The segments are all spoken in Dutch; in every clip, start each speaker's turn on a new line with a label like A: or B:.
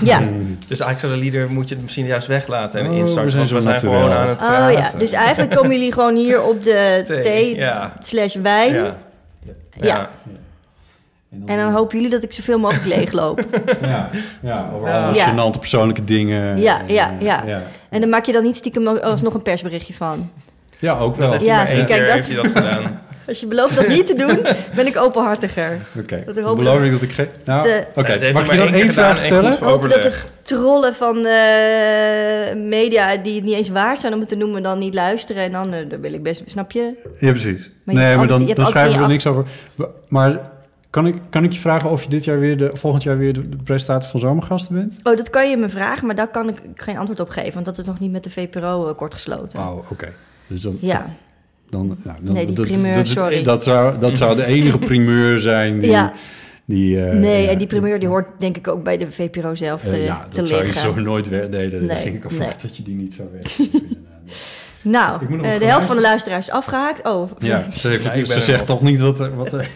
A: Ja.
B: Dus eigenlijk zou de lieder moet je het misschien juist weglaten en
C: Oh,
B: instarten.
C: we zijn
B: we gewoon aan het
A: Oh ja, dus eigenlijk komen jullie gewoon hier op de
B: Thee, ja.
A: slash wijn.
B: Ja.
A: Ja. En dan hopen jullie dat ik zoveel mogelijk leegloop.
C: Ja, ja over
B: Ja.
C: alle
A: Ja.
C: gênante persoonlijke dingen.
A: Ja,
C: En,
A: ja, ja.
C: ja.
A: En dan maak je dan niet stiekem alsnog een persberichtje van.
C: Ja, ook wel.
B: Dat heeft
A: Ja,
B: maar
A: zie, kijk, dat-
B: heeft hij dat gedaan.
A: Als je belooft dat niet te doen, ben ik openhartiger.
C: Oké,
A: hoop
C: beloof
A: dat-
C: ik dat ik geen... Nou,
A: de-
C: oké. Mag je dan
B: één
C: vraag stellen?
A: Ik hoop dat het trollen van eh, media die het niet eens waard zijn om het te noemen, dan niet luisteren. En dan, eh, dan wil ik best, snap je?
C: Ja, precies.
A: Maar je
C: nee, maar
A: altijd-
C: dan,
A: je
C: dan schrijven we er niks over. Maar kan ik, kan ik je vragen of je dit jaar weer de, volgend jaar weer de, de presentator van Zomergasten bent?
A: Oh, dat kan je me vragen, maar daar kan ik geen antwoord op geven. Want dat is nog niet met de VPRO eh, kort gesloten.
C: Oh, oké. Dus dan,
A: Ja,
C: dan, nou, dan
A: Nee, die
C: dat,
A: primeur,
C: dat,
A: sorry.
C: dat, zou, dat zou de enige primeur zijn die...
A: Ja.
C: die eh,
A: nee,
C: ja.
A: en die primeur die hoort denk ik ook bij de VPRO zelf te,
C: Eh, ja,
A: te
C: dat zou je zo nooit weer. Daar
A: Nee,
C: ging ik ervan
A: nee.
C: uit dat je die niet zou weten.
A: Nou, eh, de helft van de luisteraars is afgehaakt. Oh,
C: Ja, ze, heeft,
B: Ja,
C: ze zegt toch niet wat er... Wat er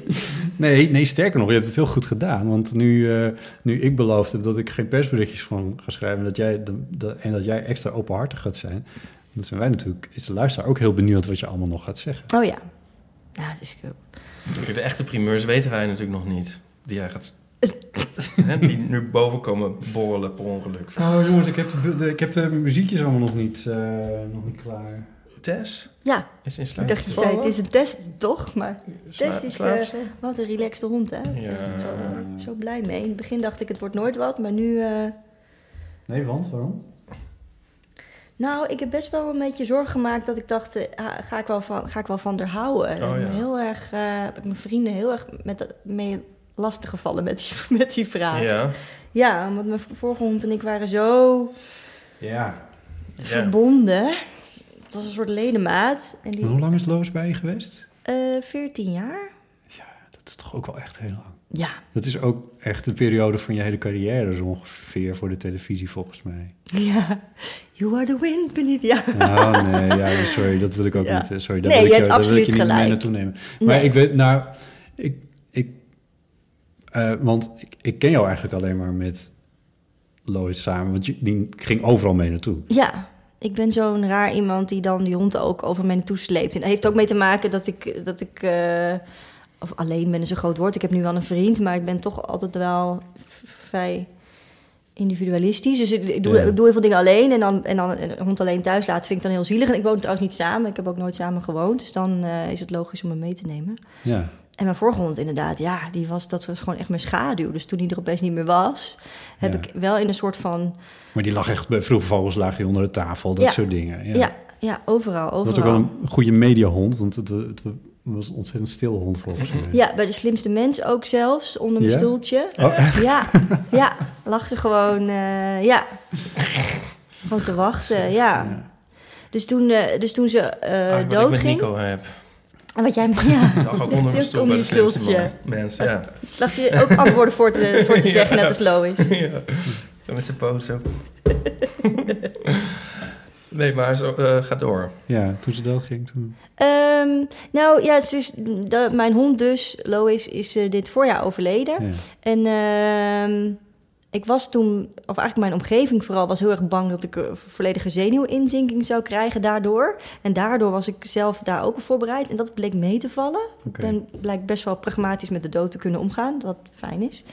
C: nee, nee, sterker nog, je hebt het heel goed gedaan. Want nu, eh, nu ik beloofd heb dat ik geen persberichtjes van ga schrijven... En dat jij, de, de- en dat jij extra openhartig gaat zijn... dan zijn wij natuurlijk, is de luisteraar ook heel benieuwd wat je allemaal nog gaat zeggen.
A: oh ja. Nou, het is cool.
B: De echte primeurs weten wij natuurlijk nog niet. Die jij gaat... Die nu boven komen borrelen per ongeluk.
C: Oh jongens, ik heb de, de- ik heb de muziekjes allemaal nog niet, eh, nog niet klaar.
B: Tess
A: Ja,
B: is in
A: ik
B: slaap
A: dacht je zei, het is een test toch? Maar
B: Sla-
A: test is, eh,
B: ze?
A: wat een relaxte hond, hè? Daar ben ik zo, zo blij mee. In het begin dacht ik, het wordt nooit wat, maar nu... eh,
C: Nee, want waarom?
A: Nou, ik heb best wel een beetje zorgen gemaakt dat ik dacht, eh, ah, ga, ik wel van, ga ik wel van haar houden? En
B: Oh, ja.
A: Heel erg, eh, heb ik mijn vrienden heel erg met dat, mee lastig gevallen met die, met die vraag.
B: Ja.
A: Ja, want mijn vorige hond en ik waren zo
C: Ja.
A: verbonden. Het was een soort ledemaat. En die,
C: hoe lang is Lois bij je geweest?
A: eh 14 jaar?
C: Dat is toch ook wel echt heel lang.
A: Ja.
C: Dat is ook echt de periode van je hele carrière zo ongeveer voor de televisie volgens mij.
A: Ja. You are the wind beneath... Ja.
C: Nou, nee, ja, sorry, dat wil ik ook
A: Ja.
C: niet. eh, Sorry, daar
A: Nee,
C: wil ik
A: je hebt
C: ik
A: absoluut
C: je niet
A: gelijk.
C: naartoe nemen. Maar
A: Nee.
C: ik weet, nou, ik, ik, eh, want ik, ik ken jou eigenlijk alleen maar met Lois samen, want je, die ging overal mee naartoe.
A: Ja, ik ben zo'n raar iemand die dan die hond ook over mij naartoe sleept. En dat heeft ook mee te maken dat ik, dat ik eh, of alleen ben is een groot woord. Ik heb nu wel een vriend, maar ik ben toch altijd wel vrij individualistisch. Dus ik, doe,
C: Ja.
A: ik doe heel veel dingen alleen. En dan, en dan een hond alleen thuis laten vind ik dan heel zielig. En ik woon trouwens niet samen. Ik heb ook nooit samen gewoond. Dus dan eh, is het logisch om hem mee te nemen.
C: Ja.
A: En mijn vorige hond inderdaad, ja, die was, dat was gewoon echt mijn schaduw. Dus toen hij er opeens niet meer was, heb
C: Ja.
A: ik wel in een soort van...
C: Maar die lag echt bij vroege vogels lag je onder de tafel, dat
A: Ja.
C: soort dingen. Ja.
A: Ja, ja, overal,
C: Dat was
A: overal.
C: ook wel een goede mediahond, want het, het was een ontzettend stille hond volgens mij.
A: Ja, bij de slimste mens ook zelfs, onder mijn
C: Ja?
A: stoeltje.
C: Oh, echt?
A: Ja, ja, lag ze gewoon, eh, ja. Gewoon te wachten, ja. Dus toen, eh, dus toen ze eh
B: Ah, wat ik met. Nico heb.
A: En wat jij, ja,
B: Lag ook onder mijn stoel bij de
A: stoeltje.
B: Mensen, ja.
A: Lag je ook antwoorden voor te, voor te zeggen, net als Lois.
B: ja. Zo met zijn poot zo. nee, maar zo, eh, ga door.
C: Ja, toen ze doodging, toen...
A: Ehm, nou ja, het is, de, mijn hond dus, Lois, is eh, dit voorjaar overleden.
C: Ja.
A: En ehm, ik was toen, of eigenlijk mijn omgeving vooral, was heel erg bang dat ik een volledige zenuwinzinking zou krijgen daardoor. En daardoor was ik zelf daar ook op voorbereid. En dat bleek mee te vallen.
C: Oké.
A: Ik ben blijkt best wel pragmatisch met de dood te kunnen omgaan, wat fijn is.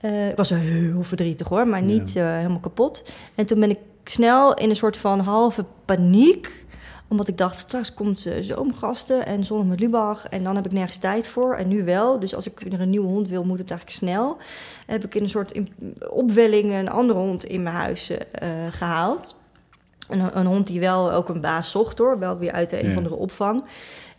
A: Eh, ik was heel verdrietig hoor, maar niet eh, helemaal kapot. En toen ben ik snel in een soort van halve paniek Omdat ik dacht, straks komt uh, zomergasten en zondag met Lubach. En dan heb ik nergens tijd voor. En nu wel. Dus als ik weer een nieuwe hond wil, moet het eigenlijk snel. Heb ik in een soort in, opwelling een andere hond in mijn huis uh, gehaald. Een, een, hond die wel ook een baas zocht hoor. Wel weer uit een ja. of andere opvang.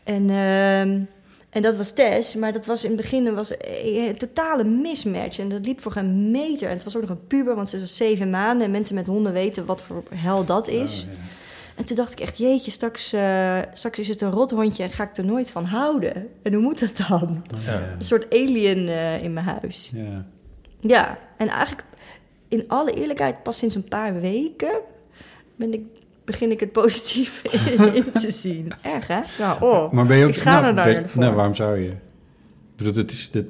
A: En... Uh, en dat was Tess, maar dat was in het begin was een totale mismatch. En dat liep voor geen meter. En het was ook nog een puber, want ze was zeven maanden. En mensen met honden weten wat voor hel dat is. Oh, ja. En toen dacht ik echt, jeetje, straks, uh, straks is het een rothondje en ga ik er nooit van houden. En hoe moet dat dan? Ja. Een soort alien uh, in mijn huis.
C: Ja.
A: ja, en eigenlijk in alle eerlijkheid, pas sinds een paar weken ben ik begin ik het positief in te zien. Erg, hè? Nou, oh,
C: maar ben je ook,
A: ik schaam
C: nou,
A: er
C: weet, nou, waarom zou je? Ik bedoel, het is, het,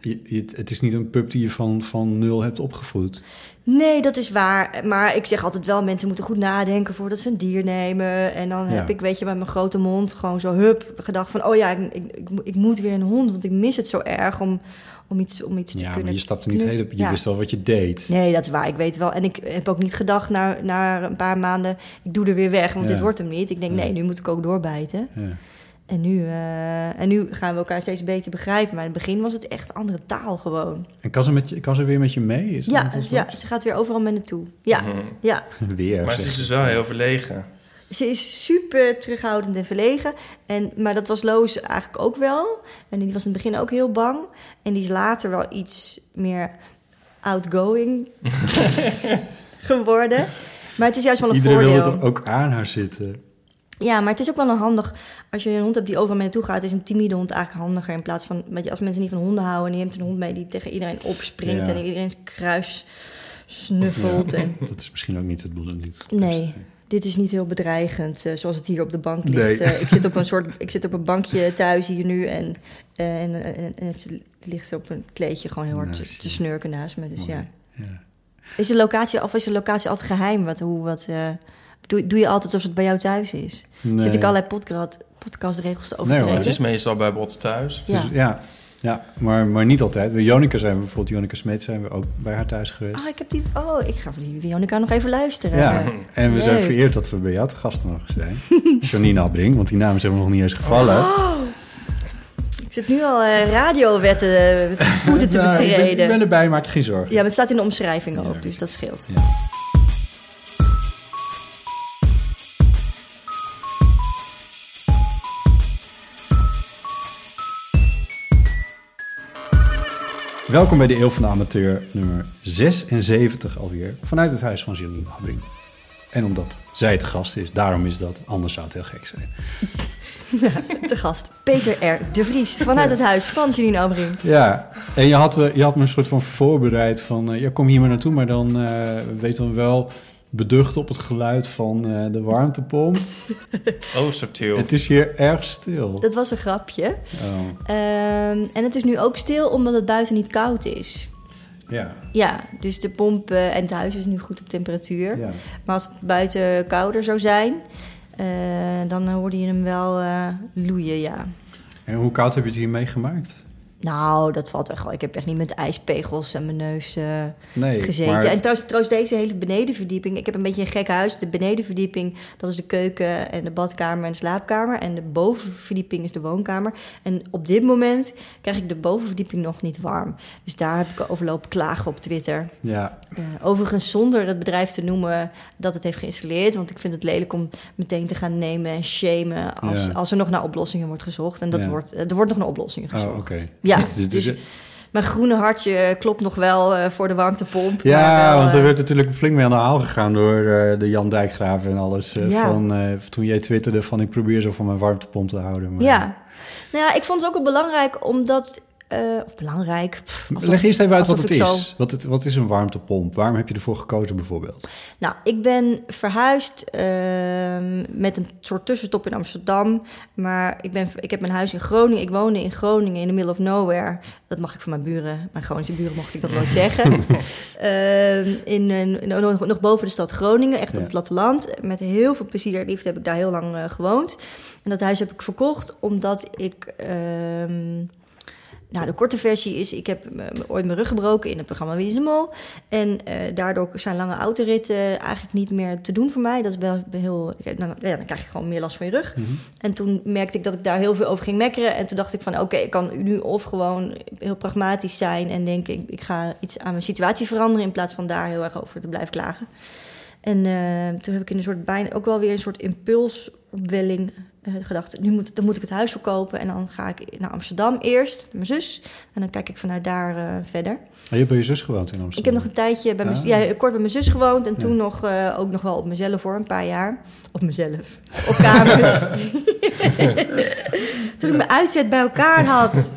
C: je, het is niet een pup die je van, van nul hebt opgevoed.
A: Nee, dat is waar. Maar ik zeg altijd wel, mensen moeten goed nadenken voordat ze een dier nemen. En dan heb ik, weet je, met mijn grote mond gewoon zo hup gedacht van... oh ja, ik, ik, ik, ik moet weer een hond, want ik mis het zo erg om, om iets, om iets te
C: ja,
A: kunnen...
C: maar je stapte niet heel... Je ja. wist wel wat je deed.
A: Nee, dat is waar. Ik weet wel. En ik heb ook niet gedacht na, na een paar maanden... ik doe er weer weg, want
C: Ja.
A: dit wordt hem niet. Ik denk, nee, nu moet ik ook doorbijten.
C: Ja.
A: En nu, eh, en nu gaan we elkaar steeds beter begrijpen. Maar in het begin was het echt andere taal gewoon.
C: En kan ze, met je, kan ze weer met je mee? Is
A: Ja, ja, ze gaat weer overal met naartoe. Ja,
B: Mhm.
A: ja.
C: Weer.
B: Maar
C: zeg
B: ze is
C: je.
B: dus wel heel verlegen.
A: Ze is super terughoudend en verlegen. En, maar dat was Loos eigenlijk ook wel. En die was in het begin ook heel bang. En die is later wel iets meer outgoing geworden. Maar het is juist wel een
C: Iedereen
A: voordeel.
C: wil het ook aan haar zitten.
A: Ja, maar het is ook wel een handig... Als je een hond hebt die overal mee naartoe gaat... is een timide hond eigenlijk handiger. In plaats van... Als mensen niet van honden houden... en je hebt een hond mee die tegen iedereen opspringt...
C: Ja.
A: en iedereen kruis snuffelt.
C: Ja,
A: En,
C: Dat is misschien ook niet het bedoeling. Niet het
A: Nee. Dit is niet heel bedreigend, eh, zoals het hier op de bank ligt.
C: Nee.
A: Eh, ik, zit op een soort, ik zit op een bankje thuis hier nu en, eh, en, en, en het ligt op een kleedje gewoon heel hard te,
C: Nice.
A: te snurken naast me. Dus ja.
C: Ja.
A: Is de locatie, of is de locatie altijd geheim? Wat, hoe, wat, eh, doe, doe je altijd alsof het bij jou thuis is?
C: Nee.
A: Zit ik allerlei podcast, podcastregels te
C: hoor.
A: overtreden?
B: Het is meestal bij Botten thuis.
A: ja.
C: Dus, ja, ja maar, maar niet altijd. Bij Jonica zijn we bijvoorbeeld, Jonica Smeet zijn we ook bij haar thuis geweest.
A: Oh, ik heb die. Oh, ik ga voor die Jonica nog even luisteren.
C: ja, en we zijn vereerd dat we bij jou te gast mogen zijn. Janine Albring, want die naam is helemaal nog niet eens gevallen.
A: Oh, ik zit nu al eh, radiowetten eh, voeten te
C: Nou, ik, ben,
A: betreden.
C: ik ben erbij, maak geen zorgen.
A: Ja, maar het staat in de omschrijving
C: Ja,
A: ook, dus dat scheelt.
C: Ja. Welkom bij de Eeuw van de Amateur, nummer 76 alweer, vanuit het huis van Janine Albring. En omdat zij het gast is, daarom is dat, anders zou het heel gek zijn.
A: Te gast Peter R. de Vries vanuit het huis van Janine Amring.
C: Ja, en je had, eh, je had me een soort van voorbereid van, eh, ja, kom hier maar naartoe, maar dan eh, weet dan wel beducht op het geluid van eh, de warmtepomp.
B: Oh, subtiel.
C: Het is hier erg stil.
A: Dat was een grapje.
C: Oh,
A: Ehm, en het is nu ook stil omdat het buiten niet koud is.
C: ja,
A: Ja, dus de pomp eh, en het huis is nu goed op temperatuur.
C: ja.
A: Maar als het buiten kouder zou zijn, eh, dan hoorde je hem wel eh, loeien, ja.
C: En hoe koud heb je het hier meegemaakt?
A: Nou, dat valt wel. Ik heb echt niet met ijspegels aan mijn neus eh,
C: Nee,
A: gezeten.
C: maar
A: En trouwens, trouwens, deze hele benedenverdieping... Ik heb een beetje een gek huis. De benedenverdieping, dat is de keuken en de badkamer en de slaapkamer. En de bovenverdieping is de woonkamer. En op dit moment krijg ik de bovenverdieping nog niet warm. Dus daar heb ik over lopen klagen op Twitter.
C: ja,
A: Eh, overigens zonder het bedrijf te noemen dat het heeft geïnstalleerd. Want ik vind het lelijk om meteen te gaan nemen en shamen... als,
C: Ja.
A: als er nog naar oplossingen wordt gezocht. En dat
C: Ja.
A: wordt, eh, er wordt nog naar oplossingen gezocht.
C: oh, oké.
A: Ja,
C: Dus
A: dus mijn groene hartje klopt nog wel eh, voor de warmtepomp. maar
C: ja, want er
A: eh,
C: werd natuurlijk flink mee aan de haal gegaan door eh, de Jan Dijkgraven en alles.
A: Ja.
C: van, toen jij twitterde van ik probeer zo van mijn warmtepomp te houden. Maar,
A: Ja. Nou ja, ik vond het ook wel belangrijk omdat... eh, of belangrijk... pff, alsof-
C: Leg eerst even uit wat het is.
A: zo-
C: Wat, het. wat is een warmtepomp? Waarom heb je ervoor gekozen bijvoorbeeld?
A: Nou, ik ben verhuisd ehm, met een soort tussenstop in Amsterdam. Maar ik, ben, ik heb mijn huis in Groningen. Ik woonde in Groningen in the middle of nowhere. Dat mag ik van mijn buren. Mijn Groningse buren mocht ik dat nooit zeggen. Ehm, in, een- in- nog, nog boven de stad Groningen, echt
C: Ja.
A: op het platteland. Met heel veel plezier en liefde heb ik daar heel lang eh, gewoond. En dat huis heb ik verkocht omdat ik... ehm, nou, de korte versie is, ik heb ooit mijn rug gebroken in het programma Wie is de Mol. En eh, daardoor zijn lange autoritten eigenlijk niet meer te doen voor mij. Dat is wel heel, dan, ja, dan krijg je gewoon meer last van je rug. En toen merkte ik dat ik daar heel veel over ging mekkeren. En toen dacht ik van, oké, ik kan nu of gewoon heel pragmatisch zijn... en denken, ik, ik ga iets aan mijn situatie veranderen... in plaats van daar heel erg over te blijven klagen. En eh, toen heb ik in een soort bijna ook wel weer een soort impulsopwelling eh, gedacht. Nu moet, dan moet ik het huis verkopen en dan ga ik naar Amsterdam eerst, mijn zus. En dan kijk ik vanuit daar eh, verder.
C: Maar je hebt bij je zus gewoond in Amsterdam?
A: Ik heb nog een tijdje bij mijn,
C: Ah.
A: ja, kort bij mijn zus gewoond en toen nog, eh, ook nog wel op mezelf voor een paar jaar. Op mezelf. Op kamers. toen ik mijn uitzet bij elkaar had.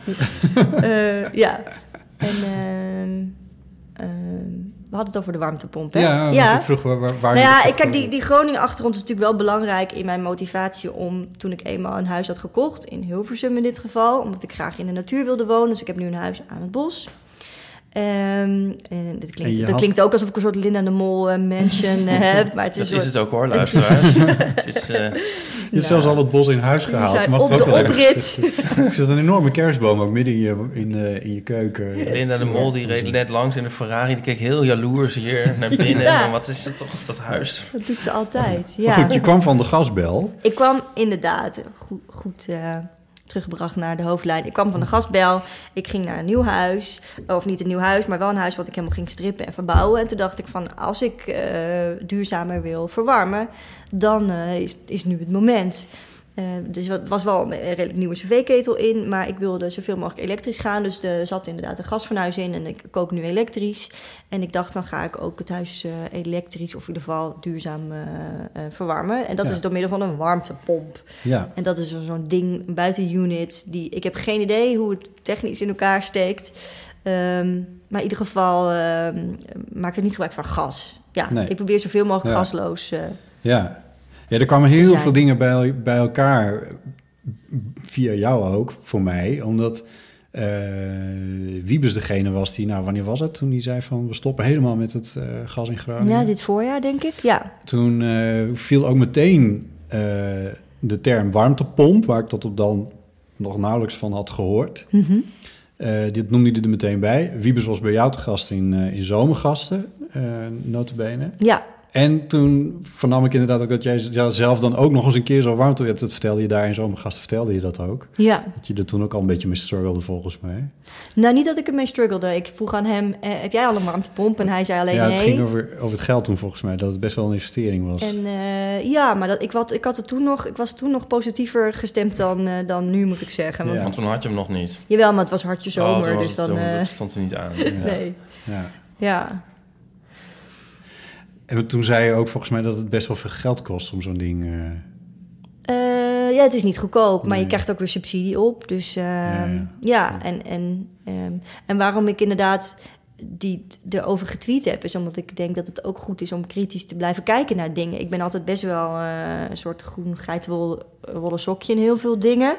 A: Ja. En ehm, ehm, we hadden het over de warmtepomp, hè?
C: Ja, want ik vroeg waar,
A: Nou ja, ik, kijk, die, die Groningen achtergrond is natuurlijk wel belangrijk in mijn motivatie om toen ik eenmaal een huis had gekocht, in Hilversum in dit geval, omdat ik graag in de natuur wilde wonen. Dus ik heb nu een huis aan het bos. Ehm, en dit
C: En
A: klinkt, dat
C: had-
A: klinkt ook alsof ik een soort Linda de Mol eh, mansion eh, heb, maar het is
B: Dat
A: een
B: is het ook hoor, luisteraars. het is, eh,
C: Je hebt zelfs al het bos in huis gehaald.
A: zijn
C: Mag
A: op
C: er ook
A: de oprit.
C: Er zit een enorme kerstboom ook midden in je, in, eh, in je keuken.
B: Linda de Mol die reed net langs in de Ferrari. Die keek heel jaloers hier naar binnen.
A: Ja.
B: En wat is het toch, dat huis?
A: Dat doet ze altijd,
C: Maar
A: ja.
C: goed, je kwam van de gasbel.
A: Ik kwam inderdaad goed, goed eh, teruggebracht naar de hoofdlijn. Ik kwam van de gasbel. Ik ging naar een nieuw huis. Of niet een nieuw huis, maar wel een huis wat ik helemaal ging strippen en verbouwen. En toen dacht ik van, als ik eh, duurzamer wil verwarmen, dan eh, is, is nu het moment. Eh, dus er was wel een redelijk nieuwe cv-ketel in, maar ik wilde zoveel mogelijk elektrisch gaan. Dus er zat inderdaad een gasfornuis in en ik kook nu elektrisch. En ik dacht, dan ga ik ook het huis eh, elektrisch of in ieder geval duurzaam eh, eh, verwarmen. En dat
C: Ja.
A: is door middel van een warmtepomp.
C: Ja.
A: En dat is zo- zo'n ding, een buitenunit. Die, ik heb geen idee hoe het technisch in elkaar steekt. Ehm, maar in ieder geval ehm, maakt het niet gebruik van gas. Ja,
C: Nee.
A: ik probeer zoveel mogelijk
C: Ja.
A: gasloos.
C: Ja. Ja, er kwamen heel veel dingen bij, bij elkaar. Via jou ook, voor mij. Omdat eh Wiebes degene was die... Nou, wanneer was het? Toen die zei van... We stoppen helemaal met het eh, gas in Groningen.
A: ja, dit voorjaar denk ik. Ja,
C: Toen eh, viel ook meteen de term warmtepomp... waar ik tot op dan nog nauwelijks van had gehoord.
A: Mhm.
C: Dit noemde hij er meteen bij. Wiebes was bij jou te gast in, in Zomergasten, eh notabene.
A: ja.
C: En toen vernam ik inderdaad ook dat jij zelf dan ook nog eens een keer zo warmte... Dat vertelde je daar in Zomergasten, vertelde je dat ook.
A: ja.
C: Dat je er toen ook al een beetje mee struggelde volgens mij.
A: Nou, niet dat ik ermee struggelde. Ik vroeg aan hem, eh, heb jij al een warmtepomp? En hij zei alleen
C: ja, het
A: nee.
C: ging over, over het geld toen volgens mij, dat het best wel een investering was.
A: En eh, ja, maar dat, ik, had, ik, had het toen nog, ik was toen nog positiever gestemd dan, eh, dan nu, moet ik zeggen. Want,
C: Ja.
B: Want toen had je hem nog niet.
A: Jawel, maar het was hartje
B: Oh,
A: zomer,
B: was
A: dus
B: het
A: dan...
B: zomer,
A: eh,
B: dat stond er niet aan.
C: Ja.
A: Nee,
C: Ja.
A: ja.
C: En toen zei je ook volgens mij dat het best wel veel geld kost om zo'n ding... eh,
A: Eh, ja, het is niet goedkoop, maar je krijgt ook weer subsidie op. Dus ehm,
C: Ja,
A: ja,
C: ja.
A: en, en, ehm, en waarom ik inderdaad die erover getweet heb, is omdat ik denk dat het ook goed is om kritisch te blijven kijken naar dingen. Ik ben altijd best wel eh, een soort groen geitenwolle sokje in heel veel dingen.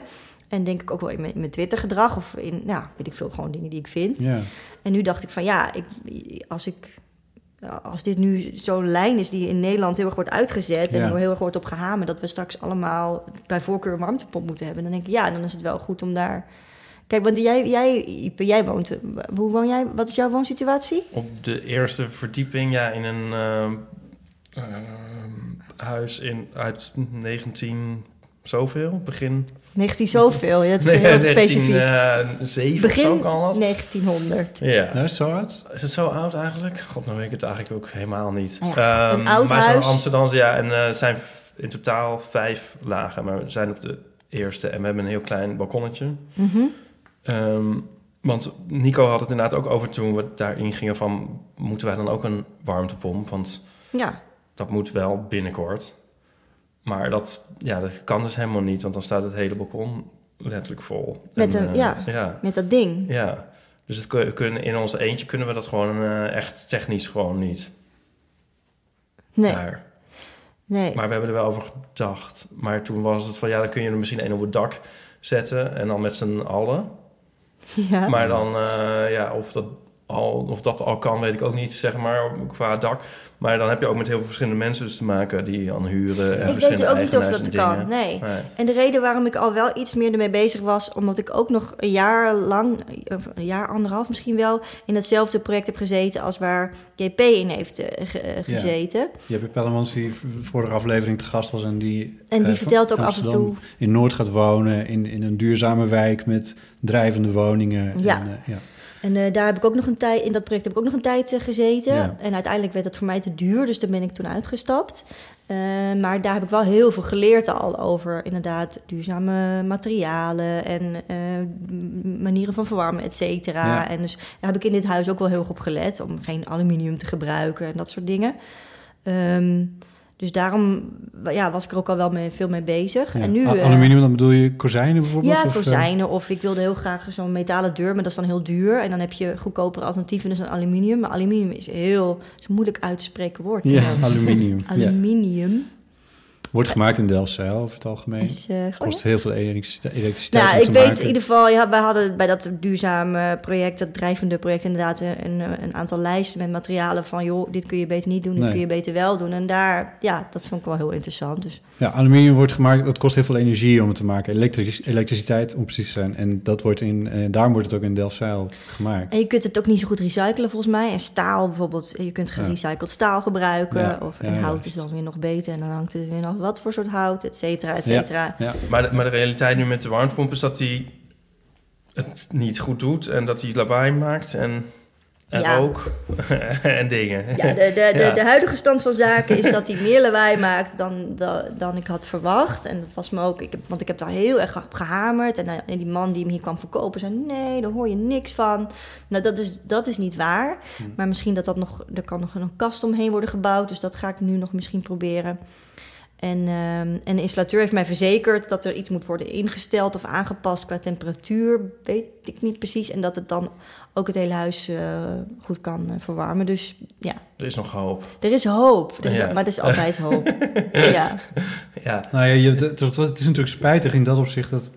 A: En denk ik ook wel in mijn, in mijn Twitter-gedrag of in, nou, weet ik veel, gewoon dingen die ik vind.
C: ja.
A: En nu dacht ik van ja, ik, als ik. Als dit nu zo'n lijn is die in Nederland heel erg wordt uitgezet... en
C: Ja.
A: heel erg wordt op gehamerd... dat we straks allemaal bij voorkeur een warmtepomp moeten hebben... dan denk ik, ja, dan is het wel goed om daar... Kijk, want jij, jij, Ipe, jij woont... Hoe woon jij? Wat is jouw woonsituatie?
B: Op de eerste verdieping, ja, in een ehm, ehm, huis in, uit 19 zoveel, begin...
A: 19 zoveel, ja, dat is
B: Nee,
A: heel specifiek.
B: 1907
A: Begin
B: of zo kan dat.
A: 1900.
B: Ja.
C: Ja, is het zo uit?
B: Is het zo oud eigenlijk? God, nou weet ik het eigenlijk ook helemaal niet.
A: Nou ja, een
B: Ehm,
A: oud
B: zijn
A: huis.
B: Amsterdamse, ja. En eh, het zijn in totaal vijf lagen. Maar we zijn op de eerste. En we hebben een heel klein balkonnetje.
A: Mhm.
B: Ehm, want Nico had het inderdaad ook over toen we daarin gingen van... moeten wij dan ook een warmtepomp? Want
A: Ja,
B: dat moet wel binnenkort. Maar dat, ja, dat kan dus helemaal niet. Want dan staat het hele balkon letterlijk vol.
A: Met
B: En,
A: een-
B: eh,
A: ja.
B: ja.
A: met dat ding.
B: Ja, dus het kun- kunnen, in ons eentje kunnen we dat gewoon eh, echt technisch gewoon niet.
A: Nee,
B: Daar.
A: nee.
B: Maar we hebben er wel over gedacht. Maar toen was het van, ja, dan kun je er misschien één op het dak zetten. En dan met z'n allen.
A: ja.
B: Maar dan, eh, ja, of dat al, of dat al kan, weet ik ook niet, zeg maar, qua dak. Maar dan heb je ook met heel veel verschillende mensen dus te maken die je aan huren en
A: Ik weet ook niet of dat kan. Nee.
B: Nee.
A: En de reden waarom ik al wel iets meer ermee bezig was, omdat ik ook nog een jaar lang, of een jaar, anderhalf misschien wel, in hetzelfde project heb gezeten als waar JP in heeft eh, ge- eh, gezeten.
C: Je hebt Pellemans die vorige aflevering te gast was en die...
A: En die
C: eh,
A: vertelt ook af en toe.
C: In Noord gaat wonen, in, in een duurzame wijk met drijvende woningen.
A: Ja.
C: En, ja.
A: En eh, daar heb ik ook nog een tijd, in dat project heb ik ook nog een tijd eh, gezeten.
C: Ja.
A: En uiteindelijk werd dat voor mij te duur, dus daar ben ik toen uitgestapt. Eh, maar daar heb ik wel heel veel geleerd al over inderdaad duurzame materialen en manieren van verwarmen, et cetera.
C: Ja.
A: En dus daar heb ik in dit huis ook wel heel erg op gelet om geen aluminium te gebruiken en dat soort dingen. Ehm, dus daarom ja, was ik er ook al wel mee, veel mee bezig.
C: Ja.
A: En nu,
C: A-
A: eh,
C: Aluminium, dan bedoel je kozijnen bijvoorbeeld?
A: ja,
C: of, eh,
A: kozijnen. Of ik wilde heel graag zo'n metalen deur, maar dat is dan heel duur. En dan heb je goedkopere alternatieven, dus een aluminium. Maar aluminium is heel is een moeilijk uit te spreken woord.
C: Ja, aluminium. ja.
A: Aluminium
C: Wordt gemaakt in Delfzijl over het algemeen.
A: is... eh,
C: Kost
A: ja.
C: heel veel elektriciteit, elektriciteit
A: Nou, ik weet
C: maken.
A: in ieder geval, ja, wij hadden bij dat duurzame project, dat drijvende project, inderdaad een, een aantal lijsten met materialen van, joh, dit kun je beter niet doen, dit
C: Nee.
A: kun je beter wel doen. En daar, ja, dat vond ik wel heel interessant. Dus
C: Ja, aluminium wordt gemaakt, dat kost heel veel energie om het te maken. Elektriciteit om precies te zijn. En dat wordt in, eh, daarom wordt het ook in Delfzijl gemaakt.
A: En je kunt het ook niet zo goed recyclen volgens mij. En staal bijvoorbeeld, je kunt gerecycled staal gebruiken.
C: Ja,
A: Of,
C: ja,
A: en
C: ja,
A: hout is dan weer nog beter. En dan hangt er weer nog wat voor soort hout, et cetera, et cetera.
C: Ja.
B: Maar, de, maar de realiteit nu met de warmtepomp is dat hij het niet goed doet en dat hij lawaai maakt en, en
A: Ja.
B: ook en dingen.
A: Ja, de, de, de,
B: Ja.
A: de huidige stand van zaken is dat hij meer lawaai maakt dan, dan, dan ik had verwacht. En dat was me ook, ik heb, want ik heb daar heel erg op gehamerd. En, eh, en die man die hem hier kwam verkopen zei: Nee, daar hoor je niks van. Nou, dat is, dat is niet waar. Maar misschien dat dat nog, er kan nog een kast omheen worden gebouwd. Dus dat ga ik nu nog misschien proberen. En, ehm, en de installateur heeft mij verzekerd dat er iets moet worden ingesteld of aangepast qua temperatuur. Weet ik niet precies. En dat het dan ook het hele huis eh, goed kan eh, verwarmen. Dus ja,
B: Er is nog hoop.
A: er is hoop. Er is,
B: Ja.
A: Maar er is altijd hoop. ja.
B: Ja,
C: Nou ja, je, het, het, het is natuurlijk spijtig in dat opzicht dat...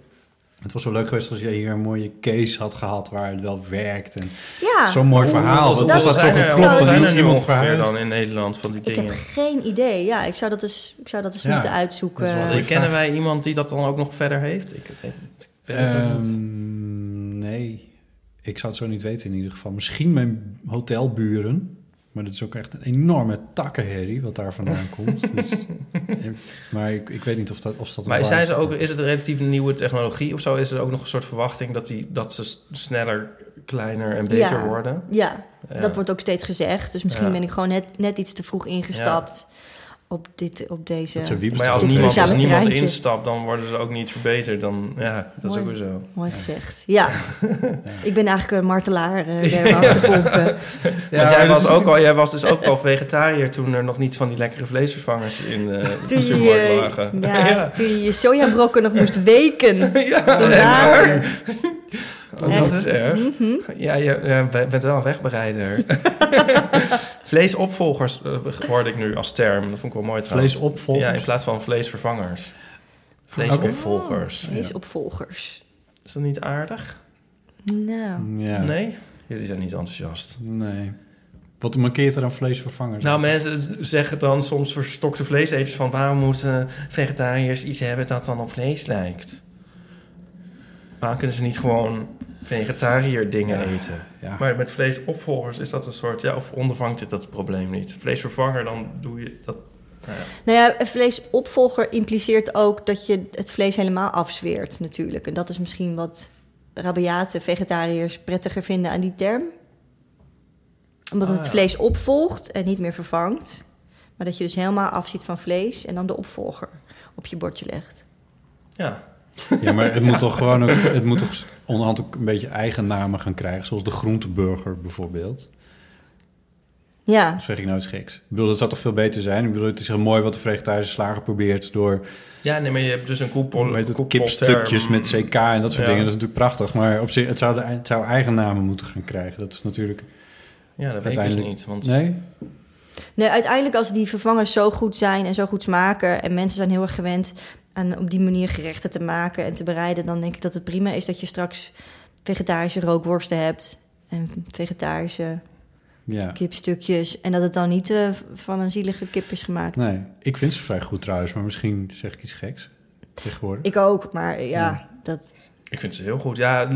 C: Het was zo leuk geweest als jij hier een mooie case had gehad waar het wel werkt. En
A: ja.
C: Zo'n mooi verhaal. Wat was dat toch
B: er-
C: een
A: klopt,
B: zijn
A: dat
B: er
C: iemand
B: ongeveer dan in Nederland van die
A: Ik heb
B: dingen?
A: geen idee. Ja, ik zou dat eens, ik zou dat eens
C: Ja.
A: moeten uitzoeken.
C: Dat wel
B: Eh, Kennen
C: vraag.
B: wij iemand die dat dan ook nog verder heeft? Ik weet het, ik weet het ook niet.
C: Ehm, nee, ik zou het zo niet weten in ieder geval. Misschien mijn hotelburen. Maar dat is ook echt een enorme takkenherrie wat daar vandaan komt. Dus, eh, maar ik, ik weet niet of dat, of dat
B: Maar zijn
C: is.
B: ze ook, is het een relatief nieuwe technologie of zo? Is er ook nog een soort verwachting dat, die, dat ze sneller, kleiner en beter
A: Ja.
B: worden?
A: Ja,
B: Ja.
A: dat wordt ook steeds gezegd. Dus misschien
B: Ja.
A: ben ik gewoon net, net iets te vroeg ingestapt op, dit, op deze...
C: Dat ze wiebes
B: Maar ja, als niemand, als niemand instapt, dan worden ze ook niet verbeterd. Dan, ja, dat is
A: Mooi.
B: ook weer zo.
A: Mooi gezegd. Ja, ik ben eigenlijk een martelaar uh, der warmtepompen.
B: Want jij, was ook al, jij was dus ook al vegetariër toen er nog niet van die lekkere vleesvervangers in eh, de supermarkt
A: je,
B: lagen.
A: ja, toen je je sojabrokken nog moest weken
B: Ja. Oh, dat is erg.
A: Mhm.
B: Ja, je je bent wel een wegbereider. Vleesopvolgers eh, hoorde ik nu als term. Dat vond ik wel mooi trouwens.
C: Vleesopvolgers?
B: Ja, in plaats van vleesvervangers. Vleesopvolgers.
A: Vleesopvolgers.
B: Is dat niet aardig?
A: Nou,
C: Ja.
B: Nee? Jullie zijn niet enthousiast.
C: Nee. Wat mankeert er aan vleesvervangers?
B: Nou, mensen zeggen dan soms verstokte vleeseters van... waarom moeten vegetariërs iets hebben dat dan op vlees lijkt? Waarom kunnen ze niet gewoon vegetariër dingen
C: Ja.
B: eten?
C: Ja.
B: Maar met vleesopvolgers is dat een soort... Ja, of ondervangt dit dat probleem niet? Vleesvervanger, dan doe je dat... Nou ja.
A: nou ja, een vleesopvolger impliceert ook dat je het vlees helemaal afzweert natuurlijk. En dat is misschien wat rabiate vegetariërs prettiger vinden aan die term. Omdat
B: Ah,
A: het
B: ja.
A: vlees opvolgt en niet meer vervangt. Maar dat je dus helemaal afziet van vlees en dan de opvolger op je bordje legt.
B: ja.
C: Ja, maar het moet toch gewoon ook, het moet toch onderhand ook een beetje eigen namen gaan krijgen, zoals de groenteburger bijvoorbeeld.
A: Ja,
C: Of zeg ik nou iets geks? Ik bedoel, dat zou toch veel beter zijn? Ik bedoel, het is heel mooi wat de vegetarische slager probeert door
B: ja, nee, maar je hebt dus een koepel...
C: hoe heet het, kipstukjes met CK en dat soort
B: Ja.
C: dingen. Dat is natuurlijk prachtig, maar op zich, het zou, de, het zou eigen namen moeten gaan krijgen. Dat is natuurlijk
B: Ja, dat weet ik dus
C: uiteindelijk
B: niet. Want
C: Nee?
A: Nee, uiteindelijk als die vervangers zo goed zijn en zo goed smaken... en mensen zijn heel erg gewend aan op die manier gerechten te maken en te bereiden... dan denk ik dat het prima is dat je straks vegetarische rookworsten hebt... en vegetarische
C: Ja.
A: kipstukjes. En dat het dan niet eh, van een zielige kip is gemaakt.
C: Nee, ik vind ze vrij goed trouwens, maar misschien zeg ik iets geks tegenwoordig.
A: Ik ook, maar ja, dat...
B: Ik vind ze heel goed. Ja,
C: Ja,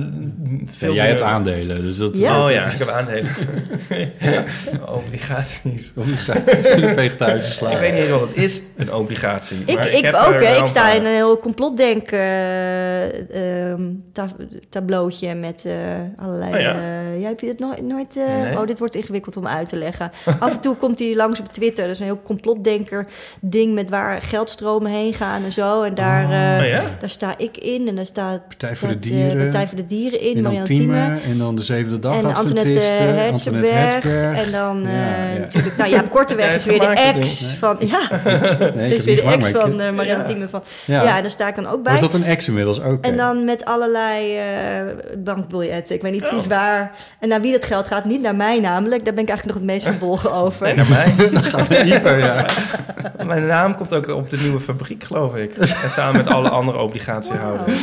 B: veel
C: jij
B: meer-
C: hebt aandelen, dus dat...
A: Ja.
B: Oh ja, ik heb aandelen. Obligaties.
C: Obligaties de vegetarische sla.
B: Ik weet niet eens wat het is, een obligatie.
A: Ik,
B: maar
A: ik
B: heb
A: ook, hè. Ik sta in een heel complotdenk eh, ehm, ta- tableautje met eh, allerlei...
B: Oh ja?
A: eh, jij hebt je het nooit... nooit eh,
B: Nee.
A: Oh, dit wordt ingewikkeld om uit te leggen. Af en toe komt hij langs op Twitter. Dat is een heel complotdenker ding met waar geldstromen heen gaan en zo. En daar,
B: Oh ja?
A: daar sta ik in. En daar staat
C: Partij voor de
A: eh,
C: Dieren.
A: Partij voor de Dieren in.
C: En
A: Marianne Thieme.
C: en dan de zevende dag
A: En Antoinette eh,
C: Antoinette
A: Hetzenberg. En dan eh,
C: Ja, ja.
A: natuurlijk... Nou ja, Korteweg is weer de ex van... Ja, is weer de ex van eh, Marianne Thieme. Van,
C: Ja.
A: ja. daar sta ik dan ook bij.
C: Was dat een ex inmiddels ook?
A: En dan met allerlei eh bankbiljetten. Ik weet niet precies waar. En naar wie dat geld gaat. Niet naar mij namelijk. Daar ben ik eigenlijk nog het meest verbolgen over.
B: Nee, naar mij.
C: Hyper, ja.
B: Mijn naam komt ook op de nieuwe fabriek, geloof ik. En samen met alle andere obligatiehouders.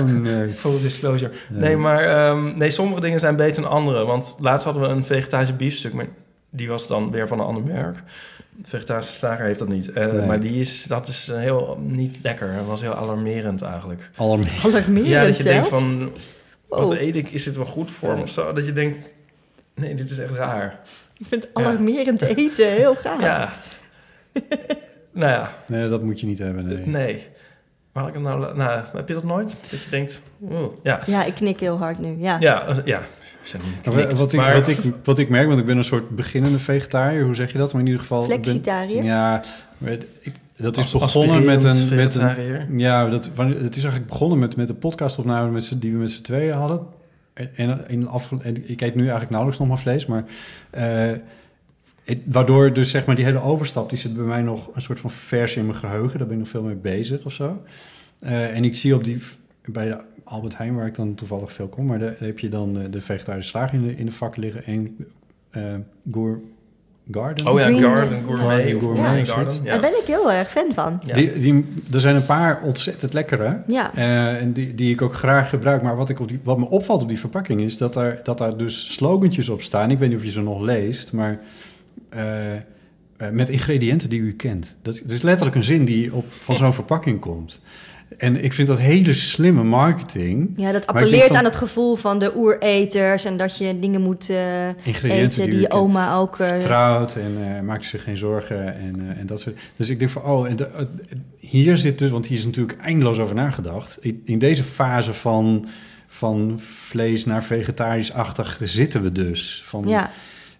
C: Oh nee.
B: Full disclosure. Nee, maar ehm, nee, sommige dingen zijn beter dan andere. Want laatst hadden we een vegetarische biefstuk, maar die was dan weer van een ander merk. De vegetarische slager heeft dat niet. Eh,
C: Nee.
B: Maar die is, dat is eh, heel niet lekker. Dat was heel alarmerend eigenlijk.
C: Alarmerend.
A: Alarmerend
B: ja, dat je denkt van, wat
A: Oh.
B: eet ik? Is dit wel goed voor me of zo? Dat je denkt, nee, dit is echt raar.
A: Ik vind alarmerend eten heel gaaf.
B: Ja. nou ja,
C: Nee, dat moet je niet hebben, nee.
B: nee. Maar ik het nou, nou, heb je dat nooit? Dat je denkt, oh, ja.
A: Ja, ik knik heel hard nu. Ja.
B: Ja, ja.
C: Wat ik,
B: maar-
C: wat, ik, wat ik merk, want ik ben een soort beginnende vegetariër, hoe zeg je dat? Maar in ieder geval... ik ben-
A: Flexitariër?
C: Ja, ik- dat is begonnen met een... Met een
B: vegetariër.
C: ja, dat, wanneer- het is eigenlijk begonnen met, met de podcastopname met die we met z'n tweeën hadden. En, en, in af, en ik eet nu eigenlijk nauwelijks nog maar vlees, maar... eh, het- waardoor dus zeg maar die hele overstap, die zit bij mij nog een soort van vers in mijn geheugen. Daar ben ik nog veel mee bezig of zo. Eh, en ik zie op die, bij de Albert Heijn, waar ik dan toevallig veel kom, maar daar heb je dan eh, de vegetarische slager in de, in de vak liggen en eh Gour Garden.
B: Oh ja,
A: Green-
B: Garden Gourmet.
C: Garden Gourmet, zoiets.
B: Garden.
A: Daar
B: Ja.
A: ben ik heel erg fan van.
B: Ja.
C: Die, die, er zijn een paar ontzettend lekkere.
A: Ja.
C: eh, en die, die ik ook graag gebruik. Maar wat, ik op die, wat me opvalt op die verpakking is dat daar, dat daar dus slogantjes op staan. Ik weet niet of je ze nog leest, maar met ingrediënten die u kent. Dat, dat is letterlijk een zin die op, van zo'n verpakking komt. En ik vind dat hele slimme marketing.
A: Ja, dat appelleert
C: van-
A: aan het gevoel van de oereters... en dat je dingen moet eh,
C: Ingrediënten
A: eten
C: die
A: je
C: kent.
A: oma ook... eh,
C: en eh maakt zich geen zorgen en, eh, en dat soort. Dus ik denk van, oh, en de- eh, hier zit dus, want hier is natuurlijk eindeloos over nagedacht. In, in deze fase van, van vlees naar vegetarisch-achtig zitten we dus. Van,
A: ja.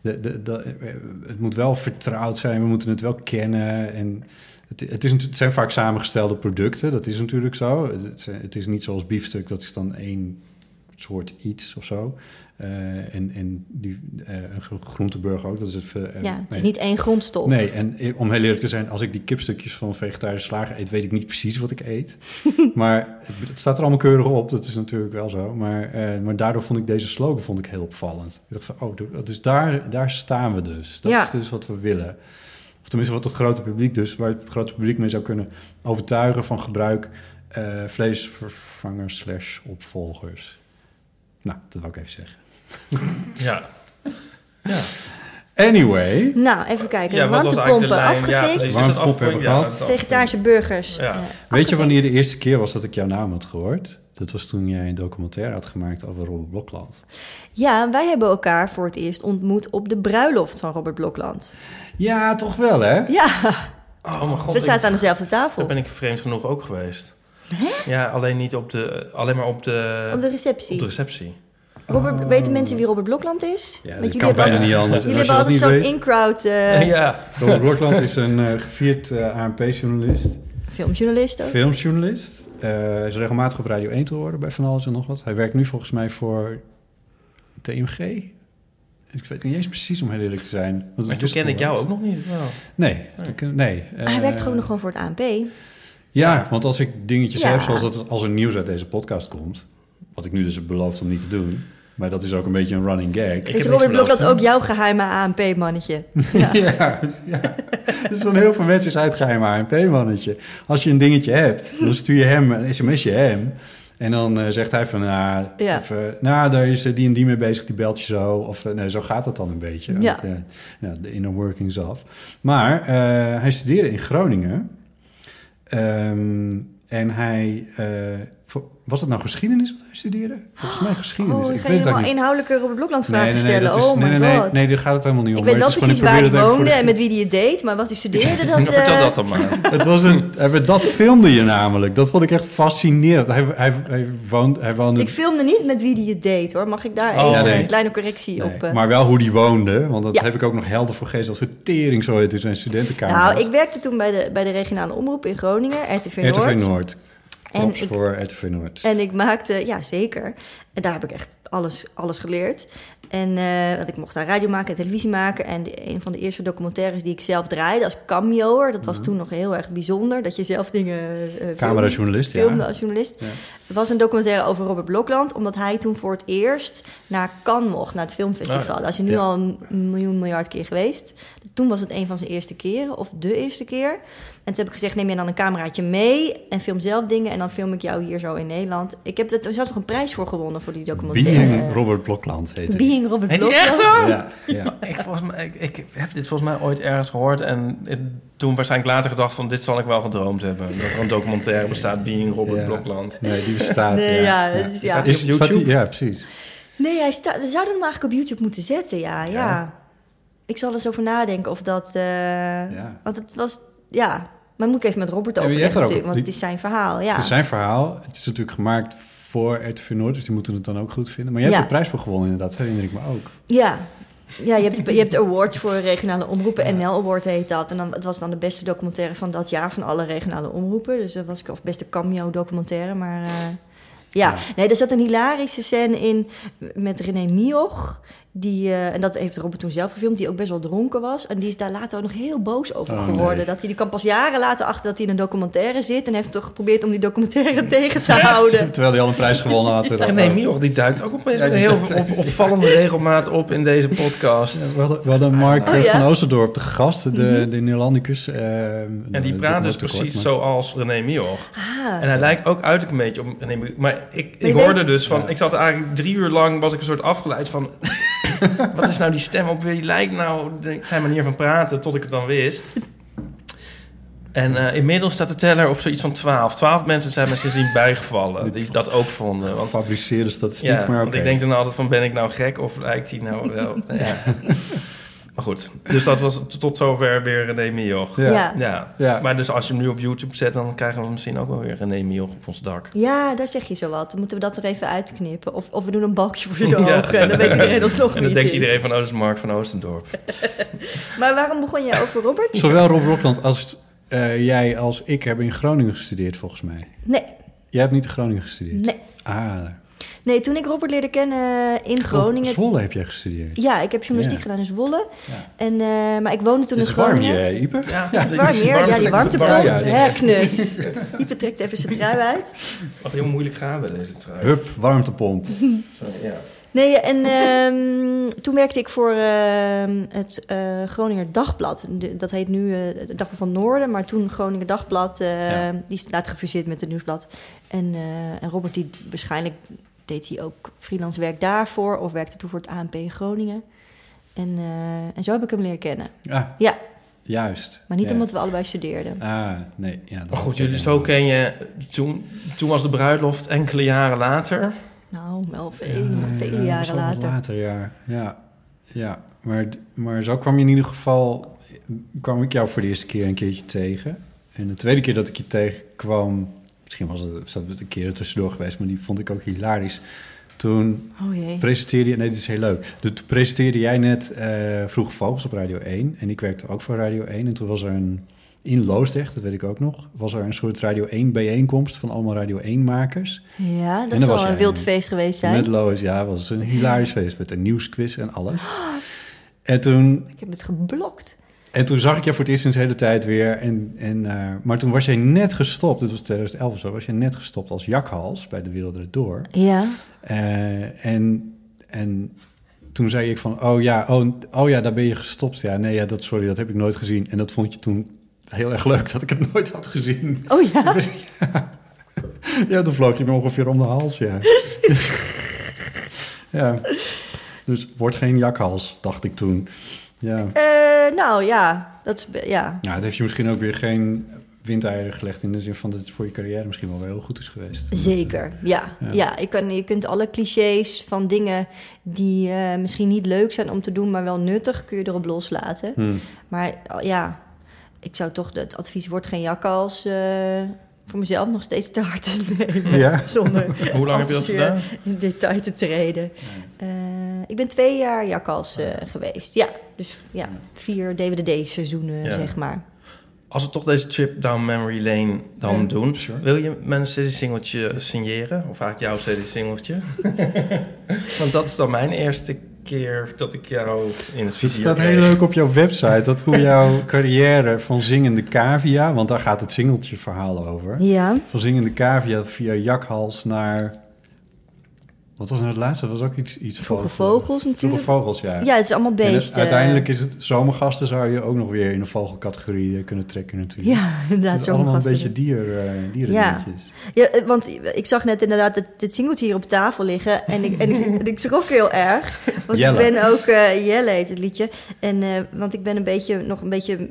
C: Het moet wel vertrouwd zijn, we moeten het wel kennen. En het, het, is, zijn vaak samengestelde producten, dat is natuurlijk zo. Het, het is niet zoals biefstuk, dat is dan één soort iets of zo. Eh, en en die, eh, groenteburger ook, dat is het... eh,
A: ja, het is niet één grondstof.
C: Nee, en om heel eerlijk te zijn, als ik die kipstukjes van vegetarische slager eet, weet ik niet precies wat ik eet. maar het, het staat er allemaal keurig op, dat is natuurlijk wel zo. Maar, maar daardoor vond ik deze slogan vond ik heel opvallend. Ik dacht van, oh, dus daar, daar staan we dus. Dat
A: Ja.
C: is dus wat we willen. Of tenminste wat het grote publiek dus, waar het grote publiek mee zou kunnen overtuigen van gebruik vleesvervangers slash opvolgers. Nou, dat wou ik even zeggen.
B: Ja. ja.
C: Anyway,
A: Nou, even kijken.
B: Ja,
A: Warmtepompen
B: lijn? Ja,
C: hebben we gehad.
A: Vegetarische burgers.
B: Ja.
C: Weet je wanneer de eerste keer was dat ik jouw naam had gehoord? Dat was toen jij een documentaire had gemaakt over Robert Blokland.
A: Ja, wij hebben elkaar voor het eerst ontmoet op de bruiloft van Robert Blokland.
C: Ja, toch wel, hè?
A: Ja,
B: Oh mijn god.
A: we
B: ik-
A: zaten aan dezelfde
B: Daar
A: tafel.
B: ben ik vreemd genoeg ook geweest. Ja, alleen niet op de... Alleen maar op de...
A: Op de receptie.
B: op de receptie.
A: Robert, weten mensen wie Robert Blokland is?
C: Ja,
A: Want
C: dat
A: jullie
C: kan
A: hebben
C: bijna
A: altijd-
C: niet anders.
A: Jullie hebben altijd zo'n in-crowd eh,
B: ja.
C: Robert Blokland is een eh, gevierd eh, ANP-journalist,
A: filmjournalist ook.
C: filmjournalist. Eh, Hij is regelmatig op Radio 1 te horen bij van alles en nog wat. Hij werkt nu volgens mij voor TMG. Ik weet niet eens precies om heel eerlijk te zijn. want
B: Maar toen ken ik jou ook nog niet. Wel.
C: Nee, nee.
A: Maar hij werkt gewoon nog gewoon voor het ANP.
C: Ja, want als ik dingetjes
A: Ja.
C: heb, zoals dat als er nieuws uit deze podcast komt, wat ik nu dus heb beloofd om niet te doen, maar dat is ook een beetje een running gag.
B: Ik heb
A: is Robert Blokland
B: hè?
A: ook jouw geheime ANP-mannetje?
C: Ja, ja. Dus van heel veel mensen is hij het geheime ANP-mannetje. Als je een dingetje hebt, dan stuur je hem een sms'je hem. En dan eh, zegt hij van, nou,
A: Ja.
C: of, eh, nou, daar is eh, die en die mee bezig, die belt je zo. Of nee, zo gaat het dan een beetje.
A: Ja.
C: Ook, ja, de inner workings of. Maar eh, hij studeerde in Groningen. Ehm, en hij, eh, was het nou geschiedenis wat hij studeerde? Volgens mij geschiedenis.
A: Oh,
C: ik
A: ik ga
C: weet
A: je
C: het
A: helemaal inhoudelijke Robert Blokland vragen
C: nee, nee,
A: stellen.
C: dat is,
A: oh
C: nee,
A: my
C: nee, nee,
A: god.
C: nee, daar gaat het helemaal niet om.
A: ik weet wel
C: het
A: precies waar hij
C: het
A: woonde en met wie hij het deed, maar wat hij studeerde, dat...
B: Vertel
A: eh,
B: dat dan maar.
C: Het was een, hij- dat filmde je namelijk. Dat vond ik echt fascinerend. Hij, hij, hij, woont, hij woonde...
A: Ik filmde niet met wie hij het deed, hoor. Mag ik daar
B: Oh,
A: even
C: nee.
A: een kleine correctie
C: Nee,
A: op... eh,
C: Maar wel hoe die woonde. Want dat
A: Ja.
C: heb ik ook nog helder voor geest. Als vertering zo heet in zijn studentenkamer.
A: Nou, ik werkte toen bij de, bij de regionale omroep in Groningen, RTV Noord.
C: RTV Noord.
A: En
C: voor RTV Noord.
A: En ik maakte, ja zeker. En daar heb ik echt alles, alles geleerd. En want ik mocht daar radio maken en televisie maken. En de- een van de eerste documentaires die ik zelf draaide als cameoer. Dat was toen nog heel erg bijzonder. Dat je zelf dingen filmde-
C: Camerajournalist, ja.
A: filmde als journalist.
C: Ja.
A: Was een documentaire over Robert Blokland. Omdat hij toen voor het eerst naar Cannes mocht, naar het filmfestival.
B: Oh ja.
A: Daar is hij nu
C: Ja.
A: al een miljoen miljard keer geweest. Toen was het een van zijn eerste keren, of de eerste keer. En toen heb ik gezegd, neem je dan een cameraatje mee en film zelf dingen. En dan film ik jou hier zo in Nederland. Ik heb er zelfs nog een prijs voor gewonnen voor die documentaire.
C: Being Robert Blokland heet hij.
A: Being Robert
B: Heet die
A: Blokland.
B: echt zo?
C: Ja, ja.
B: Ik, volgens mij, ik, ik heb dit volgens mij ooit ergens gehoord en toen waarschijnlijk later gedacht van dit zal ik wel gedroomd hebben. Dat er een documentaire bestaat, Being Robert
C: Ja.
B: Blokland.
C: Nee, die bestaat.
A: Nee,
C: ja.
A: ja, het is- ja.
B: Staat die op
C: Is-
B: YouTube?
C: die- ja, precies.
A: Nee, hij staat. We zouden hem eigenlijk op YouTube moeten zetten, ja. ja.
C: Ja.
A: Ik zal er eens over nadenken of dat... eh,
C: Ja.
A: Want het was... Ja, maar moet ik even met Robert
C: Ja, er ook-
A: natuurlijk. Want het is zijn verhaal, ja.
C: Het is zijn verhaal. Het is natuurlijk gemaakt voor RTV Noord. Dus die moeten het dan ook goed vinden. Maar je hebt
A: Ja.
C: de prijs voor gewonnen inderdaad. Dat herinner ik me ook.
A: Ja. Ja, je hebt, je hebt awards voor regionale omroepen. NL Award heet dat. En dan, het was dan de beste documentaire van dat jaar van alle regionale omroepen. Dus dat was ik of beste cameo documentaire. Maar eh, ja.
C: Ja.
A: nee, er zat een hilarische scène in met René Mioch. Die, eh, en dat heeft Robert toen zelf gefilmd, die ook best wel dronken was. En die is daar later ook nog heel boos over
C: Oh,
A: geworden.
C: nee.
A: Dat hij die kan pas jaren later achter dat hij in een documentaire zit. En heeft toch geprobeerd om die documentaire tegen te houden.
C: Terwijl hij al een prijs gewonnen had.
B: En nee, Mioch, die duikt ook opeens met
C: die
B: heel op, opvallende regelmaat op in deze podcast.
C: We hadden, we hadden Mark
A: Oh,
C: eh,
A: ja?
C: van Oosterdorp te gast, de, de Neerlandicus. eh,
B: En die praat dus precies
C: maar-
B: zoals René Mioch.
A: Ah,
B: En hij lijkt ook uiterlijk een beetje op René Mioch. Maar ik, ik hoorde dus van...
C: Ja.
B: Ik zat eigenlijk drie uur lang... was ik een soort afgeleid van... wat is nou die stem op wie lijkt nou zijn manier van praten... tot ik het dan wist. En eh, inmiddels staat de teller op zoiets van 12. 12 mensen zijn me sindsdien bijgevallen... die dat ook vonden. Want
C: Gefabriceerde statistiek,
B: Ja,
C: maar
B: want ik denk dan altijd van ben ik nou gek of lijkt hij nou wel... ja. Maar goed, dus dat was tot zover weer René Mioch.
C: Ja.
A: ja.
B: Ja.
C: Ja.
B: maar dus als je hem nu op YouTube zet... dan krijgen we misschien ook wel weer René Mioch op ons dak.
A: Ja, daar zeg je zo wat. Dan moeten we dat er even uitknippen. Of, of we doen een balkje voor
B: Ja.
A: ogen. Dan weet iedereen alsnog
B: En
A: niet.
B: dan denkt
A: is.
B: iedereen van, oh, dat is Mark van Oostendorp.
A: Maar waarom begon je over Robert?
C: Zowel Rob Rockland als eh, jij als ik hebben in Groningen gestudeerd, volgens mij.
A: Nee,
C: Jij hebt niet in Groningen gestudeerd?
A: nee.
C: Ah,
A: Nee, toen ik Robert leerde kennen in Groningen...
C: Op Zwolle heb jij gestudeerd.
A: Ja, ik heb journalistiek
C: Ja.
A: gedaan in Zwolle.
C: Ja.
A: En, eh, maar ik woonde toen
C: Het
A: in
C: is warm
A: Groningen.
C: hier, Ipe.
B: Ja,
A: Is het warm hier? Ja, die warmte
C: warm, ja.
A: Hè, knus. Ipe trekt even zijn trui uit.
B: Wat heel moeilijk gaan bij deze trui.
C: Hup, warmtepomp.
B: Ja.
A: Nee, en ehm, toen werkte ik voor ehm, het eh, Groninger Dagblad. De- dat heet nu eh het Dagblad van het Noorden, maar toen Groninger Dagblad. eh,
C: Ja.
A: Die is later gefuseerd met het Nieuwsblad. En, eh, en Robert, die waarschijnlijk deed hij ook freelance werk daarvoor... of werkte toen voor het ANP in Groningen. En, eh, en zo heb ik hem leren kennen.
C: Ah,
A: Ja,
C: juist.
A: maar niet
C: Ja.
A: omdat we allebei studeerden.
C: Ah, nee. Ja, dat
B: Maar goed, jullie, zo ken je... Toen, toen was de bruiloft enkele jaren later.
A: Nou, wel vele,
C: Ja,
A: vele
C: ja,
A: jaren later,
C: ja. Ja, ja. Maar, maar zo kwam je in ieder geval... kwam ik jou voor de eerste keer een keertje tegen. En de tweede keer dat ik je tegenkwam... Misschien was het, een keer er tussendoor geweest... maar die vond ik ook hilarisch. Toen
A: Oh jee.
C: presenteerde je... Nee, dit is heel leuk. Toen presenteerde jij net eh Vroege Vogels op Radio 1. En ik werkte ook voor Radio 1. En toen was er een... In Loosdrecht, dat weet ik ook nog... was er een soort Radio 1 bijeenkomst... van allemaal Radio 1-makers.
A: Ja, dat zal een wild feest geweest zijn.
C: Met Lois, ja, het was een hilarisch feest met een nieuwsquiz en alles. En toen,
A: Ik heb het geblokt.
C: En toen zag ik je voor het eerst sinds de hele tijd weer. En, en, eh, maar toen was jij net gestopt, dit was 2011 of zo, was je net gestopt als jakhals bij De Wereld Door.
A: Ja.
C: Eh, en, en toen zei ik van, oh ja, oh, oh ja, daar ben je gestopt. Ja, nee, ja, dat, sorry, dat heb ik nooit gezien. En dat vond je toen heel erg leuk dat ik het nooit had gezien.
A: Oh ja?
C: Ja, dan vloog je me ongeveer om de hals, ja. ja. Dus word geen jakhals, dacht ik toen. Ja.
A: Eh, nou ja, dat Ja.
C: ja, het heeft je misschien ook weer geen windeieren gelegd... in de zin van dat het voor je carrière misschien wel weer heel goed is geweest.
A: Zeker, ja.
C: Ja.
A: ja. ik kan, je kunt alle clichés van dingen die eh, misschien niet leuk zijn om te doen, maar wel nuttig, kun je erop loslaten.
C: Hmm.
A: Maar uh, ja, ik zou toch het advies wordt geen jakkals eh voor mezelf nog steeds te hard nemen.
C: Ja?
A: Zonder
B: Hoe lang heb je dat
A: te
B: gedaan?
A: in detail te treden. Eh, ik ben twee jaar jakkals eh, geweest. Ja, dus ja, vier DVD-seizoenen,
B: Ja.
A: zeg maar.
B: Als we toch deze trip down memory lane dan
C: Ja,
B: doen,
C: sure.
B: wil je mijn CD-singeltje signeren? Of eigenlijk jouw CD-singeltje? Want dat is dan mijn eerste keer dat ik jou in het
C: Het
B: video
C: staat
B: kreeg.
C: heel leuk op jouw website. Dat hoe jouw carrière van zingende cavia... want daar gaat het singeltje verhaal over...
A: Ja,
C: van zingende cavia via jakhals naar... Wat was nou het laatste? Dat was ook iets, iets
A: Vroege
C: vogel-
A: vogels
C: Vroege
A: natuurlijk.
C: vogels, ja.
A: ja, het is allemaal
C: het-
A: beesten.
C: uiteindelijk is het zomergasten zou je ook nog weer in de vogelcategorie eh, kunnen trekken natuurlijk.
A: Ja, inderdaad,
C: is allemaal een
A: zomergasten.
C: beetje dier, eh dierendingetjes.
A: Ja, eh, want ik zag net inderdaad dit, dit singeltje hier op tafel liggen. En ik, en ik, en ik schrok heel erg. Want
C: Jelle.
A: ik ben ook... eh Jelle heet het liedje. En, want ik ben een beetje, nog een beetje...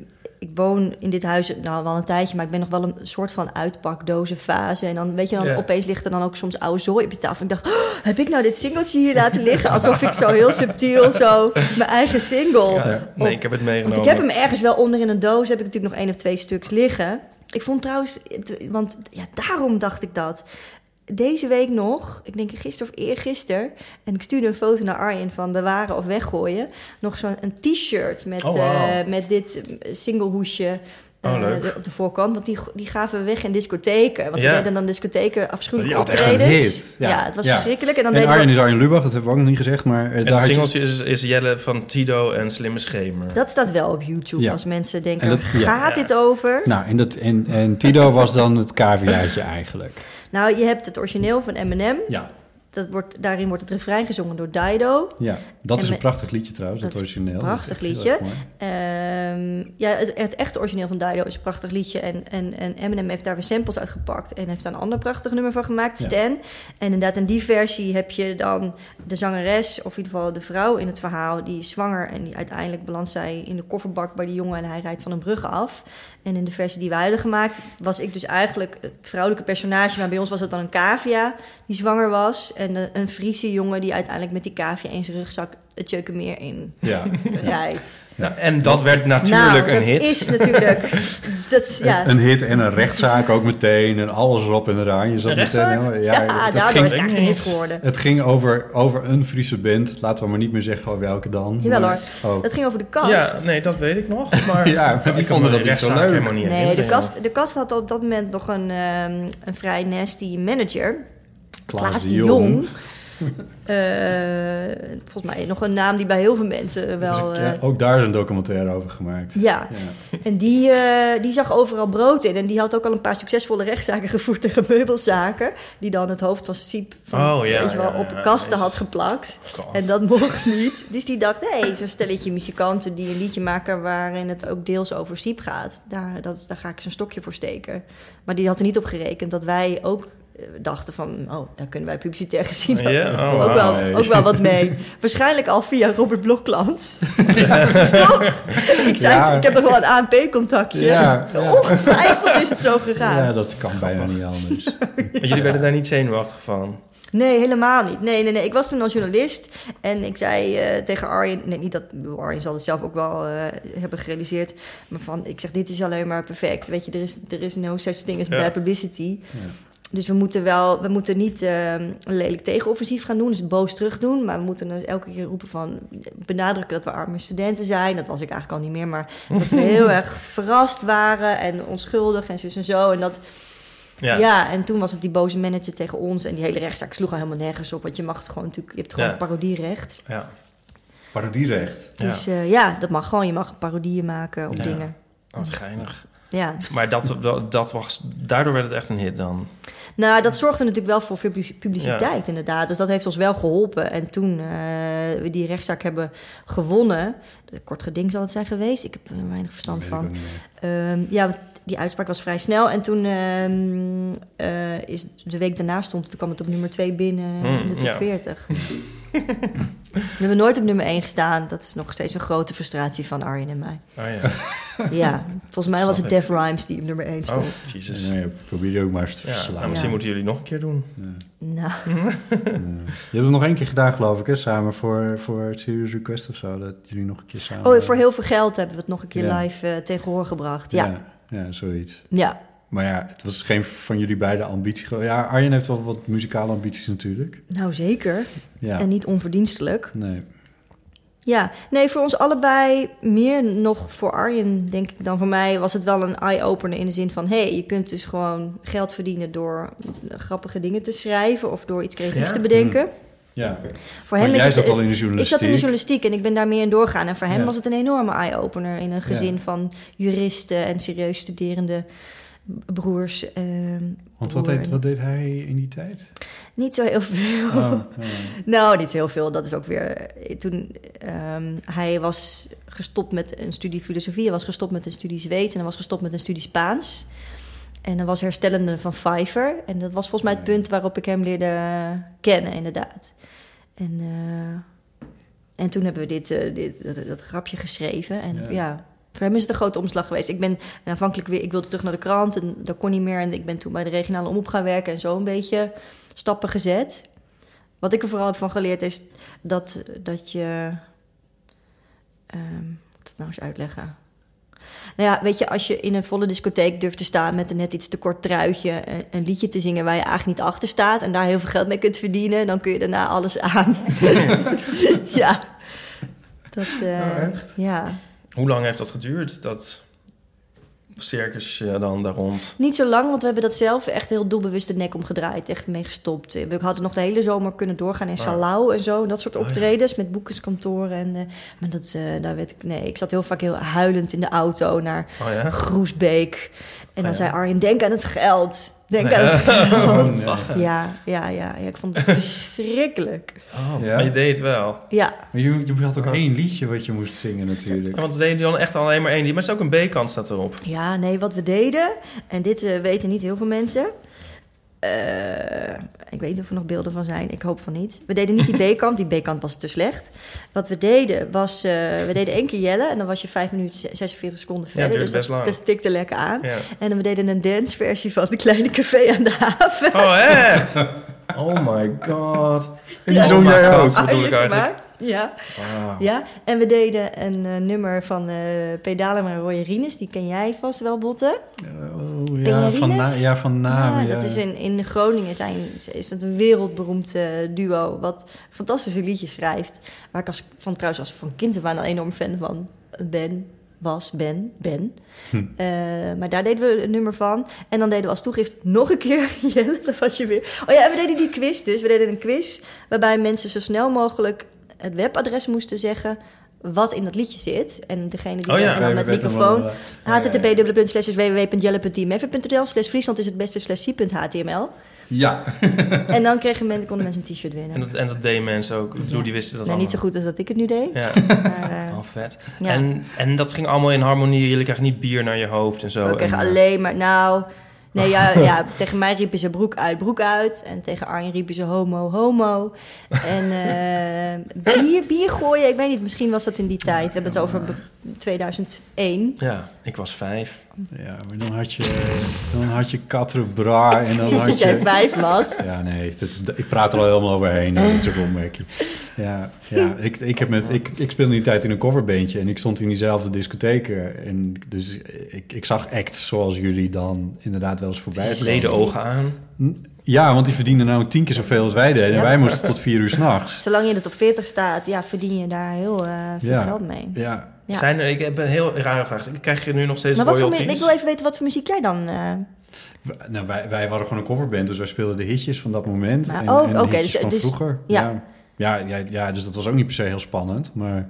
A: Ik woon in dit huis nou wel een tijdje, maar ik ben nog wel een soort van uitpakdozenfase. En dan weet je, dan opeens ligt er dan ook soms oude zooi op je tafel. Ik dacht, oh, heb ik nou dit singeltje hier laten liggen? Alsof ik zo heel subtiel zo mijn eigen single...
B: Ja, nee, ik heb het meegenomen.
A: Want ik heb hem ergens wel onder in een doos. Heb ik natuurlijk nog één of twee stuks liggen. Ik vond trouwens, want ja, daarom dacht ik dat. Deze week nog, ik denk gisteren of eergisteren... en ik stuurde een foto naar Arjen van bewaren of weggooien... nog zo'n een t-shirt met,
B: Oh,
A: eh, met dit eh, single hoesje...
B: Oh,
A: eh,
B: leuk.
A: de- op de voorkant, want die, die gaven we weg in discotheken. Want
B: Ja.
A: we deden dan discotheken afschuwelijke optredens.
C: hit.
A: Ja.
C: Ja.
A: het was
C: Ja.
A: verschrikkelijk. En dan
C: En Arjen
A: we...
C: is Arjen Lubach, dat hebben we ook nog niet gezegd, maar eh,
B: En
C: daar
B: het
C: je-
B: singeltje is, is Jelle van Tido en Slimme Schemer.
A: Dat staat wel op YouTube
C: Ja.
A: als mensen denken,
C: dat-
A: gaat dit over?
C: Nou, en, dat, en, en Tido was dan het caviaatje eigenlijk.
A: Nou, je hebt het origineel van Eminem.
C: Ja,
A: Dat wordt, daarin wordt het refrein gezongen door Dido.
C: ja. dat
A: En
C: is een prachtig liedje trouwens, dat, origineel.
A: prachtig
C: Dat
A: liedje. Ehm, ja, het, het echte origineel van Dido is een prachtig liedje. En, en, en Eminem heeft daar weer samples uitgepakt. En heeft daar een ander prachtig nummer van gemaakt,
C: Ja.
A: Stan. En inderdaad, in die versie heb je dan de zangeres... of in ieder geval de vrouw in het verhaal... die is zwanger en die uiteindelijk belandt zij in de kofferbak bij die jongen... en hij rijdt van een brug af. En in de versie die wij hadden gemaakt... was ik dus eigenlijk het vrouwelijke personage... maar bij ons was het dan een cavia die zwanger was... en een, een Friese jongen die uiteindelijk met die cavia in zijn rugzak... het Jeukenmeer in
C: Ja.
A: rijdt.
B: Nou, en dat werd natuurlijk
A: nou,
B: een hit.
A: dat is natuurlijk... dat is, ja,
C: Een hit en een rechtszaak ook meteen en alles erop en eraan. Je zat
B: Een
C: meteen, helemaal-
A: ja,
C: het
A: daardoor
C: ging,
A: is het eigenlijk een hit
B: niet.
A: geworden.
C: het ging over, over een Friese band. Laten we maar niet meer zeggen over welke dan.
A: Jawel
C: Maar- Oh.
A: Het ging over de kast.
B: Ja, nee, dat weet ik nog. Maar
C: Ja, maar die vonden dat niet zo leuk.
B: niet
A: Nee, de kast, de kast had op dat moment nog een, ehm, een vrij nasty manager. Klaas, de Jong. Eh, volgens mij nog een naam die bij heel veel mensen wel...
C: Dus ik- ja,
A: eh,
C: ook daar is een documentaire over gemaakt.
A: ja.
C: Ja.
A: en die, eh, die zag overal brood in. En die had ook al een paar succesvolle rechtszaken gevoerd tegen meubelzaken. Die dan het hoofd van Siep van,
B: Oh, ja,
A: weet je wel,
B: ja,
A: op
B: ja,
A: kasten had geplakt.
B: God.
A: En dat mocht niet. Dus die dacht, hé, hey, zo'n stelletje muzikanten die een liedje maken waarin het ook deels over Siep gaat. Daar, dat, daar ga ik zo'n stokje voor steken. Maar die had er niet op gerekend dat wij ook dachten van, oh, daar kunnen wij publicitair gezien
B: Ja, oh,
A: ook, wel,
C: Nee.
A: ook wel wat mee. Waarschijnlijk al via Robert Blokland. ja, toch? Ik zei,
C: Ja.
A: ik heb nog wel een ANP-contactje.
C: Ja, ja.
A: Ongetwijfeld is het zo gegaan.
C: Ja, dat kan bijna niet anders.
B: Maar jullie werden daar niet zenuwachtig van.
A: Nee, helemaal niet. Nee, nee, nee. Ik was toen als journalist en ik zei eh, tegen Arjen... Nee, niet dat... Arjen zal het zelf ook wel eh, hebben gerealiseerd. Maar van, ik zeg, dit is alleen maar perfect. Weet je, er is, er is no such thing as
B: Ja.
A: bad publicity. Dus we moeten wel... We moeten niet eh, een lelijk tegenoffensief gaan doen. Dus boos terug doen. Maar we moeten dus elke keer roepen van... Benadrukken dat we arme studenten zijn. Dat was ik eigenlijk al niet meer. Maar dat we heel erg verrast waren en onschuldig en zus en zo. En dat...
B: Ja.
A: Ja. en toen was het die boze manager tegen ons. En die hele rechtszaak sloeg al helemaal nergens op. Want je mag het gewoon natuurlijk... Je hebt gewoon
B: Ja.
A: parodierecht.
B: ja.
C: Parodierecht.
B: Ja.
A: Dus ja. ja, dat mag gewoon. Je mag parodieën maken op
B: Ja.
A: dingen.
B: Wat geinig.
A: Ja.
B: Maar dat, dat, dat was, daardoor werd het echt een hit dan.
A: Nou, dat zorgde natuurlijk wel voor veel publi- publiciteit, inderdaad. Dus dat heeft ons wel geholpen. En toen eh, we die rechtszaak hebben gewonnen... Een kort geding zal het zijn geweest. Ik heb er weinig verstand van. Ehm, ja, die uitspraak was vrij snel. En toen ehm, eh, is de week daarna stond, toen kwam het op nummer 2 binnen
B: Hmm,
A: in de top
B: ja.
A: 40. We hebben nooit op nummer 1 gestaan. Dat is nog steeds een grote frustratie van Arjen en mij.
B: Oh ja.
A: Ja, volgens mij was het. Def Rhymes die op nummer 1
B: Oh,
A: stond.
B: jezus.
C: Nee, probeer je ook maar eens te
B: Ja,
C: verslaan.
B: nou, misschien moeten jullie nog een keer doen.
A: Nou,
C: Je hebt het nog één keer gedaan, geloof ik, hè? Samen voor, voor Serious Request of zo. Dat jullie nog een keer samen...
A: oh, voor heel veel geld hebben we het nog een keer
C: Ja.
A: live hoor gebracht. Ja, ja.
C: ja. Ja, zoiets.
A: ja.
C: Maar ja, het was geen van jullie beide ambitie. Ja, Arjen heeft wel wat muzikale ambities natuurlijk.
A: nou zeker.
C: Ja,
A: En niet onverdienstelijk.
C: nee.
A: Ja, nee, voor ons allebei, meer nog voor Arjen, denk ik dan voor mij, was het wel een eye-opener in de zin van: hé, hey, je kunt dus gewoon geld verdienen door grappige dingen te schrijven of door iets creatiefs
B: Ja?
A: te bedenken.
C: Ja,
A: Voor hem is
C: jij
A: het,
C: zat al in de
A: Ik
C: journalistiek.
A: zat in de journalistiek en ik ben daar meer in doorgaan. En voor hem
C: Ja.
A: was het een enorme eye-opener in een gezin van juristen en serieus studerende broers. ehm,
C: Want wat deed, wat deed hij in die tijd?
A: Niet zo heel veel.
C: Oh, oh.
A: Nou, niet zo heel veel. Dat is ook weer. eh, Toen ehm, hij was gestopt met een studie filosofie, hij was gestopt met een studie Zweeds en hij was gestopt met een studie Spaans. En hij was herstellende van Fiverr. En dat was volgens mij het punt waarop ik hem leerde kennen, inderdaad. En, eh, en toen hebben we dit, eh, dit dat, dat grapje geschreven. En
C: Ja.
A: ja. Voor hem is het een grote omslag geweest. Ik ben aanvankelijk weer, ik wilde terug naar de krant en dat kon niet meer. En ik ben toen bij de regionale omroep gaan werken en zo een beetje stappen gezet. Wat ik er vooral heb van geleerd is dat, dat je. ehm moet ik het nou eens uitleggen? Nou ja, weet je, als je in een volle discotheek durft te staan met een net iets te kort truitje, een, een liedje te zingen waar je eigenlijk niet achter staat en daar heel veel geld mee kunt verdienen, dan kun je daarna alles aan. ja. Dat,
B: Oh, echt?
A: Ja.
B: Hoe lang heeft dat geduurd, dat circus eh, dan daar rond?
A: Niet zo lang, want we hebben dat zelf echt heel doelbewust de nek omgedraaid. Echt mee gestopt. We hadden nog de hele zomer kunnen doorgaan in
B: Ah.
A: Salau en zo. Dat soort
B: Oh, ja.
A: optredens met boekenskantoren. En, eh, maar dat, eh, daar weet ik... Nee, ik zat heel vaak heel huilend in de auto naar
B: Oh ja?
A: Groesbeek. En dan
B: Oh, ja.
A: zei Arjen, denk aan het geld. Denk
B: Nee.
A: aan het geld.
C: Oh, nee.
A: Ja, ja, ja, ja. Ik vond het verschrikkelijk.
B: Oh,
C: Ja?
B: Maar je deed het wel.
A: Ja,
C: Maar je, je had ook één liedje wat je moest zingen natuurlijk.
B: Want we deden dan echt alleen maar één lied. Maar er is ook een B-kant staat erop.
A: Ja, nee, wat we deden, en dit eh, weten niet heel veel mensen. Eh, ik weet niet of er nog beelden van zijn, ik hoop van niet. We deden niet die B-kant, die B-kant was te slecht. Wat we deden was, eh, we deden één keer jellen en dan was je 5 minuten 46 seconden verder. dus dat,
B: lang.
A: dat stikte lekker aan.
B: Ja.
A: En dan we deden een danceversie van de kleine café aan de haven.
B: Oh, echt? Oh my god.
C: En die
B: Oh
C: zong
B: my
C: jij.
B: Wat bedoel ik eigenlijk?
A: gemaakt. Ja. Ja, en we deden een eh, nummer van eh Pedalen met Roy Rines. Die ken jij vast wel, Botten.
C: Oh, ja, van, na, ja, van naam.
A: ja,
C: Ja,
A: dat is in, in Groningen zijn, is dat een wereldberoemd eh, duo... wat fantastische liedjes schrijft. Waar ik als, van, trouwens als van kind af aan een enorm fan van ben, was, ben, ben.
C: Hm.
A: Eh, maar daar deden we een nummer van. En dan deden we als toegift nog een keer... Jelle, dat was je weer... Oh ja, en we deden die quiz dus. We deden een quiz waarbij mensen zo snel mogelijk... het webadres moesten zeggen wat in dat liedje zit. En degene die
B: Oh ja.
A: en dan met microfoon...
C: wel, eh,
A: http://www.jelle.tmf.nl slash freesland is het beste slash c.html.
C: Ja.
A: En dan kregen mensen, konden mensen een t-shirt winnen.
B: En dat, en dat deden mensen ook. Bedoel, die wisten dat
A: nee, niet zo
B: allemaal.
A: goed als dat ik het nu deed.
B: Ja,
A: Maar, eh,
B: oh vet.
A: Ja.
B: En, en dat ging allemaal in harmonie. Jullie kregen niet bier naar je hoofd en zo.
A: we kregen
B: En, eh,
A: alleen maar... Nou, nee, ja, ja, tegen mij riepen ze broek uit, broek uit. En tegen Arjen riepen ze homo, homo. En eh, bier, bier gooien, ik weet niet, misschien was dat in die tijd. We hebben het over 2001.
B: Ja, ik was vijf.
C: ja, maar dan had je, dan had je Quatre Bra en dan had
A: dat jij
C: je...
A: vijf was.
C: Ja, nee, het is- ik praat er al helemaal overheen. Dat is ook opmerking. Ja, ja ik, ik, heb met, ik, ik speelde die tijd in een coverbandje en ik stond in diezelfde discotheken. En dus ik, ik zag acts zoals jullie dan inderdaad wel eens voorbij.
B: Leden ogen aan.
C: Ja, want die verdienen nou tien keer zoveel als wij deden. En
A: Ja.
C: wij moesten tot vier uur s'nachts.
A: Zolang je in de top 40 staat, ja, verdien je daar heel eh, veel
C: Ja.
A: geld mee.
C: Ja,
A: Ja.
B: Zijn er, ik heb een heel rare vraag. Krijg je nu nog steeds
A: Maar wat voor, ik wil even weten wat voor muziek jij dan... eh,
C: nou, wij, wij waren gewoon een coverband, dus wij speelden de hitjes van dat moment.
A: Maar-
C: en,
A: oh,
C: en de
A: oké,
C: hitjes
A: dus-
C: van
A: dus-
C: vroeger.
A: ja.
C: Ja. Ja, ja, ja, dus dat was ook niet per se heel spannend. Maar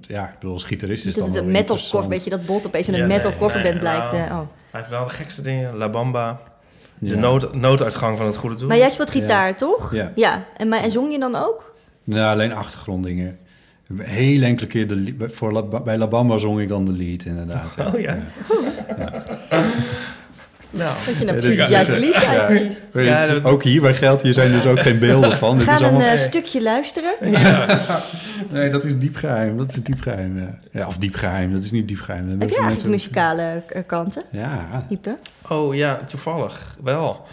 C: ja, ik bedoel, als gitarist is
A: dat
C: het dan
A: een
C: wel
A: metal cover, weet je, dat bot opeens in
B: Ja,
A: een metal
B: nee,
A: coverband
B: nee,
A: blijkt.
B: nou.
A: eh, oh.
B: Hij heeft wel de gekste dingen. La Bamba. De
C: Ja.
B: nood, nooduitgang van het goede doel.
A: Maar jij speelt gitaar, toch?
C: Ja.
A: Ja. En, maar, en zong je dan ook?
C: Nou, alleen achtergronddingen. Hele enkele keer de, voor La, bij La Bamba zong ik dan de lead, inderdaad.
B: Oh ja. Nou,
A: Dat je nou
C: Ja,
A: precies het
C: is-
A: juiste liedje
C: ja.
A: uitkiest.
B: Ja,
C: het-
B: dat-
C: ook hier bij geld, hier zijn dus ook geen beelden van.
A: We
C: Dit is
A: gaan een
C: allemaal...
A: eh, stukje luisteren.
C: Nee, dat is diep geheim. Dat is diep geheim, ja. ja. Of diep geheim, dat is niet diep geheim. Dat
A: Heb
C: hebben
A: je eigenlijk
C: mensen-
A: muzikale eh, kanten,
C: Ja.
A: Ipe?
B: Oh ja, toevallig wel.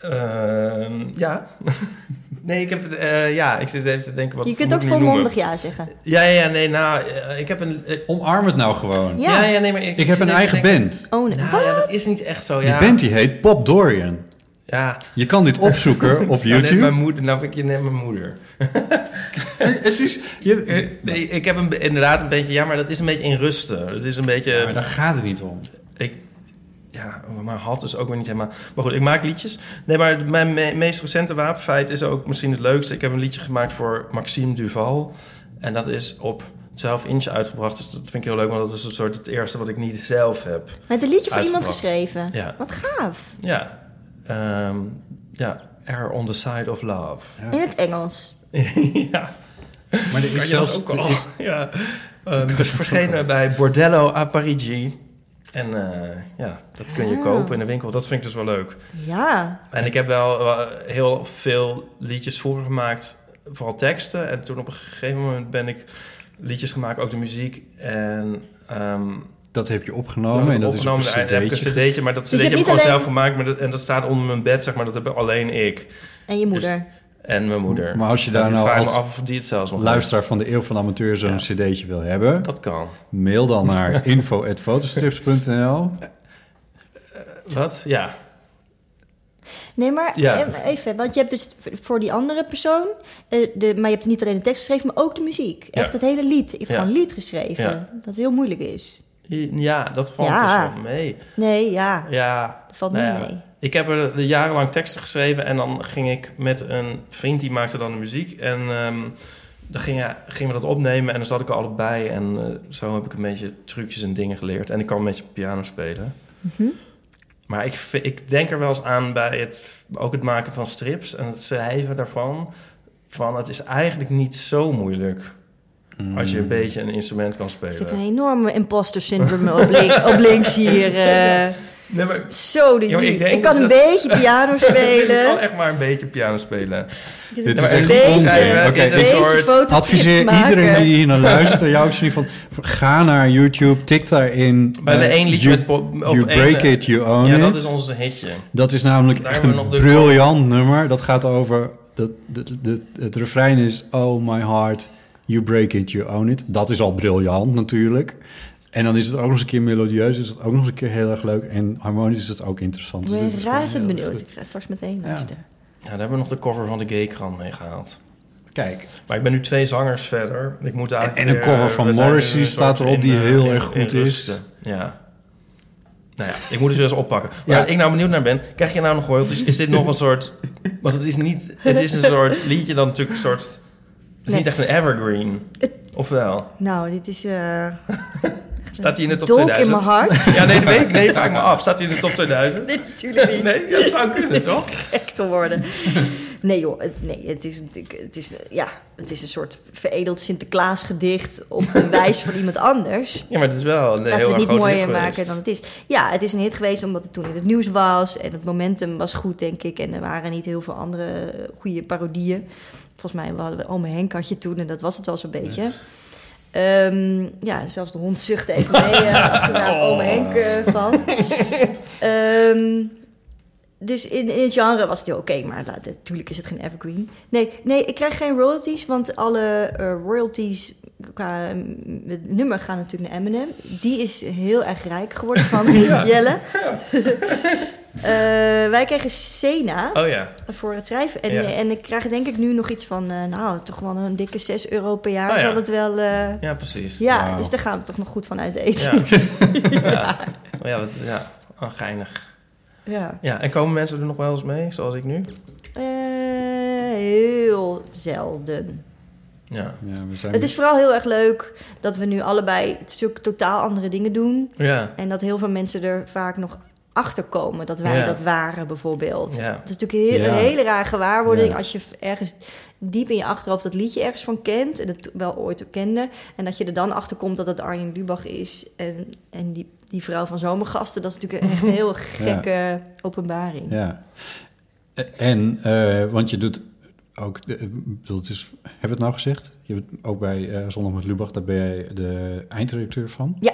B: Ehm, ja. nee, ik heb het. eh, ja, ik zit even te denken wat.
A: Je kunt ook volmondig ja zeggen.
B: Ja, ja, ja, nee, nou, eh, ik heb een. eh,
C: Omarm het nou gewoon.
A: Ja.
B: ja, ja, nee, maar ik,
C: Ik heb een eigen
B: denken-
C: band.
A: Oh, nee.
B: Nou, ja, dat is niet echt zo.
C: Die
B: Ja,
C: band die heet Pop Dorian.
B: ja.
C: Je kan dit opzoeken op
B: Nou,
C: YouTube.
B: mijn moeder, nou vind ik je net mijn moeder.
C: Het is... Je,
B: Nee, ik heb een, inderdaad een beetje, ja, maar dat is een beetje in rusten. Het is een beetje.
C: Ja, maar daar gaat het niet om.
B: Ik, ja, maar had dus ook weer niet helemaal. Maar goed, ik maak liedjes. Nee, maar mijn me- meest recente wapenfeit is ook misschien het leukste. Ik heb een liedje gemaakt voor Maxime Duval. En dat is op 12 inch uitgebracht. Dus dat vind ik heel leuk, want dat is een soort het eerste wat ik niet zelf heb.
A: Met een liedje voor iemand geschreven.
B: Ja.
A: Wat gaaf.
B: Ja, Ehm ja, Air on the Side of Love.
A: In het Engels.
B: ja,
C: Maar
B: kan
C: is
B: je dat
C: zelfs...
B: ook al?
C: is-
B: Ja. Ehm, dus verschenen bij Bordello a Parigi. En eh, ja, dat kun je
A: Ah.
B: kopen in de winkel. Dat vind ik dus wel leuk.
A: Ja.
B: En ik heb wel eh, heel veel liedjes vroeger gemaakt, vooral teksten. En toen op een gegeven moment ben ik liedjes gemaakt, ook de muziek. En ehm
C: Dat heb je opgenomen en dat
B: opgenomen.
C: is op een
B: heb ik
C: cd'tje.
B: een cd'tje, maar dat
A: Dus je
B: cd'tje heb ik gewoon zelf gemaakt. Maar dat, en dat staat onder mijn bed, zeg maar. Dat heb alleen ik
A: En je moeder.
B: En mijn moeder.
C: Maar als je daar nou als
B: af of die het zelfs nog
C: luisteraar
B: heeft.
C: van de Eeuw van de Amateur zo'n
B: Ja.
C: cd'tje wil hebben...
B: Dat kan.
C: mail dan naar info.fotostrips.nl
B: Wat? Ja.
A: Nee, maar
B: Ja.
A: eh, even, want je hebt dus voor die andere persoon, eh, de, maar je hebt niet alleen de tekst geschreven, maar ook de muziek.
B: Ja.
A: Echt het hele lied. Je hebt
B: Ja.
A: gewoon een lied geschreven,
B: Ja.
A: dat heel moeilijk is.
B: Ja, dat valt
A: Ja.
B: dus wel mee.
A: Nee, ja,
B: Ja,
A: dat valt
B: Nou
A: niet
B: ja,
A: mee.
B: Ik heb er jarenlang teksten geschreven en dan ging ik met een vriend die maakte dan de muziek. En ehm, dan gingen, gingen we dat opnemen en dan zat ik er allebei. En eh, zo heb ik een beetje trucjes en dingen geleerd. En ik kan een beetje piano spelen.
A: Mhm.
B: Maar ik, ik denk er wel eens aan bij het, ook het maken van strips en het schrijven daarvan. Van het is eigenlijk niet zo moeilijk als je een beetje een instrument kan
A: Ik heb een
B: spelen.
A: enorme imposter syndrome op, link- op links hier. eh.
B: Nee, maar
A: zo, de
B: maar ik
A: kan
B: dat
A: een
B: dat-
A: beetje piano
B: ik kan
A: spelen.
B: echt maar een beetje piano spelen.
A: Ik
C: Dit
A: een
C: is echt
A: beetje,
C: onzin. Oké,
A: een
C: dit
A: beetje
B: soort-
A: fotostrips
C: Adviseer
A: maken.
C: iedereen die hier naar luistert jou ook van... Ga naar YouTube, tik daarin...
B: We hebben
C: eh,
B: één liedje
C: you,
B: met pop- of
C: You Break
B: eh,
C: It, You Own
B: Ja,
C: It.
B: dat is onze hitje.
C: Dat is namelijk
B: Daar
C: echt een
B: de-
C: briljant nummer. Dat gaat over... Dat, dat, dat- het refrein is... Oh my heart, you break it, you own it. Dat is al briljant natuurlijk. En dan is het ook nog eens een keer melodieus. Is het ook nog eens een keer heel erg leuk. En harmonisch is het ook interessant.
A: Ik
C: Dus
A: ben
C: dit is gewoon
A: razend benieuwd. Ik ga het straks meteen luisteren.
B: Ja, daar hebben we nog de cover van de Gaykrant mee gehaald.
C: Kijk.
B: Maar ik ben nu twee zangers verder. Ik moet eigenlijk
C: En een cover van Morrissey staat erop die
B: eh,
C: heel erg goed is.
B: rusten. Ja. Nou ja, ik moet het weer eens oppakken. Maar
C: Ja.
B: waar ik nou benieuwd naar ben, krijg je nou nog royalties? Is dit nog een soort... Want het is niet... Het is een soort liedje dan natuurlijk een soort... Het is
A: Nee.
B: niet echt een evergreen. Of wel?
A: Nou, dit is eh
B: Staat hij in de top
A: dolk in
B: 2000?
A: mijn hart.
B: Ja, nee, ik. Nee, vraag me af. Staat hij in de top 2000?
A: Nee, natuurlijk niet.
B: Nee, dat zou kunnen, toch?
A: gek geworden. Nee joh, het, nee, het is natuurlijk, het is, ja, het is een soort veredeld Sinterklaas gedicht op een wijs van iemand anders.
B: Ja, maar het is wel een
A: Laten
B: heel
A: we het niet mooier maken dan het is. Ja, het is een hit geweest omdat het toen in het nieuws was. En het momentum was goed, denk ik. En er waren niet heel veel andere eh, goede parodieën. Volgens mij hadden we Ome Henk had je toen en dat was het wel zo'n beetje. Ehm, ja, zelfs de hond zucht even mee eh, als er naar Ome Henk eh, valt. Ehm, dus in, in het genre was het heel oké, maar natuurlijk is het geen evergreen. Nee, nee, ik krijg geen royalties, want alle eh, royalties qua mm, het nummer gaan natuurlijk naar Eminem. Die is heel erg rijk geworden van Jelle. Wij kregen Sena
B: Oh ja.
A: voor het schrijven. En,
B: Ja.
A: eh, en ik krijg denk ik nu nog iets van, eh, nou, toch wel een dikke 6 euro per jaar
B: Oh ja.
A: zal het wel... eh,
B: Ja, precies.
A: ja, dus daar gaan we toch nog goed van uit eten.
B: Ja. ja. Ja, wat, ja. Oh, geinig.
A: ja.
B: Ja, en komen mensen er nog wel eens mee, zoals ik nu?
A: Eh, heel zelden.
B: Ja.
C: Ja, we zijn
A: Het is vooral heel erg leuk dat we nu allebei stuk totaal andere dingen doen.
B: Ja.
A: En dat heel veel mensen er vaak nog achterkomen dat wij
B: Ja.
A: dat waren, bijvoorbeeld.
B: Ja.
A: Dat is natuurlijk heel,
C: Ja.
A: een hele rare gewaarwording als je ergens diep in je achterhoofd dat liedje ergens van kent en het wel ooit kende. En dat je er dan achter komt dat het Arjen Lubach is en, en die, die vrouw van Zomergasten. Dat is natuurlijk echt een heel gekke openbaring.
C: Ja. En, eh, want je doet ook, de, ik bedoel, het is, heb je het nou gezegd? Je bent ook bij eh Zondag met Lubach, daar ben jij de eindredacteur van.
A: Ja.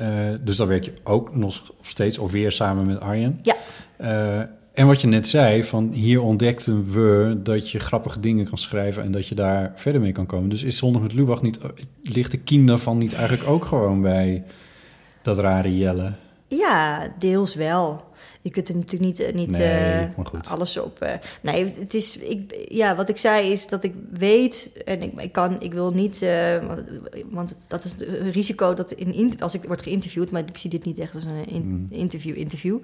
C: Eh, dus daar werk je ook nog steeds of weer samen met Arjen.
A: Ja.
C: Eh, en wat je net zei, van hier ontdekten we dat je grappige dingen kan schrijven en dat je daar verder mee kan komen. Dus is Zondag met Lubach niet, ligt de kiem daarvan niet eigenlijk ook gewoon bij dat rare Jelle?
A: Ja, deels wel. Je kunt er natuurlijk niet, eh, niet
C: Nee,
A: eh, alles op. eh, nee, het- is. Ik, ja, wat ik zei is dat ik weet en ik, ik kan, ik wil niet, want, want dat is een risico dat in, als ik word geïnterviewd, maar ik zie dit niet echt als een in-
C: Mm.
A: interview, interview.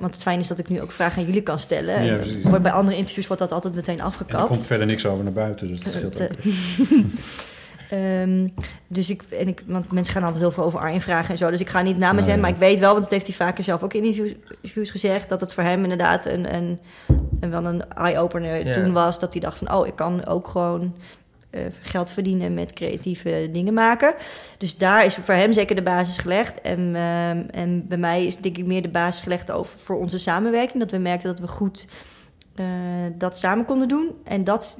A: Want het fijn is dat ik nu ook vragen aan jullie kan stellen.
C: Ja,
A: En bij andere interviews wordt dat altijd meteen
C: En er
A: afgekapt.
C: komt verder niks over naar buiten, dus dat scheelt ook.
A: eh, Ehm, dus ik, en ik, want mensen gaan altijd heel veel over Arjen vragen en zo. Dus ik ga niet namen
C: Nee.
A: zeggen, maar ik weet wel, want dat heeft hij vaker zelf ook in interviews, gezegd, dat het voor hem inderdaad een, een, een wel een eye-opener
B: Ja.
A: toen was. Dat hij dacht van, oh, ik kan ook gewoon eh, geld verdienen met creatieve dingen maken. Dus daar is voor hem zeker de basis gelegd. En, ehm, en bij mij is denk ik meer de basis gelegd over voor onze samenwerking. Dat we merkten dat we goed eh, dat samen konden doen. En dat,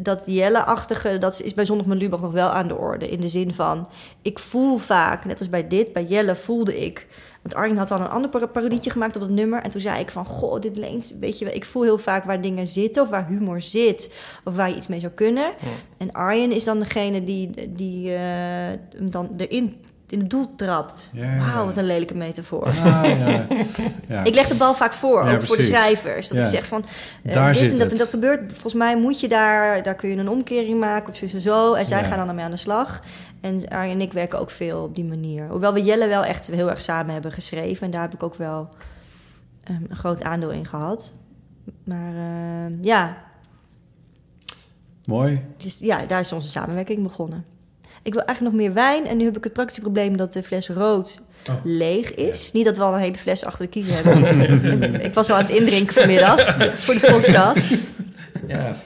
A: dat Jelle-achtige, dat is bij Zondag met Lubach nog wel aan de orde. In de zin van, ik voel vaak, net als bij dit, bij Jelle voelde ik... Want Arjen had al een ander par- parodietje gemaakt op het nummer. En toen zei ik van, goh, dit leent, weet je wel... Ik voel heel vaak waar dingen zitten of waar humor zit. Of waar je iets mee zou kunnen. En Arjen is dan degene die, die eh, hem dan erin in het doel trapt. Wauw, wat een lelijke metafoor.
C: Ah, ja. Ja.
A: Ik leg de bal vaak voor, ook voor de schrijvers. Dat ik zeg van, eh, dit en dat en dat gebeurt. Volgens mij moet je daar, daar kun je een omkering maken of zo en zo. En zij gaan dan ermee aan de slag. En Arjen en ik werken ook veel op die manier. Hoewel we Jelle wel echt heel erg samen hebben geschreven. En daar heb ik ook wel ehm, een groot aandeel in gehad. Maar eh, ja,
C: Mooi.
A: dus, ja, daar is onze samenwerking begonnen. Ik wil eigenlijk nog meer wijn. En nu heb ik het praktische probleem dat de fles rood
C: Oh.
A: leeg is. Niet dat we al een hele fles achter de kiezer hebben. ik was al aan het indrinken vanmiddag voor de podcast.
B: Ja.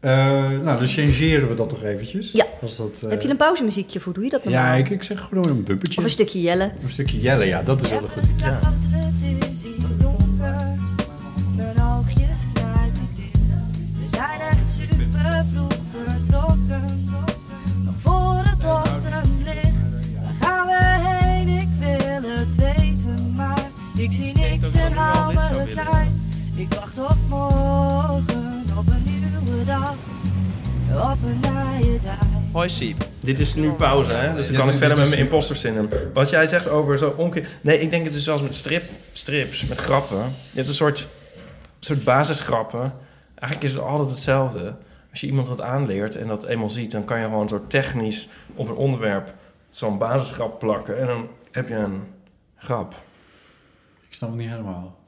C: Eh, nou, dan changeren we dat toch eventjes.
A: Ja.
C: Was dat, eh,
A: Heb je een pauzemuziekje voor? Doe je dat normaal?
C: Ja, ik, ik zeg gewoon een bumpertje.
A: Of een stukje Jelle?
C: Een stukje jellen, ja, dat is wel een goed idee.
B: Ja.
D: Het is hier donker, mijn oogjes dicht. We zijn echt super vroeg vertrokken, ik zie niks en hou me klein. Ik wacht op morgen, op een nieuwe dag, op een nieuwe dag.
B: Hoi Siep. Dit is nu pauze, hè? Dus dan
C: Ja,
B: kan ik verder met mijn imposter syndroom. Wat jij zegt over zo omkeer... Nee, ik denk het is zelfs met strip, strips, met grappen. Je hebt een soort, soort basisgrappen. Eigenlijk is het altijd hetzelfde. Als je iemand wat aanleert en dat eenmaal ziet... dan kan je gewoon zo technisch op een onderwerp zo'n basisgrap plakken. En dan heb je een grap.
C: Ik snap het niet helemaal.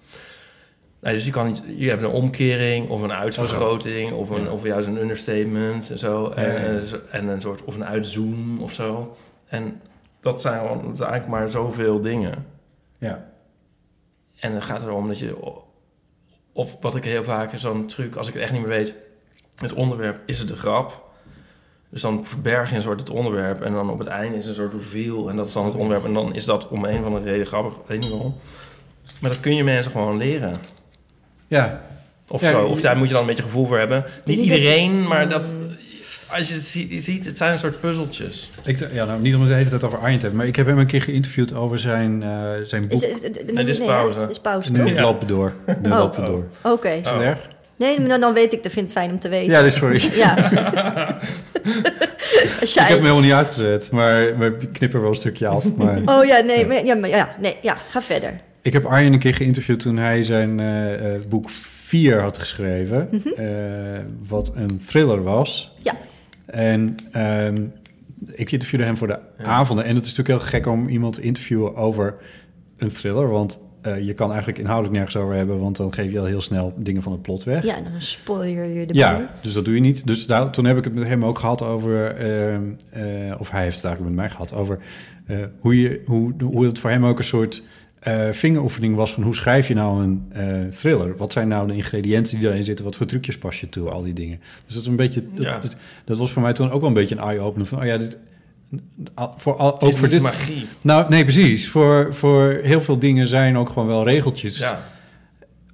B: Nee, dus je kan niet, je hebt een omkering of een uitvergroting of, een,
C: Ja.
B: of juist een understatement en zo.
C: Ja,
B: en zo- en een soort of een uitzoom of zo. En dat zijn gewoon dat zijn eigenlijk maar zoveel dingen.
C: Ja.
B: En dan gaat het erom dat je, of wat ik heel vaak zo'n truc, als ik het echt niet meer weet, het onderwerp is het de grap. Dus dan verberg je een soort het onderwerp en dan op het einde is een soort reveal en dat is dan het onderwerp. En dan is dat om een van de reden grappig, weet niet waarom. Maar dat kun je mensen gewoon leren.
C: Ja.
B: Of
C: Ja,
B: zo. Of daar moet je dan een beetje gevoel voor hebben. Niet
A: niet dat-
B: iedereen, maar dat... Als je het ziet, het zijn een soort puzzeltjes.
C: Ik, ja, nou, niet om het de hele tijd over Arjen te hebben, maar ik heb hem een keer geïnterviewd over zijn, eh, zijn boek.
A: Is, is, is,
B: dit is pauze.
A: Dit is pauze,
C: nu?
B: Ja.
C: lopen we door. Nu
A: Oh.
C: lopen door.
A: Oké.
C: Is dat
B: Oh.
C: erg?
A: Nee, maar dan, dan weet ik, dat vind ik fijn om te weten.
C: Ja, dus sorry.
A: Ja.
C: Ik heb hem helemaal niet uitgezet, maar we knippen wel een stukje af. Maar
A: Oh ja, nee, maar, ja, maar, ja, nee, ja, ga verder.
C: Ik heb Arjen een keer geïnterviewd toen hij zijn eh, eh, boek 4 had geschreven. eh, wat een thriller was.
A: Mhm. Ja.
C: En ehm, ik interviewde hem voor de
B: Ja.
C: avonden. En het is natuurlijk heel gek om iemand te interviewen over een thriller. Want eh, je kan eigenlijk inhoudelijk nergens over hebben. Want dan geef je al heel snel dingen van het plot weg.
A: Ja, dan spoiler je de
C: Ja, dus dat doe je niet. Dus daar, toen heb ik het met hem ook gehad over, ehm, eh, of hij heeft het eigenlijk met mij gehad over eh, hoe, je, hoe, hoe het voor hem ook een soort eh, vingeroefening was van hoe schrijf je nou een eh, thriller? Wat zijn nou de ingrediënten die erin zitten? Wat voor trucjes pas je toe? Al die dingen. Dus dat is een beetje. Dat,
B: Ja.
C: dat, dat was voor mij toen ook wel een beetje een eye-opener van, oh ja, dit. Voor al,
B: Het
C: ook
B: is
C: voor
B: niet
C: dit.
B: magie.
C: Nou, nee, precies. Voor, voor heel veel dingen zijn ook gewoon wel regeltjes.
B: Ja.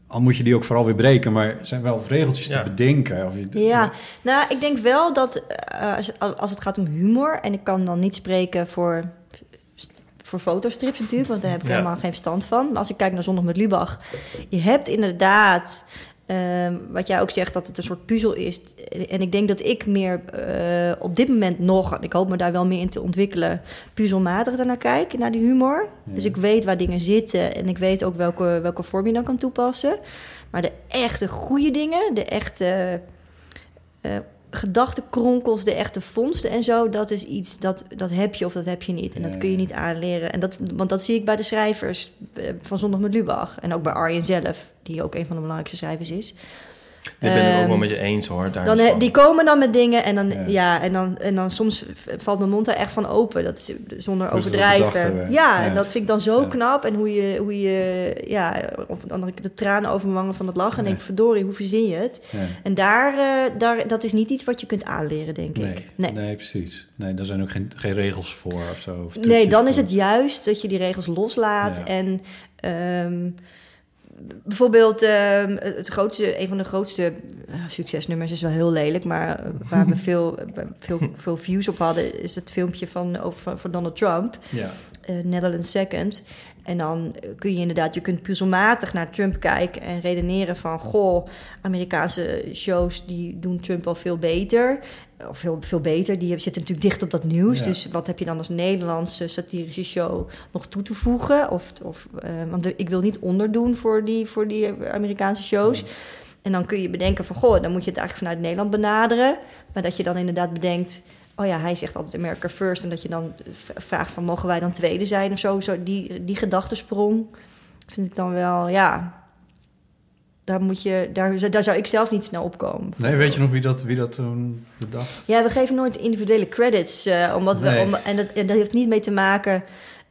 C: Al moet je die ook vooral weer breken, maar er zijn wel regeltjes
B: Ja.
C: te bedenken. Of je,
A: Ja, nou, ik denk wel dat eh, als, als het gaat om humor... en ik kan dan niet spreken voor, voor fotostrips natuurlijk... want daar heb ik
B: Ja.
A: helemaal geen verstand van. Maar als ik kijk naar Zondag met Lubach... je hebt inderdaad, ehm, wat jij ook zegt, dat het een soort puzzel is. En ik denk dat ik meer eh, op dit moment nog... en ik hoop me daar wel meer in te ontwikkelen... puzzelmatig daarnaar kijk, naar die humor. Dus ik weet waar dingen zitten... en ik weet ook welke, welke vorm je dan kan toepassen... Maar de echte goede dingen, de echte eh gedachtenkronkels, de echte vondsten en zo, dat is iets dat, dat heb je of dat heb je niet. En dat kun je niet aanleren. En dat, want dat zie ik bij de schrijvers eh, van Zondag met Lubach. En ook bij Arjen zelf, die ook een van de belangrijkste schrijvers is.
B: Ik ben het ook
A: Ehm,
B: wel met je eens hoor. Daar
A: Dan, he- die komen dan met dingen en dan,
C: Ja.
A: ja. en dan, en dan soms valt mijn mond er echt van open. Dat is zonder overdrijven. Ja,
C: Ja.
A: en dat vind ik dan zo
C: Ja.
A: knap. En hoe je, hoe je ja, of dan de tranen over mijn wangen van het lachen. En denk, verdorie, hoe verzin je het? En daar, eh, daar, dat is niet iets wat je kunt aanleren, denk
C: Nee,
A: ik.
C: nee.
A: Nee.
C: precies. Nee, daar zijn ook geen, geen regels voor of zo. of
A: Nee, dan is het juist dat je die regels loslaat. En ehm, bijvoorbeeld ehm, het grootste, een van de grootste eh, succesnummers is wel heel lelijk, maar eh, waar we veel, veel, veel views op hadden, is het filmpje van, over, van, van Donald Trump.
C: Ja.
A: eh, Netherlands Second. En dan kun je inderdaad, je kunt puzzelmatig naar Trump kijken en redeneren van, goh, Amerikaanse shows die doen Trump al veel beter. Of veel, veel beter, die zitten natuurlijk dicht op dat nieuws.
C: Ja.
A: Dus wat heb je dan als Nederlandse satirische show nog toe te voegen? Of, of, eh, want ik wil niet onderdoen voor die, voor die Amerikaanse shows. En dan kun je bedenken van, goh, dan moet je het eigenlijk vanuit Nederland benaderen. Maar dat je dan inderdaad bedenkt, oh ja, hij zegt altijd America first. En dat je dan vraagt van, mogen wij dan tweede zijn of zo? zo die, die gedachtesprong vind ik dan wel, ja... Daar, moet je, daar, daar zou ik zelf niet snel op komen.
C: Nee, weet je nog wie dat, wie dat toen bedacht?
A: Ja, we geven nooit individuele credits. eh, omdat we, om, en, dat, en dat heeft niet mee te maken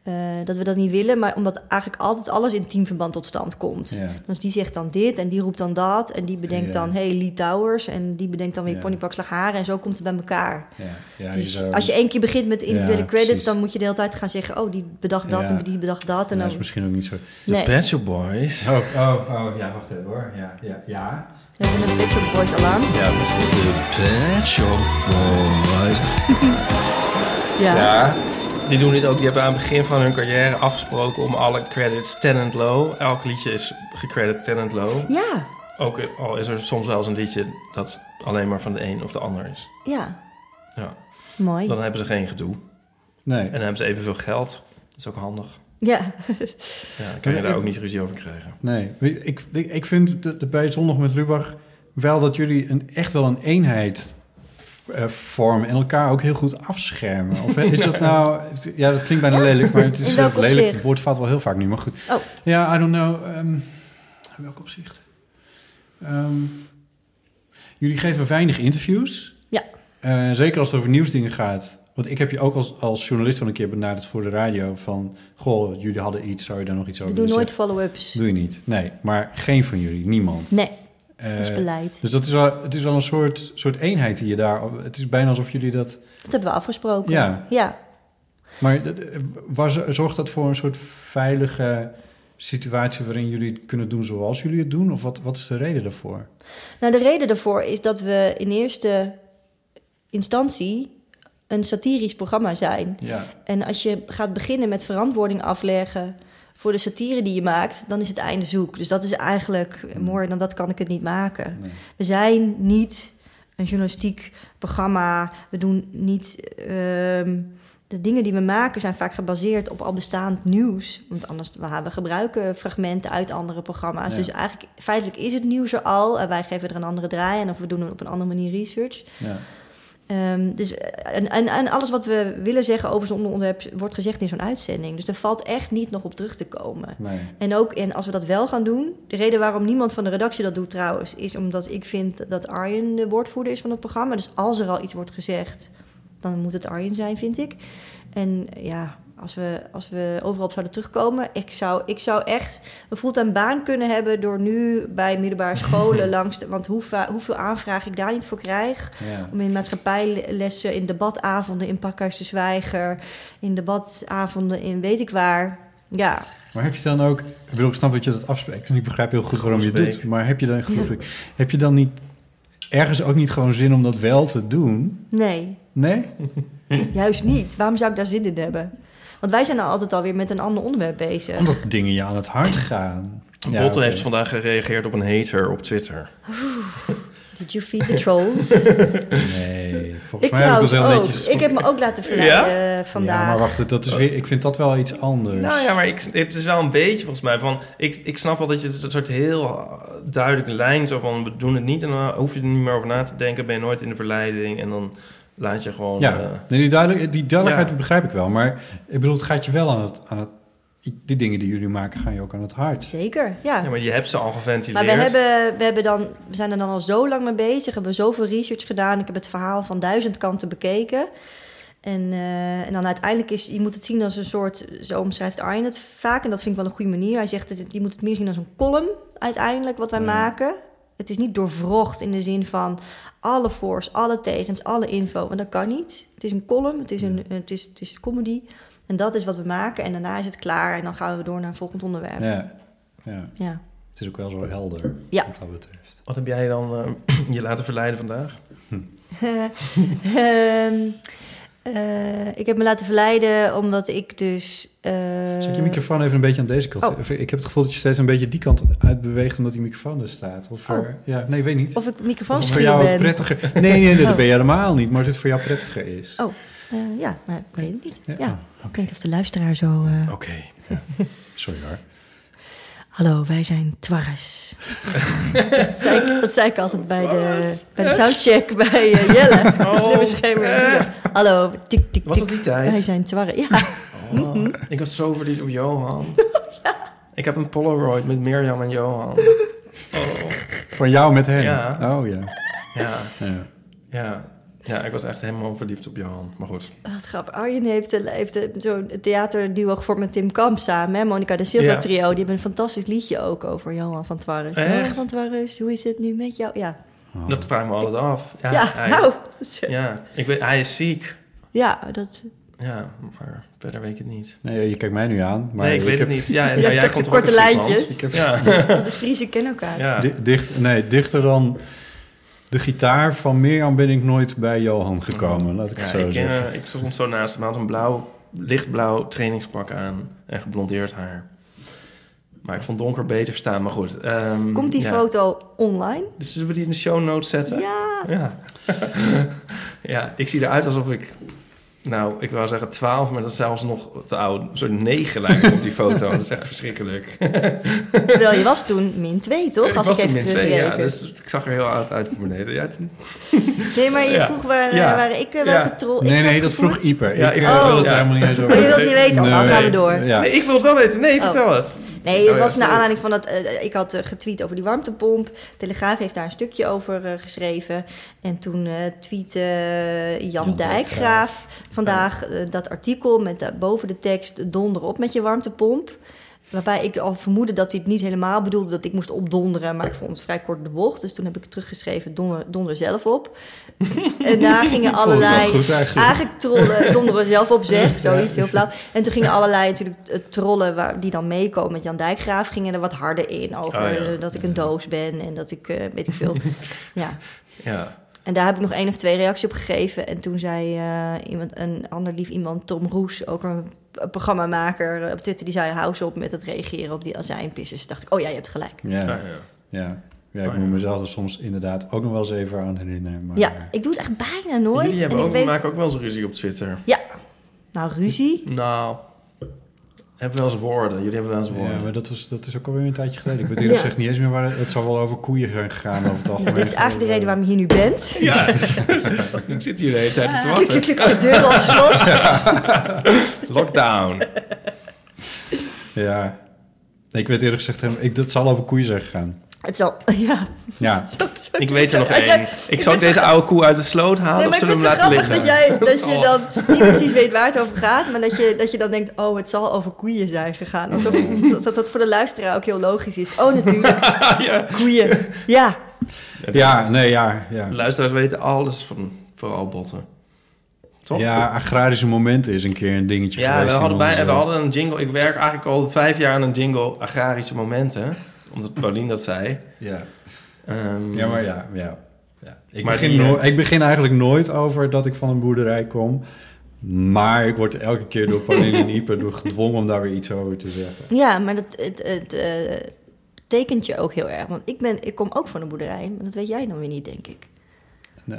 A: eh, dat we dat niet willen, maar omdat eigenlijk altijd alles in teamverband tot stand komt.
C: Ja.
A: Dus die zegt dan dit en die roept dan dat. En die bedenkt
C: Ja.
A: dan, hey, Lee Towers. En die bedenkt dan weer
C: Ja.
A: Ponypak Slagharen. En zo komt het bij elkaar.
C: Ja, ja,
A: dus
C: zou-
A: als je één keer begint met individuele
C: Ja,
A: credits...
C: precies.
A: dan moet je de hele tijd gaan zeggen... oh, die bedacht dat
C: Ja.
A: en die bedacht dat. En dan,
C: dat is misschien ook niet zo.
B: De
A: nee,
B: Pet Shop Boys.
C: Oh, oh, oh, ja, wacht even hoor. Ja, ja, ja.
A: we hebben een Pet Shop Boys alarm.
B: Ja, dat is de Pet Shop Boys.
A: Ja.
B: Die doen dit ook. Die hebben aan het begin van hun carrière afgesproken om alle credits Tenant Low. Elk liedje is gecredit Tenant Low.
A: ja,
B: Ook al is er soms wel eens een liedje dat alleen maar van de een of de ander is.
A: ja.
B: Ja,
A: Mooi.
B: dan hebben ze geen gedoe.
C: Nee.
B: En dan hebben ze evenveel geld. Dat is ook handig.
A: Ja.
B: Ja, dan kan je daar ook niet ruzie over krijgen.
C: Nee, ik, ik, ik vind de, de, bij Zondag met Lubach wel dat jullie een, echt wel een eenheid eh, vormen en elkaar ook heel goed afschermen. Of is dat nou... Ja, dat klinkt bijna lelijk, maar het is ook lelijk. Het woord valt wel heel vaak nu, maar goed.
A: Oh.
C: Ja, I don't know. ehm, in welk opzicht? Ehm, jullie geven weinig interviews.
A: Ja.
C: Eh, zeker als het over nieuwsdingen gaat. Want ik heb je ook als, als journalist wel een keer benaderd voor de radio van... Goh, jullie hadden iets, zou je daar nog iets over
A: doen
C: willen
A: nooit follow-ups.
C: Doe je niet. Nee, maar geen van jullie, niemand.
A: Nee,
C: Eh,
A: dat is beleid.
C: dus dat is wel, het is wel een soort, soort eenheid die je daar... Het is bijna alsof jullie dat...
A: Dat hebben we afgesproken.
C: Ja.
A: Ja.
C: Maar eh, waar z- zorgt dat voor een soort veilige situatie... waarin jullie het kunnen doen zoals jullie het doen? Of wat, wat is de reden daarvoor?
A: Nou, de reden daarvoor is dat we in eerste instantie een satirisch programma zijn.
C: Ja,
A: En als je gaat beginnen met verantwoording afleggen voor de satire die je maakt, dan is het einde zoek. Dus dat is eigenlijk, mooier dan dat kan ik het niet maken.
C: Nee.
A: We zijn niet een journalistiek programma. We doen niet. ehm, de dingen die we maken zijn vaak gebaseerd op al bestaand nieuws. Want anders we, we gebruiken fragmenten uit andere programma's.
C: Ja.
A: Dus eigenlijk feitelijk is het nieuws er al en wij geven er een andere draai en of we doen op een andere manier research.
C: ja.
A: Ehm, dus, eh, en, en, en alles wat we willen zeggen over zo'n onderwerp wordt gezegd in zo'n uitzending. Dus er valt echt niet nog op terug te komen.
C: Nee.
A: En ook en als we dat wel gaan doen, de reden waarom niemand van de redactie dat doet trouwens, is omdat ik vind dat Arjen de woordvoerder is van het programma. Dus als er al iets wordt gezegd, dan moet het Arjen zijn, vind ik. En ja, als we, als we overal op zouden terugkomen, ik zou, ik zou echt een fulltime baan kunnen hebben door nu bij middelbare scholen langs de, want hoe, va- hoeveel aanvraag ik daar niet voor krijg.
C: Ja.
A: Om in maatschappijlessen, in debatavonden, in Pakhuis de Zwijger, in debatavonden, in weet ik waar. Ja,
C: Maar heb je dan ook... Ik bedoel, ik snap dat je dat afspreekt en ik begrijp heel goed waarom je het doet. Maar heb je dan heb je dan niet ergens ook niet gewoon zin om dat wel te doen?
A: nee,
C: Nee?
A: juist niet. Waarom zou ik daar zin in hebben? Want wij zijn nou altijd alweer met een ander onderwerp bezig.
C: Omdat dingen je aan het hart gaan. Ja,
B: Botte heeft vandaag gereageerd op een hater op Twitter.
A: Did you feed the trolls?
C: Nee, volgens
A: ik
C: mij heb ik
A: trouwens
C: dat heel
A: ook.
C: netjes...
A: Ik heb me ook laten verleiden eh, vandaag.
C: Ja, maar wacht, dat is weer, ik vind dat wel iets anders.
B: Nou ja, maar ik, het is wel een beetje volgens mij van... Ik, ik snap wel dat je het een soort heel duidelijke lijn... zo van, we doen het niet en dan hoef je er niet meer over na te denken... ben je nooit in de verleiding en dan laat je gewoon...
C: Ja,
B: eh,
C: nee, die, duidelijk, die duidelijkheid
B: Ja.
C: begrijp ik wel. Maar ik bedoel, het gaat je wel aan het, aan het... Die dingen die jullie maken, gaan je ook aan het hart.
A: Zeker, ja.
B: ja, maar je hebt ze al geventileerd.
A: Maar we, hebben, we, hebben dan, we zijn er dan al zo lang mee bezig. Hebben zoveel research gedaan. Ik heb het verhaal van duizend kanten bekeken. En, eh, en dan uiteindelijk is... Je moet het zien als een soort... Zo omschrijft Arjen het vaak. En dat vind ik wel een goede manier. Hij zegt, het, je moet het meer zien als een column uiteindelijk wat wij maken. Het is niet doorwrocht in de zin van alle voor's, alle tegens, alle info. Want dat kan niet. Het is een column, het is, een, het is, het is comedy. En dat is wat we maken. En daarna is het klaar. En dan gaan we door naar een volgend onderwerp.
C: Ja, ja.
A: ja.
C: Het is ook wel zo helder,
A: Ja.
C: wat dat betreft.
B: Wat heb jij dan eh, je laten verleiden vandaag?
A: Ehm, eh, ik heb me laten verleiden omdat ik dus. eh,
C: Zet je microfoon even een beetje aan deze kant.
A: Oh.
C: Ik heb het gevoel dat je steeds een beetje die kant uitbeweegt... omdat die microfoon er staat. Of er- ja, nee, weet niet.
A: Of ik
C: Of
A: microfoon
C: voor jou
A: ben.
C: prettiger... Nee, nee, nee, dat
A: Oh.
C: ben je helemaal niet. Maar of het voor jou prettiger is.
A: Oh, eh, ja, nou, ik weet het niet.
C: Ja,
A: Ja,
C: oh,
A: Ik weet niet of de luisteraar zo. eh,
B: Oké.
C: Sorry hoor.
A: Hallo, wij zijn Twarres. dat, zei ik, dat zei ik altijd bij de, bij de soundcheck bij eh, Jelle. Oh, Slimme schemer. Hallo, tik, tik,
B: Was dat
A: tik.
B: die tijd?
A: Wij zijn Twarres. Ja,
B: Oh, ik was zo verliefd op Johan. Ik heb een Polaroid met Mirjam en Johan.
C: Van jou met hen?
B: Ja.
C: Oh ja.
B: Ja,
C: ja.
B: ja. Ja, ik was echt helemaal verliefd op Johan. Maar goed.
A: wat grappig. Arjen heeft, een- heeft een- zo'n theaterduo gevormd met Tim Kamp samen. Hè? Monica de Silva
B: Ja.
A: trio. Die hebben een fantastisch liedje ook over Johan van Twarres. Johan van Twarres, hoe is het nu met jou? Ja,
B: Dat vraag ik me altijd af. Ja,
A: ja,
B: hij,
A: nou.
B: ja ik weet, hij is ziek.
A: Ja, dat...
B: Ja, maar verder weet ik het niet.
C: Nee, je kijkt mij nu aan. Maar
B: nee, ik, weet
C: heb
B: het niet. Ja, en
A: Je hebt
B: jij komt
A: korte lijntjes?
B: Ik heb, ja.
A: De Friese kennen elkaar.
B: ja.
C: Di- dicht, nee, dichter dan de gitaar van Mirjam ben ik nooit bij Johan gekomen. Laat ik het
B: Ja,
C: zo
B: ik, ken,
C: zeggen.
B: eh, ik stond zo naast hem. Hij had een blauw, lichtblauw trainingspak aan. En geblondeerd haar. Maar ik vond donker beter staan. Maar goed. ehm,
A: Komt die
B: ja.
A: foto online?
B: Dus zullen we die in de show notes zetten?
A: Ja.
B: Ja. ja, ik zie eruit alsof ik... Nou, ik wou zeggen 12, maar dat is zelfs nog te oud. Een soort 9 lijkt op die foto. Dat is echt verschrikkelijk.
A: Terwijl je was toen min 2, toch?
B: ik
A: Als
B: was
A: ik even
B: min 2, ja. Dus ik zag er heel oud uit voor beneden. Ja, het-
A: Nee, maar je
B: Ja.
A: vroeg waar,
B: Ja.
A: waar ik eh,
B: Ja.
A: welke troll ik
C: Nee, nee,
A: had
C: dat vroeg. Ieper.
B: Ja,
C: ik eh, wil het
B: ja.
C: helemaal niet eens over.
A: Oh, je wilt het niet weten? Oh, dan gaan we door.
C: Ja.
B: Nee, ik wil het wel weten. Nee,
A: Oh.
B: vertel het.
A: Nee, het
B: Oh ja,
A: was naar
B: sorry.
A: aanleiding van dat... eh, ik had eh, getweet over die warmtepomp. Telegraaf heeft daar een stukje over eh, geschreven. En toen tweette Jan,
C: Jan
A: Dijkgraaf vandaag dat artikel... met daarboven de tekst donder op met je warmtepomp. Waarbij ik al vermoedde dat hij het niet helemaal bedoelde... dat ik moest opdonderen, maar ik vond het vrij kort de bocht. Dus toen heb ik teruggeschreven, donder, donder zelf op. en daar gingen allerlei...
C: goed eigenlijk.
A: Eigenlijk trollen, donderen zelf op zeg, zoiets heel flauw. En toen gingen allerlei natuurlijk eh, trollen waar, die dan meekomen met Jan Dijkgraaf... gingen er wat harder in over
B: Oh, ja.
A: eh, dat ik een doos ben en dat ik, eh, weet ik veel... ja.
B: Ja.
A: En daar heb ik nog één of twee reacties op gegeven. En toen zei iemand, een ander lief iemand, Tom Roes, ook een programmamaker eh, op Twitter, die zei: hou ze op met het reageren op die azijnpissers. Dacht ik: oh ja, je hebt gelijk.
C: Ja,
B: Ja,
C: ja.
B: ja.
C: ik
B: Oh,
C: moet mezelf er soms inderdaad ook nog wel eens even aan herinneren. Maar,
A: Ja, ik doe het echt bijna nooit.
B: Jullie hebben
A: en
B: ook,
A: ik weet,
B: maken ook wel eens ruzie op Twitter.
A: ja, nou ruzie.
B: Nou, hebben wel eens woorden. Jullie hebben wel eens woorden.
C: Ja, maar dat, was, dat is ook alweer een tijdje geleden. Ik weet eerlijk
A: Ja.
C: gezegd niet eens meer waar... Het zou wel over koeien zijn gegaan over het
A: Ja, dit is eigenlijk de reden waarom je hier nu bent.
B: Ja, ik zit hier de hele tijd te
A: Klik, klik,
B: wachten.
A: klik, de deur op slot.
B: Lockdown.
C: Ja. Nee, ik weet eerlijk gezegd, ik, dat zal over koeien zijn gegaan.
A: Het zal, ja.
C: Ja,
B: Ik weet er nog
A: Ja,
B: één.
A: ik
B: zal deze oude koe uit de sloot halen
A: Nee,
B: of
A: maar ik
B: zullen
A: vind
B: we
A: het
B: hem
A: zo
B: laten
A: grappig
B: liggen?
A: dat, jij, dat je
B: Oh.
A: dan niet precies weet waar het over gaat, maar dat je, dat je dan denkt, oh, het zal over koeien zijn gegaan. Alsof dat, dat dat voor de luisteraar ook heel logisch is. Oh, natuurlijk,
B: ja.
A: koeien. Ja,
C: ja nee, ja. ja.
B: De luisteraars weten alles van vooral botten. Toch?
C: Ja, agrarische momenten is een keer een dingetje
B: Ja,
C: geweest.
B: we hadden, bij,
C: onze-
B: we hadden een jingle. Ik werk eigenlijk al vijf jaar aan een jingle agrarische momenten. Omdat Paulien dat zei.
C: Ja.
B: Ehm,
C: Ja, maar ja, ja. ja. Ik,
B: Maar
C: begin
B: die,
C: no-
B: eh,
C: ik begin eigenlijk nooit over dat ik van een boerderij kom. Maar ik word elke keer door Pauline en Ipe door gedwongen om daar weer iets over te zeggen.
A: ja maar dat, het, het eh, tekent je ook heel erg. Want ik, ben, ik kom ook van een boerderij, maar dat weet jij dan weer niet, denk ik.
C: Ehm,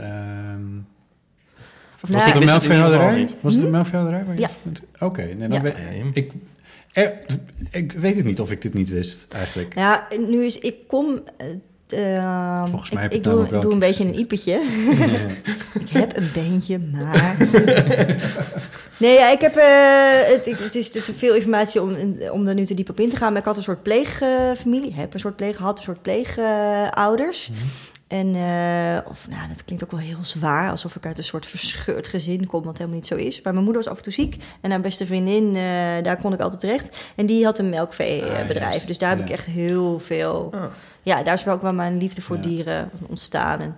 A: Of
C: was
A: nou,
C: het een
B: het geval
C: melkveehouderij? Was het een melkveehouderij? waar je-
A: Ja.
C: Oké, nee, dan
A: Ja.
C: weet-
B: Nee.
C: ik, er- ik weet het niet of ik dit niet wist, eigenlijk.
A: Ja, nu is ik kom. eh,
C: Volgens mij
A: ik,
C: heb
A: ik doe, doe een beetje een iepetje. ik heb een beentje, maar. nee, ja, ik heb. eh, het, ik- het is te veel informatie om, om er nu te diep op in te gaan. Maar ik had een soort pleegfamilie. heb een soort pleeg gehad, een soort pleegouders. En, eh, of nou, dat klinkt ook wel heel zwaar, alsof ik uit een soort verscheurd gezin kom, wat helemaal niet zo is. Maar mijn moeder was af en toe ziek en haar beste vriendin, eh, daar kon ik altijd terecht. En die had een melkveebedrijf,
C: Ah,
A: dus daar heb
C: Ja.
A: ik echt heel veel.
B: Ah.
A: Ja, daar is wel ook wel mijn liefde voor
C: Ja.
A: dieren ontstaan. En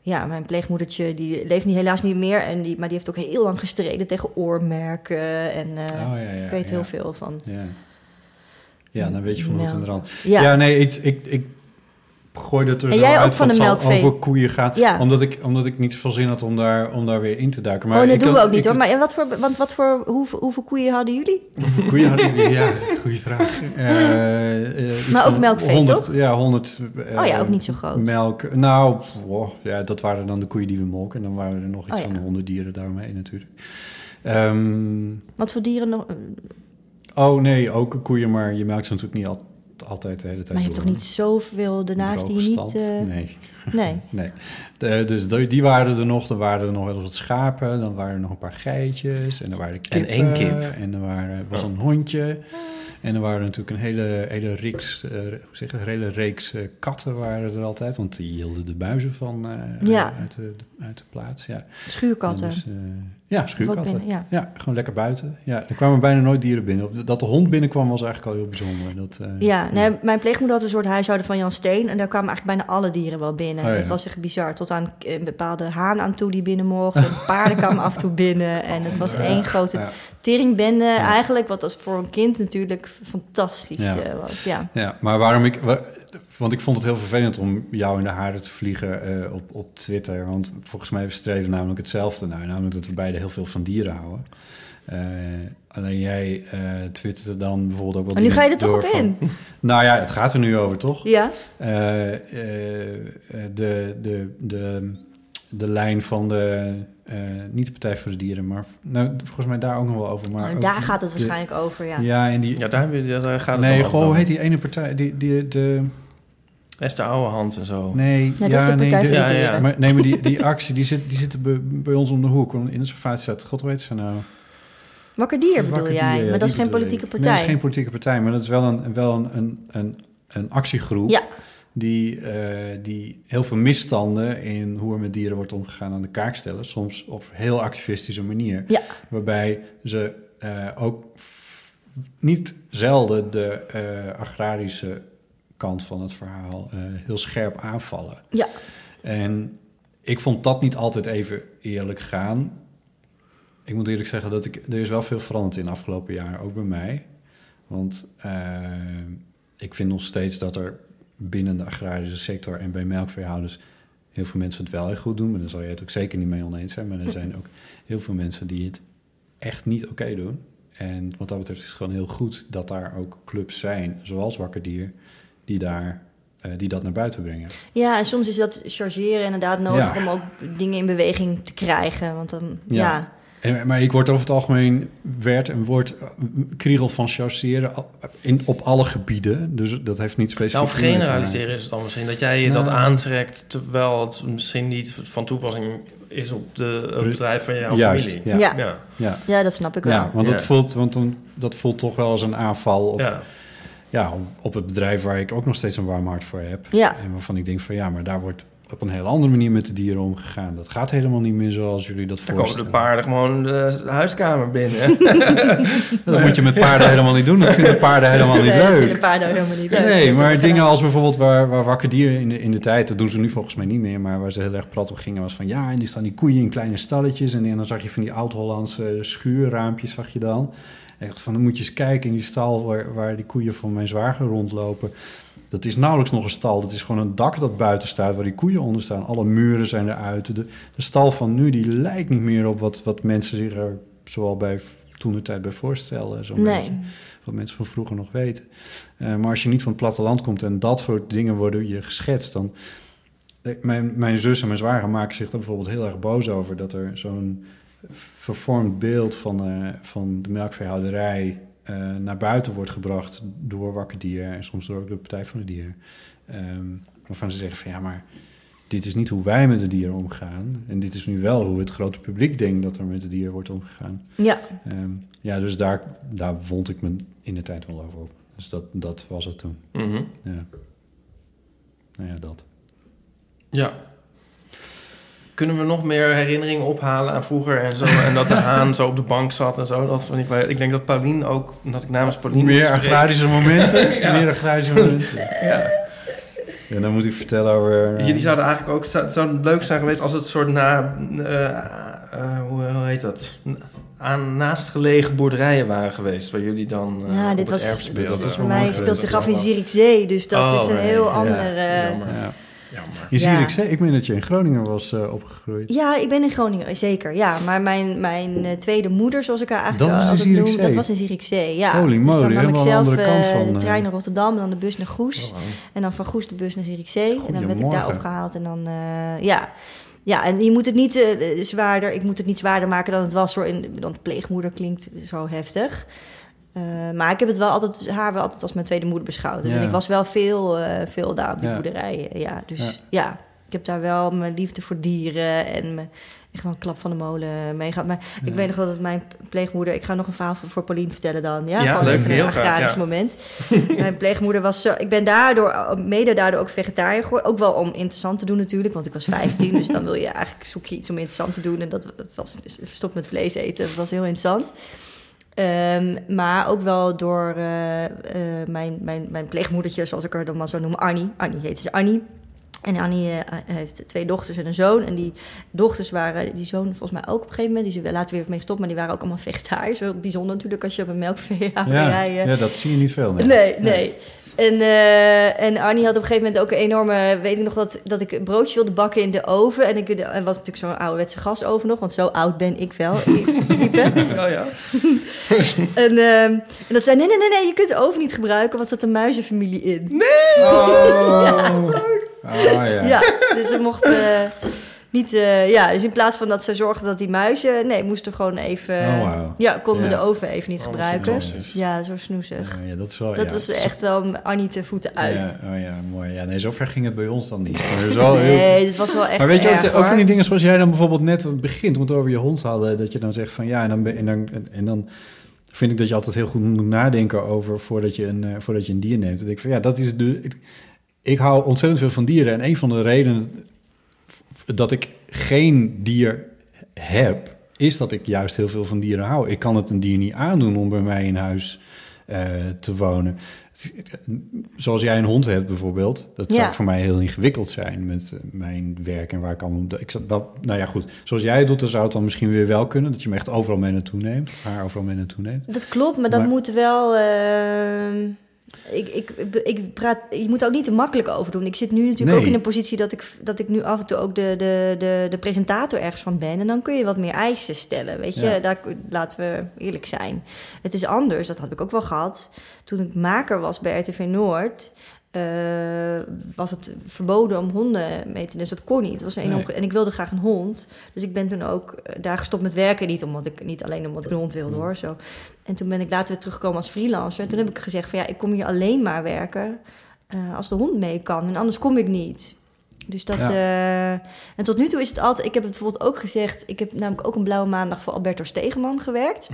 A: ja, mijn pleegmoedertje, die leeft niet, helaas niet meer, en die, maar die heeft ook heel lang gestreden tegen oormerken. En eh,
C: Oh, ja, ja,
A: ik weet
C: ja.
A: heel veel van.
C: Ja. Ja, dan weet je van hoe het aan de rand.
A: Ja.
C: Ja, nee, ik, ik, ik gooide het er
A: En
C: zo
A: jij ook
C: uit
A: van de melkvee?
C: over koeien gaan.
A: Ja.
C: Omdat, ik, omdat ik niet zoveel zin had om daar, om daar weer in te duiken. Maar
A: oh, dat
C: ik
A: doen we ook niet hoor. Maar wat voor, want wat voor, hoeveel, hoeveel koeien hadden jullie?
C: Hoeveel koeien hadden jullie? Ja, goede vraag. Eh, eh,
A: Maar ook melkvee,
C: 100,
A: toch?
C: Ja, 100. eh,
A: Oh ja, ook niet zo groot.
C: Melk. Nou, oh, ja, dat waren dan de koeien die we molken. En dan waren er nog iets
A: Oh ja.
C: van 100 dieren daarmee natuurlijk. Ehm,
A: Wat voor dieren nog?
C: oh nee, ook koeien, maar je melkt ze natuurlijk niet al- altijd de hele tijd
A: Maar je hebt toch niet zoveel daarnaast die je niet... Eh,
C: Nee.
A: nee.
C: Nee. De, dus die die waren er nog. Dan waren er nog wel eens wat schapen. Dan waren er nog een paar geitjes. En er waren
B: En
C: kippen.
B: één kip.
C: En er waren, was
B: Oh.
C: een hondje. En er waren natuurlijk een hele, hele, reeks, eh, hoe zeg een hele reeks eh, katten waren er altijd. Want die hielden de buizen van eh,
A: Ja.
C: uit, de, uit de plaats. Ja,
A: Schuurkatten.
C: En dus, eh, ja, schuurkatten.
A: ja.
C: ja. gewoon lekker buiten. Ja, er kwamen bijna nooit dieren binnen. Dat de hond binnenkwam was eigenlijk al heel bijzonder. Dat, eh,
A: Ja, nee, mijn pleegmoeder had een soort huishouden van Jan Steen. En daar kwamen eigenlijk bijna alle dieren wel binnen.
C: Oh, ja.
A: Het was echt bizar. Tot aan een bepaalde haan aan toe die binnen mocht. En paarden kwamen af en toe binnen. En het was één grote teringbende eigenlijk. Wat als voor een kind natuurlijk fantastisch eh, was. Ja.
C: Ja, maar waarom ik... Want ik vond het heel vervelend om jou in de haren te vliegen eh, op, op Twitter. Want volgens mij streven we namelijk hetzelfde naar. Namelijk dat we beide heel veel van dieren houden. Eh, alleen jij eh twitterde dan bijvoorbeeld ook wel
A: Maar nu ga je er toch op
C: van-
A: in.
C: Nou ja, het gaat er nu over, toch?
A: Ja?
C: Eh, eh, eh, de, de, de, de lijn van de... eh, niet de Partij voor de Dieren, maar... Nou, volgens mij daar ook nog wel over. Maar ook
A: daar gaat het
C: de-
A: waarschijnlijk over, ja.
C: Ja, en die...
B: Ja, daar, daar gaat het
C: nee, goh,
B: ook
C: hoe
B: over.
C: heet die ene partij? Die, die, de...
B: Esther Ouwehand en zo.
C: Nee,
A: dat is de Partij voor de
B: ja, ja.
C: Maar, nee, maar die, die actie die zit, die zit bij, bij ons om de hoek. Want in de staat. God, hoe heet ze nou?
A: Wakker dier bedoel
C: Wakker
A: jij?
C: Dier, ja,
A: maar dat is geen politieke partij.
C: Nee, dat is geen politieke partij, maar dat is wel een, wel een, een, een, een actiegroep.
A: Ja,
C: Die, eh, die heel veel misstanden in hoe er met dieren wordt omgegaan aan de kaak stellen. Soms op heel activistische manier.
A: Ja.
C: Waarbij ze eh, ook niet zelden de eh, agrarische kant van het verhaal eh, heel scherp aanvallen.
A: ja.
C: En ik vond dat niet altijd even eerlijk gaan. Ik moet eerlijk zeggen dat ik... Er is wel veel veranderd in de afgelopen jaren, ook bij mij. Want eh, ik vind nog steeds dat er binnen de agrarische sector... en bij melkveehouders heel veel mensen het wel heel goed doen. Maar daar zal je het ook zeker niet mee oneens zijn. Maar er zijn ook heel veel mensen die het echt niet oké doen. En wat dat betreft is het gewoon heel goed dat daar ook clubs zijn... zoals Wakker Dier, die daar... eh, die dat naar buiten brengen.
A: ja, en soms is dat chargeren inderdaad nodig
C: Ja.
A: om ook dingen in beweging te krijgen. Want dan, ja.
C: Ja. En, maar ik word over het algemeen werd en wordt eh, kriegel van chargeren in, op alle gebieden. Dus dat heeft niet specifiek...
B: Nou, of generaliseren is het dan misschien. Dat jij je
C: Nou.
B: dat aantrekt, terwijl het misschien niet van toepassing is op de, op het bedrijf van jouw.
C: Juist,
B: familie.
C: ja.
A: Ja.
C: ja.
B: Ja.
A: dat snap ik wel.
C: Ja, want,
B: Ja.
C: Dat voelt, want dan, dat voelt toch wel als een aanval op...
B: Ja.
C: Ja, op het bedrijf waar ik ook nog steeds een warm hart voor heb.
A: Ja.
C: En waarvan ik denk van ja, maar daar wordt op een hele andere manier met de dieren omgegaan. Dat gaat helemaal niet meer zoals jullie dat
B: Dan komen de
C: voorstellen.
B: paarden gewoon de huiskamer binnen.
C: Dat moet je met paarden helemaal niet doen. Dat vinden paarden helemaal niet
A: Nee, dat
C: leuk.
A: vinden paarden helemaal niet leuk.
C: Nee, maar dingen als bijvoorbeeld waar, waar wakker dieren in de, in de tijd, dat doen ze nu volgens mij niet meer, maar waar ze heel erg prat op gingen, was van ja, en die staan die koeien in kleine stalletjes en, dan zag je van die oud-Hollandse schuurraampjes, zag je dan. Echt van, dan moet je eens kijken in die stal waar, waar die koeien van mijn zwager rondlopen. Dat is nauwelijks nog een stal. Dat is gewoon een dak dat buiten staat, waar die koeien onder staan. Alle muren zijn eruit. De, de stal van nu, die lijkt niet meer op wat, wat mensen zich er zoal bij toen de tijd bij voorstellen. Zo'n
A: Nee.
C: beetje. Wat mensen van vroeger nog weten. Eh, maar als je niet van het platteland komt en dat soort dingen worden je geschetst, dan. Eh, Mijn, mijn zus en mijn zwager maken zich er bijvoorbeeld heel erg boos over dat er zo'n vervormd beeld van, eh, van de melkveehouderij eh, naar buiten wordt gebracht door Wakker Dier en soms door ook de Partij van de Dier. Ehm, waarvan ze zeggen van ja, maar dit is niet hoe wij met de dieren omgaan. En dit is nu wel hoe het grote publiek denkt dat er met de dieren wordt omgegaan.
A: Ja,
C: Ehm, ja, dus daar, daar wond ik me in de tijd wel over op. Dus dat, dat was het toen.
B: Mhm.
C: Ja. Nou ja, dat.
B: Ja. Kunnen we nog meer herinneringen ophalen aan vroeger en zo? En dat de haan zo op de bank zat en zo. Dat vond ik, ik denk dat Paulien ook, dat ik namens Paulien
C: Meer agrarische momenten.
B: Ja.
C: Meer agrarische momenten.
B: Ja.
C: En dan moet ik vertellen over... eh,
B: Jullie zouden eigenlijk ook, het zou leuk zijn geweest als het soort na, eh, eh, hoe, heet dat? Aan naastgelegen boerderijen waren geweest, waar jullie dan
A: ja
B: op
A: dit
B: het
A: was,
B: erf
A: dit
B: speelden.
A: is
C: Dat
A: voor
C: is
A: mij speelt zich af in Zierikzee. Dus dat
B: Oh,
A: is een heel
B: Ja.
A: ander...
B: Ja, jammer.
C: Ja.
B: Jammer.
C: In
A: Ja.
C: Zierikzee, ik meen dat je in Groningen was eh, opgegroeid.
A: Ja, ik ben in Groningen, zeker. Ja, maar mijn, mijn eh, tweede moeder, zoals ik haar eigenlijk
C: Dat was
A: noem, dat was in Zierikzee. Ja.
C: Holy
A: dus
C: moly,
A: dan nam ik
C: de
A: zelf
C: andere kant
A: eh,
C: van,
A: de
C: eh,
A: trein naar Rotterdam en dan de bus naar Goes. En dan van Goes de bus naar Zierikzee. En dan werd ik daar opgehaald en dan, eh, ja... Ja, en je moet het niet eh, zwaarder, ik moet het niet zwaarder maken dan het was, hoor. In, want pleegmoeder klinkt zo heftig. Eh, maar ik heb het wel altijd, haar wel altijd als mijn tweede moeder beschouwd. Dus
C: Ja.
A: ik was wel veel, eh, veel daar op die
C: Ja.
A: boerderijen. Ja, dus
C: Ja.
A: ja. ik heb daar wel mijn liefde voor dieren en me, echt wel een klap van de molen meegehad. Maar ik weet nog wel dat mijn pleegmoeder... Ik ga nog een verhaal voor, voor Paulien vertellen dan. Ja, Gewoon
B: leuk,
A: even
B: heel
A: een agrarisch moment. mijn pleegmoeder was zo... Ik ben daardoor, mede daardoor ook vegetariër geworden. Ook wel om interessant te doen natuurlijk, want ik was 15. dus dan wil je eigenlijk, zoek je iets om interessant te doen. En dat was stop met vlees eten. Dat was heel interessant. Ehm, maar ook wel door eh, eh, mijn, mijn, mijn pleegmoedertje, zoals ik haar dan maar zou noemen, Annie. Annie heette ze Annie. En Annie eh, heeft twee dochters en een zoon. En die dochters waren, die zoon volgens mij ook op een gegeven moment, die ze later weer mee gestopt, maar die waren ook allemaal vegetariërs. Heel bijzonder natuurlijk als je op een melkveehouderij...
C: Ja, ja, dat zie je niet veel. Nee,
A: Nee, nee. En, eh, en Annie had op een gegeven moment ook een enorme... Weet ik nog dat, dat ik een broodje wilde bakken in de oven. En ik er was natuurlijk zo'n ouderwetse gasoven nog. Want zo oud ben ik wel.
B: Oh ja.
A: en, ehm, en dat zei, nee, nee, nee, nee, je kunt de oven niet gebruiken. Want er zat een muizenfamilie in. Nee!
C: Oh, ja.
A: Ja, dus ze mochten eh, niet... eh, ja, dus in plaats van dat ze zorgden dat die muizen... Nee, moesten gewoon even...
C: Oh.
A: Ja, konden we
C: Ja.
A: de oven even niet
B: Oh,
A: gebruiken. Ja, zo snoezig.
C: Ja, ja, dat is wel...
A: Dat
C: ja.
A: was echt wel Annie te voeten uit.
C: Ja, oh ja, mooi. Ja, nee, zover ging het bij ons dan niet. Maar, het is wel heel-
A: Nee, dit was wel echt
C: maar weet je ook,
A: erg,
C: ook van die dingen zoals jij dan bijvoorbeeld net begint, want over je hond hadden, dat je dan zegt van ja, en dan, en dan, en dan vind ik dat je altijd heel goed moet nadenken over voordat je een, eh, voordat je een dier neemt. Denk ik van ja, dat is de. Ik, ik hou ontzettend veel van dieren en een van de redenen dat ik geen dier heb, is dat ik juist heel veel van dieren hou. Ik kan het een dier niet aandoen om bij mij in huis eh, te wonen. Zoals jij een hond hebt bijvoorbeeld, dat
A: Ja.
C: zou voor mij heel ingewikkeld zijn met eh, mijn werk en waar ik allemaal... Ik zat wel, nou ja, goed. Zoals jij het doet, dan zou het dan misschien weer wel kunnen, dat je me echt overal mee naartoe neemt, of haar overal mee naartoe neemt.
A: Dat klopt, maar dat moet wel. ehm, ik, ik, ik praat, je moet er ook niet te makkelijk over doen. Ik zit nu natuurlijk
C: Nee.
A: ook in een positie dat ik, dat ik nu af en toe ook de, de, de, de presentator ergens van ben. En dan kun je wat meer eisen stellen. Weet je,
C: Ja.
A: Daar, laten we eerlijk zijn. Het is anders, dat had ik ook wel gehad. Toen ik maker was bij RTV Noord. Eh, was het verboden om honden mee te nemen. Dus dat kon niet. Het was een
C: Nee.
A: En ik wilde graag een hond. Dus ik ben toen ook eh, daar gestopt met werken. Niet, omdat ik, niet alleen omdat ik een hond wilde hoor. Zo. En toen ben ik later weer teruggekomen als freelancer. En toen heb ik gezegd van ja, ik kom hier alleen maar werken eh, als de hond mee kan. En anders kom ik niet. Dus dat.
C: Ja.
A: eh, en tot nu toe is het altijd. Ik heb het bijvoorbeeld ook gezegd. Ik heb namelijk ook een blauwe maandag voor Alberto Stegeman gewerkt.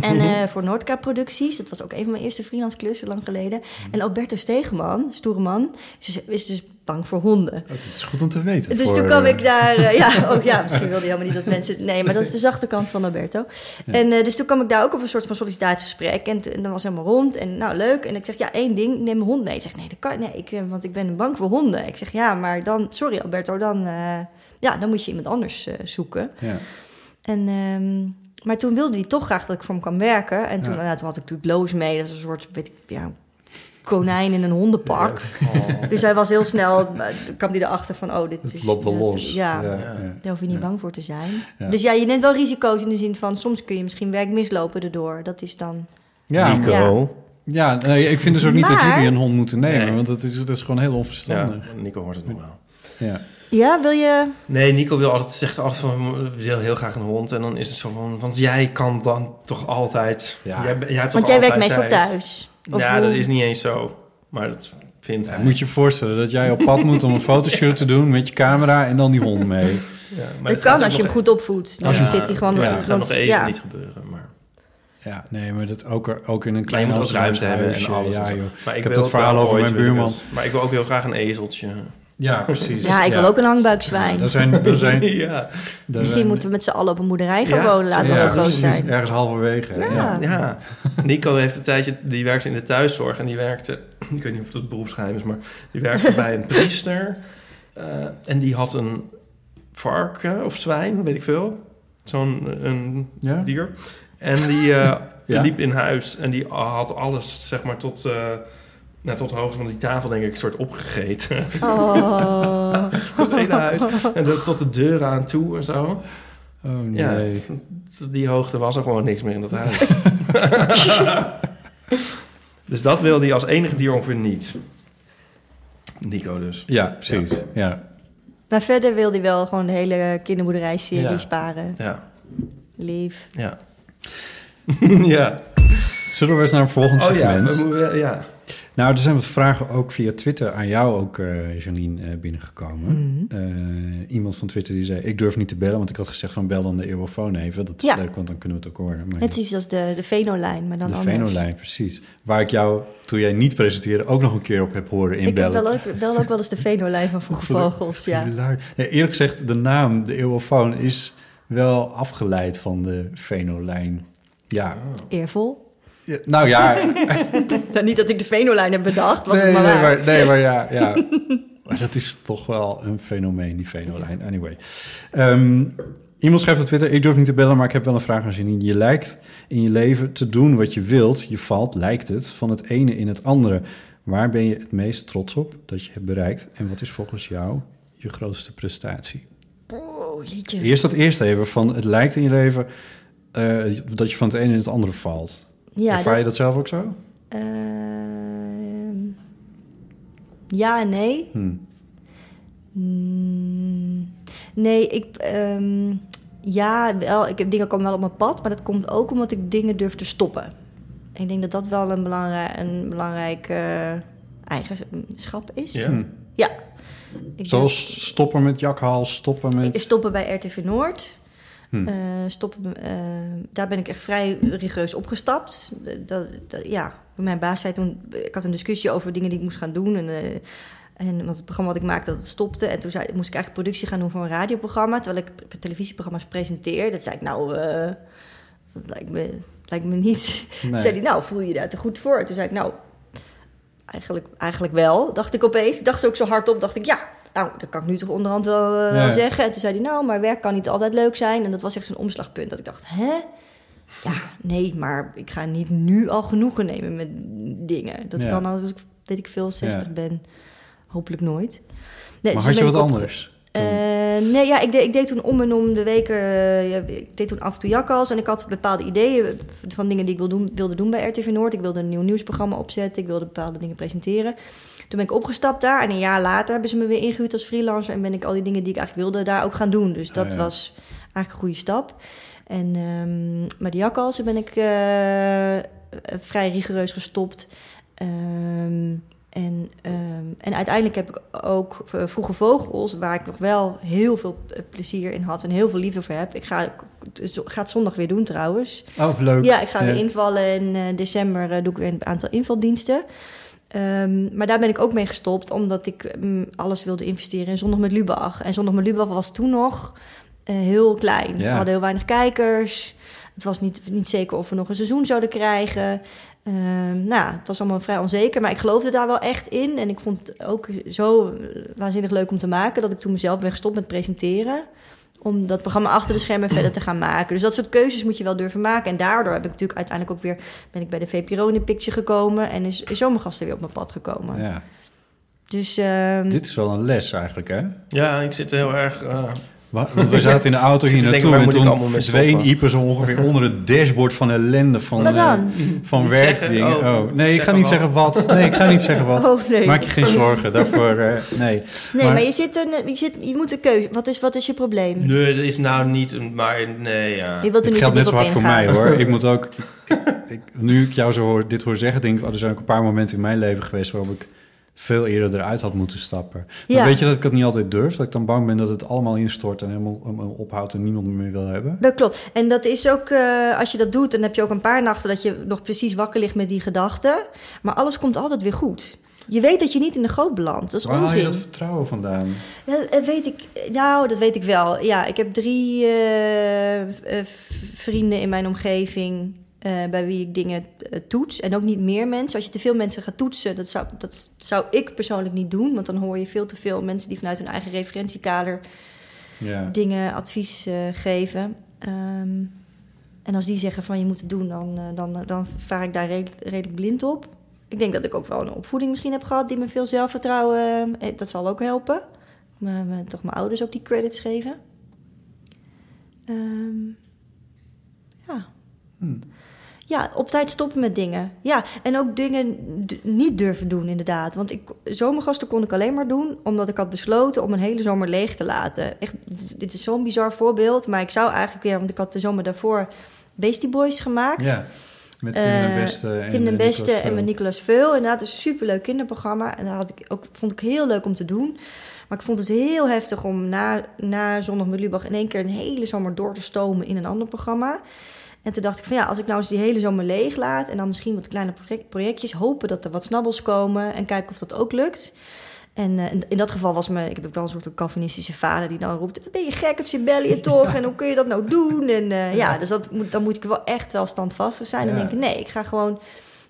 A: en eh, voor Noordka Producties. Dat was ook een van mijn eerste freelance klussen lang geleden. En Alberto Stegeman, stoere man, is dus, is dus bang voor honden.
C: Het is goed om te weten.
A: Dus
C: voor,
A: toen kwam
C: eh,
A: ik daar... eh, ja, ook, ja, misschien wilde hij helemaal niet dat mensen... Nee, maar dat is de zachte kant van Alberto. En eh, dus toen kwam ik daar ook op een soort van sollicitatiegesprek. En, en dan was helemaal rond. En nou, leuk. En ik zeg, ja, één ding. Neem mijn hond mee. Ik zeg, nee, dat kan nee, ik, eh, Want ik ben bang voor honden. Ik zeg, ja, maar dan... Sorry, Alberto. Dan, eh, ja, dan moet je iemand anders eh, zoeken.
C: Ja.
A: En, ehm, maar toen wilde hij toch graag dat ik voor hem kwam werken. En toen,
C: Ja.
A: nou, toen had ik natuurlijk Loos mee. Dat is een soort, weet ik, ja, konijn in een hondenpak. Dus hij was heel snel, eh, kwam hij erachter van, oh, dit
C: Het
A: is...
C: loopt wel
A: dat-
C: los.
A: Ja,
C: ja.
A: daar hoef je niet bang voor te zijn.
C: Ja.
A: Dus ja, je neemt wel risico's in de zin van... soms kun je misschien werk mislopen erdoor. Dat is dan...
C: Ja,
B: Nico.
A: Ja.
C: Ja, nee, ik vind dus ook niet dat jullie een hond moeten nemen,
B: Nee.
C: want dat is, dat is gewoon heel
B: Ja,
C: onverstandig.
B: Nico hoort het nog wel.
C: Ja.
A: Ja, wil je...
B: Nee, Nico wil altijd, zegt altijd van, we willen heel graag een hond. En dan is het zo van, want jij kan dan toch altijd...
C: Ja.
B: Jij, jij hebt
A: Want
B: toch
A: jij werkt meestal thuis. Of
B: Ja,
A: hoe-
B: dat is niet eens zo. Maar dat vindt
C: Ja,
B: hij.
C: moet je je voorstellen dat jij op pad moet om een fotoshoot te doen met je camera en dan die hond mee.
B: Ja, maar
A: Dat
B: het
A: kan als je hem goed opvoedt. Dan
C: Als je-
A: zit hij gewoon...
B: Ja, dat gaat nog even
A: ja.
B: niet gebeuren. Maar,
C: Ja, nee, maar dat ook, er- ook in een klein Amsterdamse
B: ruimte hebben en
C: huisje.
B: alles.
C: Ja,
B: en zo.
C: joh.
B: Maar
C: Ik heb dat verhaal over mijn buurman.
B: het. Maar ik wil ook heel graag een ezeltje.
C: Ja, precies.
A: Ja, ik wil ook een hangbuikzwijn.
C: Er zijn, er zijn,
B: ja.
A: Misschien
C: zijn-
A: moeten we met z'n allen op een boerderij gaan
B: Ja,
A: wonen. Laten we
C: ja,
A: zo groot zijn.
C: Ergens halverwege.
A: Ja.
C: Ja.
B: Ja, Nico heeft een tijdje, die werkte in de thuiszorg en die werkte, ik weet niet of het beroepsgeheim is, maar die werkte bij een priester eh, en die had een varken of zwijn, weet ik veel, zo'n een
C: Ja?
B: dier. En die eh,
C: Ja?
B: liep in huis en die had alles, zeg maar, tot, eh nou, tot de hoogte van die tafel, denk ik, soort opgegeten.
A: Oh.
B: het hele huis. En de- tot de deur aan toe en zo.
C: Oh
B: Ja,
C: nee.
B: tot die hoogte was er gewoon niks meer in dat huis. dus dat wilde hij als enige dier ongeveer niet. Nico dus.
C: Ja, precies. Ja.
A: Maar verder wil hij wel gewoon de hele kinderboerderij-serie
B: Ja.
A: sparen.
B: Ja,
A: Lief.
B: ja. ja.
C: Zullen we eens naar een volgend
B: Oh ja,
C: segment?
B: we moeten, ja.
C: Nou, er zijn wat vragen ook via Twitter aan jou ook, eh Janine, eh, binnengekomen.
A: Mhm.
C: Eh, iemand van Twitter die zei, ik durf niet te bellen, want ik had gezegd van bel dan de eeuwofoon even. Dat is
A: Ja.
C: leuk, want dan kunnen we het ook horen. Maar
A: Net iets als de, de Venolijn, maar dan
C: de
A: anders.
C: Venolijn, precies. Waar ik jou, toen jij niet presenteerde, ook nog een keer op heb horen
A: Ik heb
C: inbellen.
A: wel ook, wel ook wel eens de Venolijn van Vroege Vogels, ja.
C: Nee, eerlijk gezegd, de naam, de eeuwofoon, is wel afgeleid van de Venolijn. Ja.
A: Eervol.
C: Ja, Nou ja,
A: niet dat ik de Venolijn heb bedacht, was
C: nee,
A: het maar
C: nee, maar, nee, maar ja, ja. Maar dat is toch wel een fenomeen, die Venolijn. Anyway. Ehm, iemand schrijft op Twitter, ik durf niet te bellen, maar ik heb wel een vraag aan Janine. Je lijkt in je leven te doen wat je wilt. Je valt, lijkt het, van het ene in het andere. Waar ben je het meest trots op dat je hebt bereikt? En wat is volgens jou je grootste prestatie?
A: Oh, jeetje.
C: Eerst dat eerste even, van het lijkt in je leven eh, dat je van het ene in het andere valt.
A: Ja,
C: Ervaar je
A: dat-
C: zelf ook zo?
A: Ehm, ja en nee.
C: Hm.
A: Mm, nee, ik... ehm, ja, wel, ik heb dingen komen wel op mijn pad, maar dat komt ook omdat ik dingen durf te stoppen. Ik denk dat dat wel een belangrijk, een belangrijk eh, eigenschap is.
B: Ja.
C: Hm.
A: Ja. Ik
C: Zoals stoppen met jakhal, stoppen met...
A: stoppen bij RTV Noord.
C: Hm.
A: Eh, stoppen, eh, daar ben ik echt vrij rigoureus opgestapt. Dat, dat, ja, mijn baas zei toen... Ik had een discussie over dingen die ik moest gaan doen. En, eh, en want het programma wat ik maakte, dat stopte. En toen zei, moest ik eigenlijk productie gaan doen voor een radioprogramma... terwijl ik televisieprogramma's presenteer. Dat zei ik, nou, dat lijkt me, lijkt me niet...
C: Nee.
A: Toen zei hij, nou, voel je je daar te goed voor? Toen zei ik, nou, eigenlijk, eigenlijk wel, dacht ik opeens. Ik dacht ook zo hardop, dacht ik, ja... Nou, dat kan ik nu toch onderhand wel, eh, zeggen. En toen zei hij, nou, maar werk kan niet altijd leuk zijn. En dat was echt zo'n omslagpunt. Dat ik dacht, hè? Ja, nee, maar ik ga niet nu al genoegen nemen met dingen. Dat
C: Ja.
A: kan als ik, weet ik veel, 60
C: Ja.
A: ben. Hopelijk nooit. Nee,
C: maar
A: dus
C: had je wat anders?
A: Eh, nee, ja, ik deed, ik deed toen om en om de weken... eh, ja, ik deed toen af en toe jakkals en ik had bepaalde ideeën van dingen die ik wil doen, wilde doen bij RTV Noord. Ik wilde een nieuw nieuwsprogramma opzetten, ik wilde bepaalde dingen presenteren. Toen ben ik opgestapt daar en een jaar later hebben ze me weer ingehuurd als freelancer... en ben ik al die dingen die ik eigenlijk wilde daar ook gaan doen. Dus dat
C: Ah, ja.
A: was eigenlijk een goede stap. En ehm met de jakkalsen ben ik eh, vrij rigoureus gestopt... Ehm, en, ehm, en uiteindelijk heb ik ook Vroege Vogels, waar ik nog wel heel veel plezier in had en heel veel liefde voor heb. Ik ga, ik ga het zondag weer doen trouwens.
C: Oh, leuk.
A: Ja, ik ga weer
C: Ja.
A: invallen. In eh, december eh, doe ik weer een aantal invaldiensten. Ehm, maar daar ben ik ook mee gestopt, omdat ik mm, alles wilde investeren in Zondag met Lubach. En Zondag met Lubach was toen nog eh, heel klein.
C: Ja.
A: We hadden heel weinig kijkers. Het was niet, niet zeker of we nog een seizoen zouden krijgen. Ehm, nou, het was allemaal vrij onzeker, maar ik geloofde daar wel echt in. En ik vond het ook zo waanzinnig leuk om te maken... dat ik toen mezelf ben gestopt met presenteren om dat programma achter de schermen verder te gaan maken. Dus dat soort keuzes moet je wel durven maken. En daardoor heb ik natuurlijk uiteindelijk ook weer... ben ik bij de VPRO in de picture gekomen... en is, is Zomergasten weer op mijn pad gekomen.
C: Ja.
A: Dus ehm,
C: Dit is wel een les eigenlijk, hè?
B: Ja, ik zit heel erg... eh,
C: We zaten in de auto hier naartoe en toen verdween? Ipe zo ongeveer onder het dashboard van ellende van, eh, van werkdingen. Oh,
B: oh,
C: nee, ik ga niet zeggen wat. Nee, ik ga niet zeggen wat.
A: Oh, nee.
C: Maak je geen zorgen daarvoor. eh, nee.
A: nee,
C: maar-
A: maar, je, zit een, je, zit, je moet een keuze... Wat is, wat is je probleem?
B: nee, dat is nou niet... een- Maar nee, ja.
A: Je wilt er
C: Het
A: niet
C: geldt net zo hard voor mij hoor. Ik moet ook. ik- ik- nu ik jou zo hoor, dit hoor zeggen, denk ik, oh, er zijn ook een paar momenten in mijn leven geweest waarop ik veel eerder eruit had moeten stappen. Maar
A: Ja.
C: weet je dat ik dat niet altijd durf? Dat ik dan bang ben dat het allemaal instort en helemaal helemaal ophoudt en niemand me meer wil hebben.
A: Dat klopt. En dat is ook, eh, als je dat doet, dan heb je ook een paar nachten dat je nog precies wakker ligt met die gedachten. Maar alles komt altijd weer goed. Je weet dat je niet in de goot belandt. Dat is
C: Waar haal je
A: onzin.
C: dat vertrouwen vandaan?
A: Ja, dat weet ik. Nou, dat weet ik wel. Ja, ik heb drie eh, eh, vrienden in mijn omgeving eh, bij wie ik dingen eh, toets. En ook niet meer mensen. Als je te veel mensen gaat toetsen, dat zou, dat zou ik persoonlijk niet doen. Want dan hoor je veel te veel mensen die vanuit hun eigen referentiekader
C: Ja.
A: dingen advies eh, geven. Ehm, en als die zeggen van je moet het doen, dan, dan, dan vaar ik daar redelijk, redelijk blind op. Ik denk dat ik ook wel een opvoeding misschien heb gehad die me veel zelfvertrouwen... dat zal ook helpen. Me- toch mijn ouders ook die credits geven. Ehm, ja. Ja, op tijd stoppen met dingen. Ja, en ook dingen niet durven doen, inderdaad. Want ik, zomergasten kon ik alleen maar doen omdat ik had besloten om een hele zomer leeg te laten. Echt, dit- is zo'n bizar voorbeeld, maar ik zou eigenlijk weer, want ik had de zomer daarvoor Beastie Boys gemaakt.
C: ja. Met Tim
A: Eh,
C: den Beste. En
A: Tim
C: eh,
A: Beste en met. Nicolas Veul. Inderdaad, een superleuk kinderprogramma. En dat had ik ook, vond ik heel leuk om te doen. Maar ik vond het heel heftig om na, na Zondag met Lubach... in één keer een hele zomer door te stomen in een ander programma. En toen dacht ik van ja, als ik nou eens die hele zomer leeg laat... en dan misschien wat kleine project- projectjes... hopen dat er wat snabbels komen en kijken of dat ook lukt... En eh, in- dat geval was me, ik heb ook wel een soort Calvinistische vader die dan roept: Ben je gek, het Sibelië toch? En hoe kun je dat nou doen? En eh, ja, dus dat moet, dan moet ik wel echt wel standvastig zijn. En denken: Nee, ik ga gewoon.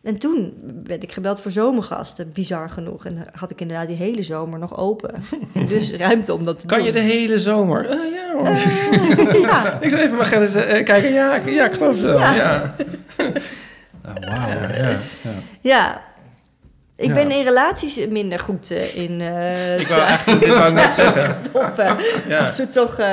A: En toen werd ik gebeld voor zomergasten, bizar genoeg. En had ik inderdaad die hele zomer nog open. En dus ruimte om dat te
B: Kan
A: doen.
B: je de hele zomer? Eh, ja hoor.
A: Eh, ja.
B: Ik zal even mijn agenda eh, kijken. Ja, ik- ja, ik geloof het wel.
A: Ja.
B: Ja.
C: Oh, wauw, ja, ja.
A: Ik
B: Ja.
A: ben in relaties minder goed eh, in. eh,
B: Ik wou eigenlijk, dit wou ik net zeggen.
A: stoppen.
B: Ja.
A: Als het toch. eh,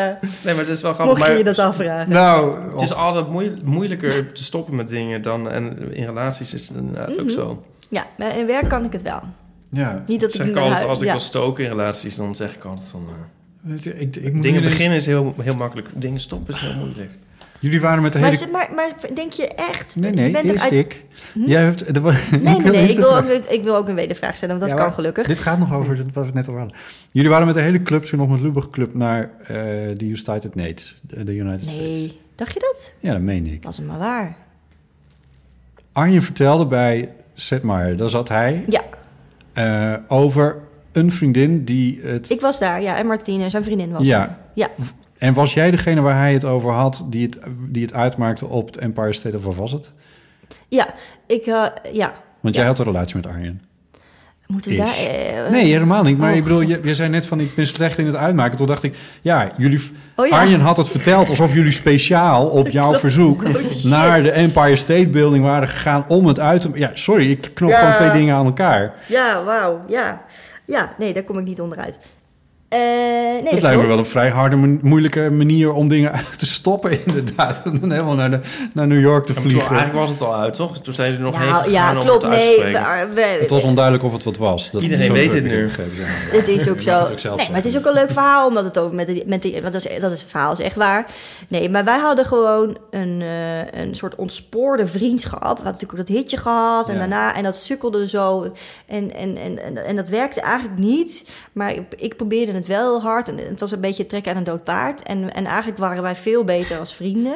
B: Nee, maar het is wel grappig.
A: mocht je
B: Maar
A: je dat afvragen?
C: Nou,
B: het is altijd moe- moeilijker te stoppen met dingen dan... En in relaties is het inderdaad
A: Mhm.
B: ook zo.
A: Ja, maar in werk kan ik het wel.
C: ja.
A: Niet dat
B: zeg
A: ik
B: ik
A: naar
B: altijd, als ik
A: ja.
B: wil stoken in relaties, dan zeg ik altijd van... eh,
C: Weet je, Ik, ik moet
B: dingen beginnen is heel, heel makkelijk. Dingen stoppen is heel moeilijk.
C: Jullie waren met de
A: Maar,
C: hele...
A: maar, maar denk je echt...
C: Nee,
A: je
C: nee,
A: bent
C: eerst
A: eruit-
C: ik.
A: Hm?
C: Jij hebt...
A: Nee, nee, Ik wil, ook, ik wil ook een wedervraag stellen, want dat
C: Ja,
A: kan gelukkig.
C: Dit gaat nog over wat we het net over hadden. Jullie waren met de hele club, zo nog met Lubach Club, naar eh, de United Nates. De United States.
A: Nee, dacht je dat?
C: Ja, dat meen ik.
A: Was het maar waar.
C: Arjen vertelde bij Setmaier, daar zat hij,
A: Ja,
C: eh, over een vriendin die het...
A: ik was daar. Ja, en Martine, zijn vriendin was
C: Ja.
A: er. Ja,
C: En was jij degene waar hij het over had, die het, die het uitmaakte op het Empire State of wat was het?
A: ja. Ik, eh, ja.
C: Want
A: Ja.
C: jij had een relatie met Arjen.
A: Moeten we
C: Is.
A: daar... eh,
C: Nee, helemaal niet. Maar
A: oh,
C: ik bedoel,
A: God.
C: je, je zei net van ik ben slecht in het uitmaken. Toen dacht ik, ja, jullie,
A: Oh, ja.
C: Arjen had het verteld alsof jullie speciaal op jouw verzoek
A: Oh, shit.
C: naar de Empire State Building waren gegaan om het uit te... Ja, sorry, ik knop
A: Ja.
C: gewoon twee dingen aan elkaar.
A: Ja, wauw. Ja. ja, nee, daar kom ik niet onderuit. Eh, nee,
C: dat
A: dat
C: lijkt me wel een vrij harde, mo- moeilijke manier om dingen uit te stoppen, inderdaad. En dan helemaal naar, de, naar New York te
B: Ja, maar toen-
C: vliegen.
B: eigenlijk was het al uit, toch? Toen zijn ze er nog heen
A: Nou, ja,
B: om
A: klopt.
B: het
A: Nee,
B: spreken.
A: we- we-
C: Het was onduidelijk of het wat was. Dat
B: Iedereen weet het nu.
A: Het is ook zo.
C: het ook zelf
A: nee, maar het is ook een leuk verhaal, omdat het over met de, met die, want dat is, dat is het verhaal, is echt waar. Nee, maar wij hadden gewoon een, eh, een soort ontspoorde vriendschap. We hadden natuurlijk ook dat hitje gehad en
C: Ja.
A: daarna, en dat sukkelde zo. En, en, en, en, en dat werkte eigenlijk niet, maar ik, ik probeerde het wel heel hard. En het was een beetje trekken aan een dood paard. En, en eigenlijk waren wij veel beter als vrienden.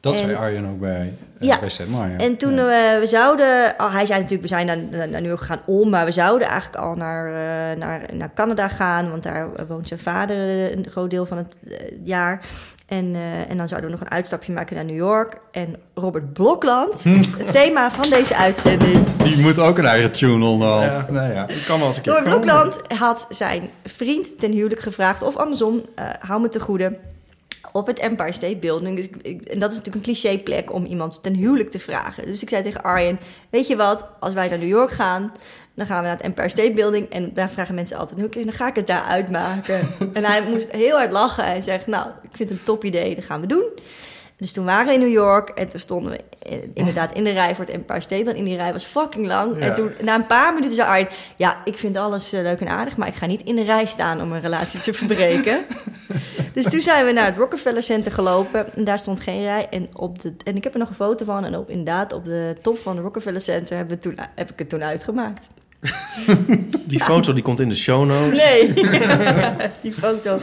C: Dat
A: En-
C: zei Arjen ook bij, eh,
A: Ja.
C: bij Setmar. Ja.
A: En toen
C: Ja.
A: eh, we zouden, oh, hij zei natuurlijk, we zijn naar, naar, naar New York gegaan om, maar we zouden eigenlijk al naar, eh, naar, naar Canada gaan, want daar woont zijn vader een groot deel van het jaar. En, eh, en dan zouden we nog een uitstapje maken naar New York. En Robert Blokland, het thema van deze uitzending.
C: Die moet ook een eigen tune onderhand.
B: Ja.
C: Nou ja.
B: Ik kan wel eens een keer
A: Robert
B: komen.
A: Blokland had zijn vriend ten huwelijk gevraagd, of andersom, eh, hou me te goede. Op het Empire State Building. Dus ik, ik- en dat is natuurlijk een cliché plek om iemand ten huwelijk te vragen. Dus ik zei tegen Arjen: Weet je wat, als wij naar New York gaan, dan gaan we naar het Empire State Building. En daar vragen mensen altijd: Hoe dan ga ik het daar uitmaken? en hij moest heel hard lachen. Hij zegt: Nou, ik vind het een top idee, dat gaan we doen. Dus toen waren we in New York en toen stonden we inderdaad in de rij voor het Empire State Building. En die rij was fucking lang. En toen, na een paar minuten zei Arjen... Ja, ik vind alles eh, leuk en aardig, maar ik ga niet in de rij staan om een relatie te verbreken. dus toen zijn we naar het Rockefeller Center gelopen. En daar stond geen rij. En, op de, en ik heb er nog een foto van. En op, inderdaad, op de top van het Rockefeller Center hebben we toen, heb ik het toen uitgemaakt.
B: Die foto die komt in de show notes.
A: Nee, die foto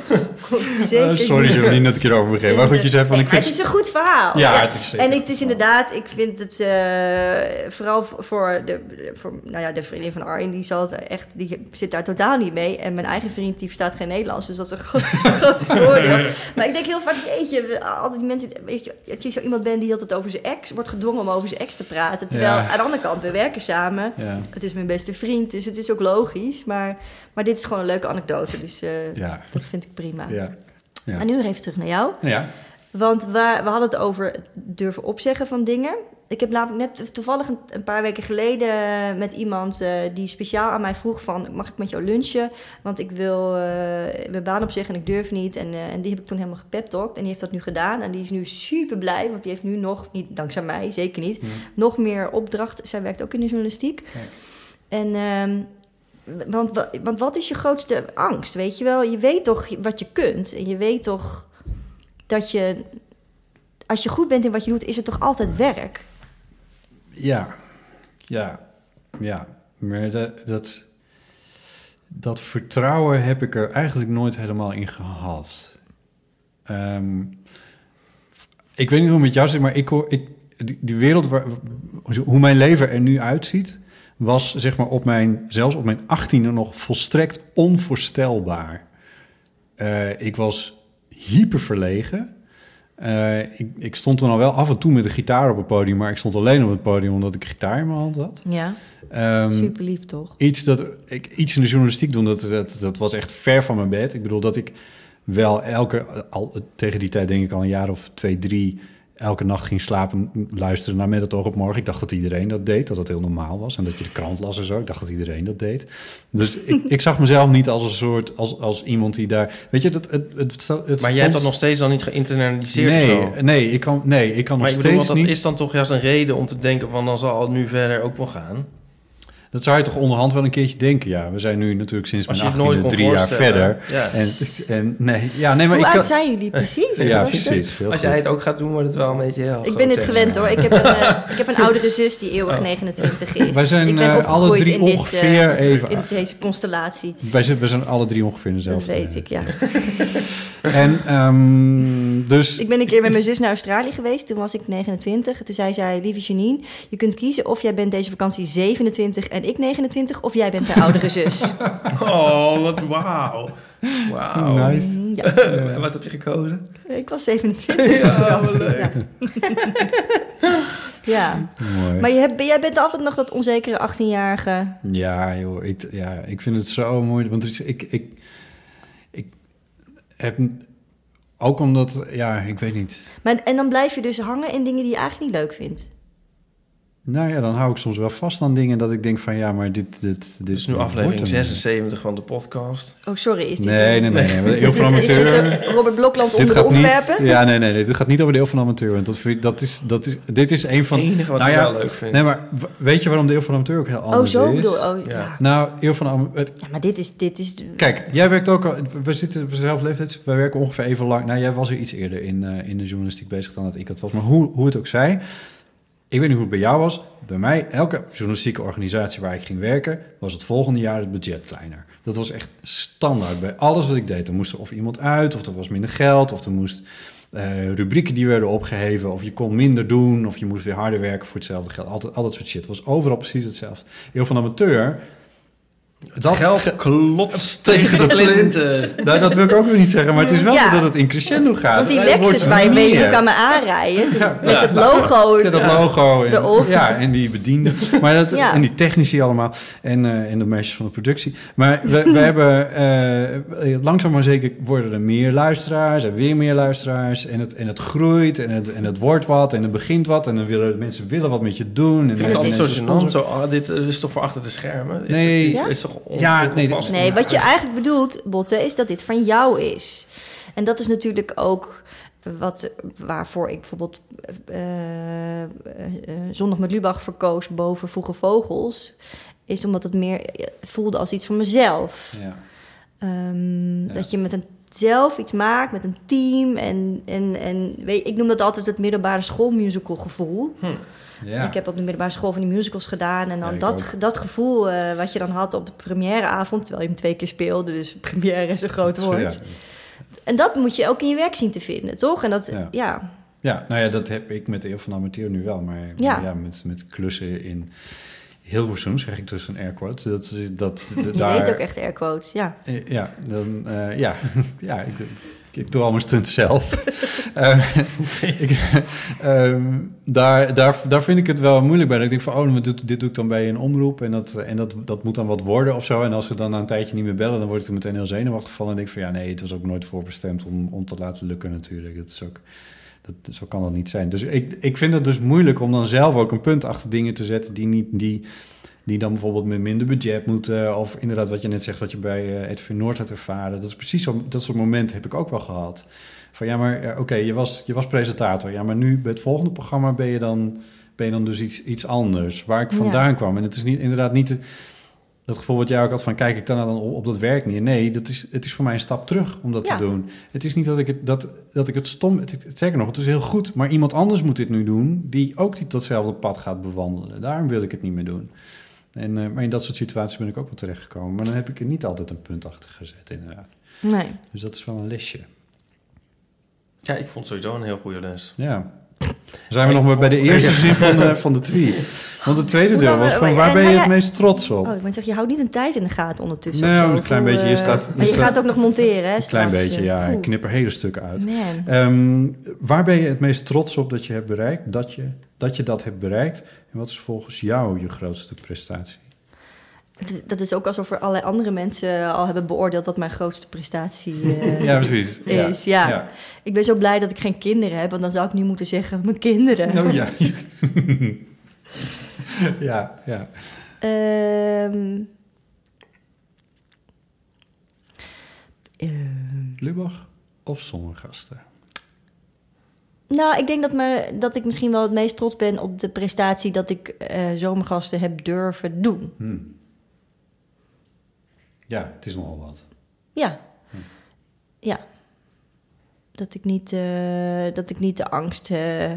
A: komt zeker
C: Eh, sorry,
A: niet.
C: ze hebben niet net een keer over begrepen. Maar goed, je zei van, ik vind...
A: het is een goed verhaal.
C: Ja, het is zeker
A: En het is inderdaad, ik vind het eh, vooral voor- de, voor, nou ja, de vriendin van Arjen, die, zal het echt, die zit daar totaal niet mee. En mijn eigen vriend, die verstaat geen Nederlands, dus dat is een groot, groot voordeel. Maar ik denk heel vaak, jeetje, altijd die mensen, weet je, dat je zo iemand bent die altijd over zijn ex, wordt gedwongen om over zijn ex te praten. Terwijl
C: Ja.
A: aan de andere kant, we werken samen.
C: Ja.
A: Het is mijn beste vriend, dus het is ook logisch. Maar, maar dit is gewoon een leuke anekdote, dus eh,
C: Ja.
A: dat vind ik prima.
C: Ja. Ja.
A: En nu nog even terug naar jou.
C: Ja.
A: Want we, we hadden het over het durven opzeggen van dingen. Ik heb namelijk net toevallig een, een paar weken geleden met iemand eh, die speciaal aan mij vroeg van... mag ik met jou lunchen? Want ik wil eh, mijn baan opzeggen en ik durf niet. En, en die heb ik toen helemaal gepeptalkt. En die heeft dat nu gedaan. En die is nu super blij, want die heeft nu nog, niet dankzij mij, zeker niet... nog meer opdracht. Zij werkt ook in de journalistiek. En... ehm, want, wa- want wat is je grootste angst? Weet je wel, je weet toch wat je kunt. En je weet toch dat je, als je goed bent in wat je doet, is het toch altijd werk?
C: Ja, ja, ja. Maar dat, dat, vertrouwen heb ik er eigenlijk nooit helemaal in gehad. Ehm, ik weet niet hoe het met jou zit, maar ik ik, die wereld waar, hoe mijn leven er nu uitziet, was zeg maar op mijn, zelfs op mijn achttiende nog volstrekt onvoorstelbaar. Eh, ik was hyper verlegen. Eh, ik, ik stond toen al wel af en toe met een gitaar op het podium, maar ik stond alleen op het podium omdat ik gitaar in mijn hand had.
A: Ja,
C: Ehm,
A: super lief toch?
C: iets, dat, ik, iets in de journalistiek doen, dat, dat, dat was echt ver van mijn bed. Ik bedoel dat ik wel elke, al, tegen die tijd denk ik al een jaar of twee, drie, elke nacht ging slapen, luisteren naar Met het oog op morgen. Ik dacht dat iedereen dat deed, dat dat heel normaal was. En dat je de krant las en zo. Ik dacht dat iedereen dat deed. Dus ik, ik zag mezelf niet als een soort, als, als iemand die daar... Weet je, dat, het, het, het, het
B: Maar jij hebt dat nog steeds dan niet geïnternaliseerd
C: nee,
B: of zo?
C: Nee, ik kan, nee, ik kan nog
B: Maar ik bedoel,
C: steeds
B: want dat
C: niet...
B: is dan toch juist een reden om te denken van... dan zal het nu verder ook wel gaan.
C: Dat zou je toch onderhand wel een keertje denken, ja. We zijn nu natuurlijk sinds mijn
B: je het nooit
C: 18e
B: kon
C: drie jaar verder.
B: Ja.
C: En, en nee, ja, nee, maar
A: Hoe
C: ik
A: oud
C: kan-
A: zijn jullie precies?
C: Ja, precies.
B: Als jij het ook gaat doen, wordt het wel een beetje heel
A: Ik ben het gewend hoor. Ik heb een, eh, ik heb een oudere zus die eeuwig 29 is.
C: Wij zijn,
A: ik ben
C: eh, alle drie
A: in dit,
C: ongeveer
A: eh,
C: even-
A: in deze constellatie.
C: Wij zijn, we zijn alle drie ongeveer in
A: Dat
C: dezelfde.
A: weet ik, ja.
C: En ehm, dus...
A: Ik ben een keer met mijn zus naar Australië geweest. Toen was ik 29. Toen zei zij, lieve Janine, je kunt kiezen of jij bent deze vakantie 27 en ik 29, of jij bent haar oudere zus.
B: Oh, wat wauw. Wauw.
C: Nice.
A: Mm, ja,
B: En Wat heb je gekozen?
A: ik was 27. Ja, ja. ja.
C: Mooi.
A: Maar je hebt, jij bent altijd nog dat onzekere 18-jarige.
C: Ja, joh. Ik, ja, ik vind het zo mooi. Want is- ik, ik, ik heb... Ook omdat... Ja, ik weet niet.
A: Maar, en dan blijf je dus hangen in dingen die je eigenlijk niet leuk vindt.
C: Nou ja, dan hou ik soms wel vast aan dingen dat ik denk van ja, maar dit... dit, dit
B: is nu aflevering
C: hem.
B: 76 van de podcast.
A: Oh, sorry, is dit...
C: Nee, nee, nee. eeuw van
A: dit, is dit
C: amateur.
A: de Robert Blokland
C: Dit
A: onder de
C: gaat niet,
A: onderwerpen?
C: ja, nee, nee, nee. Dit gaat niet over de eeuw van amateur. Want dat, vind ik- dat is, dat is, dit is een van...
B: Het enige wat
C: nou
B: ik
C: ja,
B: wel leuk vind.
C: Nee, maar weet je waarom de eeuw van amateur ook heel
A: Oh,
C: anders
A: zo
C: is?
A: bedoel oh, ja.
B: Ja.
C: Nou, eeuw van amateur...
A: Ja, maar dit is... Dit is
C: Kijk, jij werkt ook al... We zitten dezelfde leeftijd. Wij werken ongeveer even lang. Nou, jij was er iets eerder in, eh, in de journalistiek bezig dan dat ik dat was. Maar hoe, hoe het ook zij... Ik weet niet hoe het bij jou was. Bij mij, elke journalistieke organisatie waar ik ging werken... was het volgende jaar het budget kleiner. Dat was echt standaard bij alles wat ik deed. Er moest er of iemand uit, of er was minder geld... of er moest eh, rubrieken die werden opgeheven... of je kon minder doen, of je moest weer harder werken voor hetzelfde geld. Altijd, al dat soort shit. Het was overal precies hetzelfde. Heel van amateur... Dat
B: Geld klopt
C: tegen de plint. Nou, dat wil ik ook weer niet zeggen, maar het is wel
A: Ja.
C: zo dat het in crescendo gaat.
A: Want die Lexus waar je mee nu kan me aanrijden... toen-
C: Ja.
A: met het logo...
C: Ja, dat logo en,
A: erop.
C: ja, en die bedienden. Maar dat,
A: Ja.
C: En die technici allemaal. En, eh, en de meisjes van de productie. Maar we, we hebben eh, langzaam maar zeker worden er meer luisteraars. En weer meer luisteraars. En het, en het groeit. En het, en het wordt wat. En het begint wat. En dan willen mensen willen wat met je doen. En
B: Ik vind het altijd zo gênant. Zo, ah, dit eh, is toch voor achter de schermen? Is
C: Nee.
B: dit-
A: Ja?
B: Is toch on-
C: Ja, nee,
A: wat je eigenlijk bedoelt, Botte, is dat dit van jou is. En dat is natuurlijk ook wat, waarvoor ik bijvoorbeeld eh, eh, eh, Zondag met Lubach verkoos boven Vroege Vogels. Is omdat het meer voelde als iets van mezelf.
C: Ja.
A: Ehm,
C: Ja.
A: Dat je met een zelf iets maakt, met een team. En, en, en weet, ik noem dat altijd het middelbare schoolmusical gevoel.
C: Ja.
A: Ik heb op de middelbare school van die musicals gedaan. En dan
C: Ja,
A: dat,
C: ook.
A: dat gevoel eh, wat je dan had op de premièreavond... terwijl je hem twee keer speelde, dus première is een groot woord.
C: Ja.
A: En dat moet je ook in je werk zien te vinden, toch? En dat,
C: Ja.
A: ja.
C: Nou ja, dat heb ik met de Eeuw van Amateur nu wel. Maar
A: Ja.
C: met, met klussen in Hilversum, zeg ik tussen air quotes. Dat, dat, dat,
A: Je
C: daar,
A: deed ook echt air quotes, ja.
C: Eh, Ja, dan, eh, ja. ja ik, ik doe al mijn stunts zelf. Eh, ik, ehm, daar, daar, daar vind ik het wel moeilijk bij. Dat ik denk van, oh, dit, dit doe ik dan bij een omroep... en, dat, en dat, dat moet dan wat worden of zo. En als ze dan na een tijdje niet meer bellen... dan word ik er meteen heel zenuwachtig van. En denk ik van, ja, nee, het was ook nooit voorbestemd om, om te laten lukken natuurlijk. Dat is ook... Dat, zo kan dat niet zijn. Dus ik, ik vind het dus moeilijk om dan zelf ook een punt achter dingen te zetten... die, niet, die, die dan bijvoorbeeld met minder budget moeten... of inderdaad wat je net zegt, wat je bij eh Edwin Noord hebt ervaren. Dat is precies zo, dat soort momenten heb ik ook wel gehad. Van ja, maar oké, je, was, je was presentator. Ja, maar nu bij het volgende programma ben je dan, ben je dan dus iets, iets anders. Waar ik
A: Ja.
C: vandaan kwam. En het is niet, inderdaad niet... dat gevoel wat jij ook had van kijk ik dan dan op, op dat werk neer. Nee, dat is, het is voor mij een stap terug om dat
A: Ja.
C: te doen. Het is niet dat ik het, dat, dat ik het stom... Het, het, zeker nog, het is heel goed. Maar iemand anders moet dit nu doen... die ook die, datzelfde pad gaat bewandelen. Daarom wil ik het niet meer doen. En, eh, maar in dat soort situaties ben ik ook wel terechtgekomen. Maar dan heb ik er niet altijd een punt achter gezet, inderdaad.
A: Nee.
C: Dus dat is wel een lesje.
B: Ja, ik vond het sowieso een heel goede les.
C: Ja. Dan zijn we nog maar bij de eerste zin van de, van de tweet. Want het tweede deel was van waar ben je het meest trots op?
A: Oh, ik moet zeggen, je houdt niet een tijd in de gaten ondertussen.
C: Nou,
A: of zo,
C: een klein beetje. Hier
A: eh,
C: staat-
A: maar je
C: staat-
A: gaat ook nog monteren, hè?
C: Een klein beetje,
A: eh.
C: ja. Ik knip er hele stukken uit.
A: Man.
C: Ehm, waar ben je het meest trots op dat je hebt bereikt? Dat je dat, je dat hebt bereikt? En wat is volgens jou je grootste prestatie?
A: Dat is ook alsof er allerlei andere mensen al hebben beoordeeld wat mijn grootste prestatie eh,
C: Ja, precies.
A: Is. Ja.
C: Ja.
A: Ik ben zo blij dat ik geen kinderen heb, want dan zou ik nu moeten zeggen: mijn kinderen.
C: Oh ja. ja, ja. Lubach of zonnegasten?
A: Nou, ik denk dat, me, dat ik misschien wel het meest trots ben op de prestatie dat ik eh, zomergasten heb durven doen.
C: Hm. Ja, het is nogal wat.
A: Ja. Ja. Dat ik niet, eh, dat ik niet de angst, eh,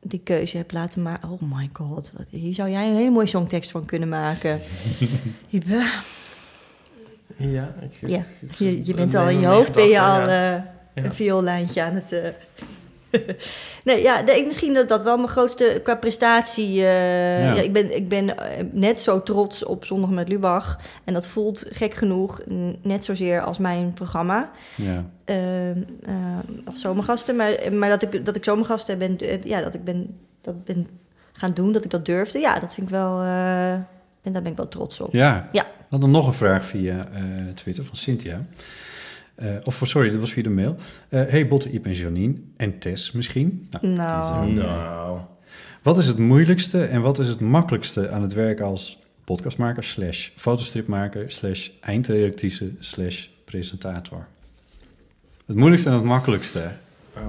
A: die keuze heb laten maken. Oh my god, wat- hier zou jij een hele mooie songtekst van kunnen maken.
B: Ja, ik,
A: ja,
B: ik-
A: je, bent al in je hoofd, ben je al
B: ja.
A: Een vioollijntje aan het... eh. nee, ja, ik, misschien dat dat wel mijn grootste qua prestatie... eh,
C: Ja.
A: ja. ik, ben, ik ben eh, net zo trots op Zondag met Lubach. En dat voelt gek genoeg net zozeer als mijn programma.
C: Ja.
A: eh, eh, als zomergasten. Maar, maar dat, ik, dat ik zomergasten ben, ja, dat ik ben, dat ben gaan doen, dat ik dat durfde. Ja, dat vind ik wel... en daar ben ik wel trots op.
C: Ja.
A: Ja.
C: We hadden nog een vraag via Twitter van Cynthia. Eh, of sorry, dat was via de mail. Eh, hey Botte, Iep en Janine. En Tess misschien.
A: Nou.
C: er.
B: Nou,
C: Wat is het moeilijkste en wat is het makkelijkste aan het werk als podcastmaker slash fotostripmaker slash eindredactrice slash presentator? Het moeilijkste en het makkelijkste.
B: Oh.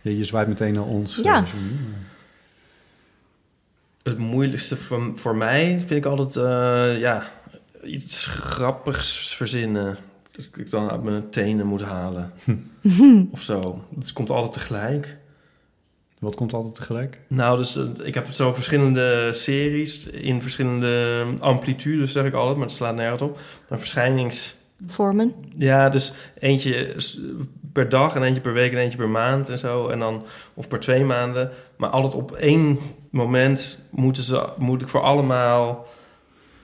C: Je, je zwaait meteen naar ons.
A: Ja.
C: eh.
B: Het moeilijkste voor, voor mij vind ik altijd eh, ja, iets grappigs verzinnen. Dat ik dan uit mijn tenen moet halen. of zo. Het komt altijd tegelijk.
C: Wat komt altijd tegelijk?
B: Nou, dus eh, ik heb zo verschillende series in verschillende amplitudes, zeg ik altijd, maar het slaat nergens op. Maar verschijnings...
A: Vormen.
B: Ja, dus eentje per dag en eentje per week en eentje per maand en zo. En dan, of per twee maanden. Maar altijd op één moment moeten ze, moet ik voor allemaal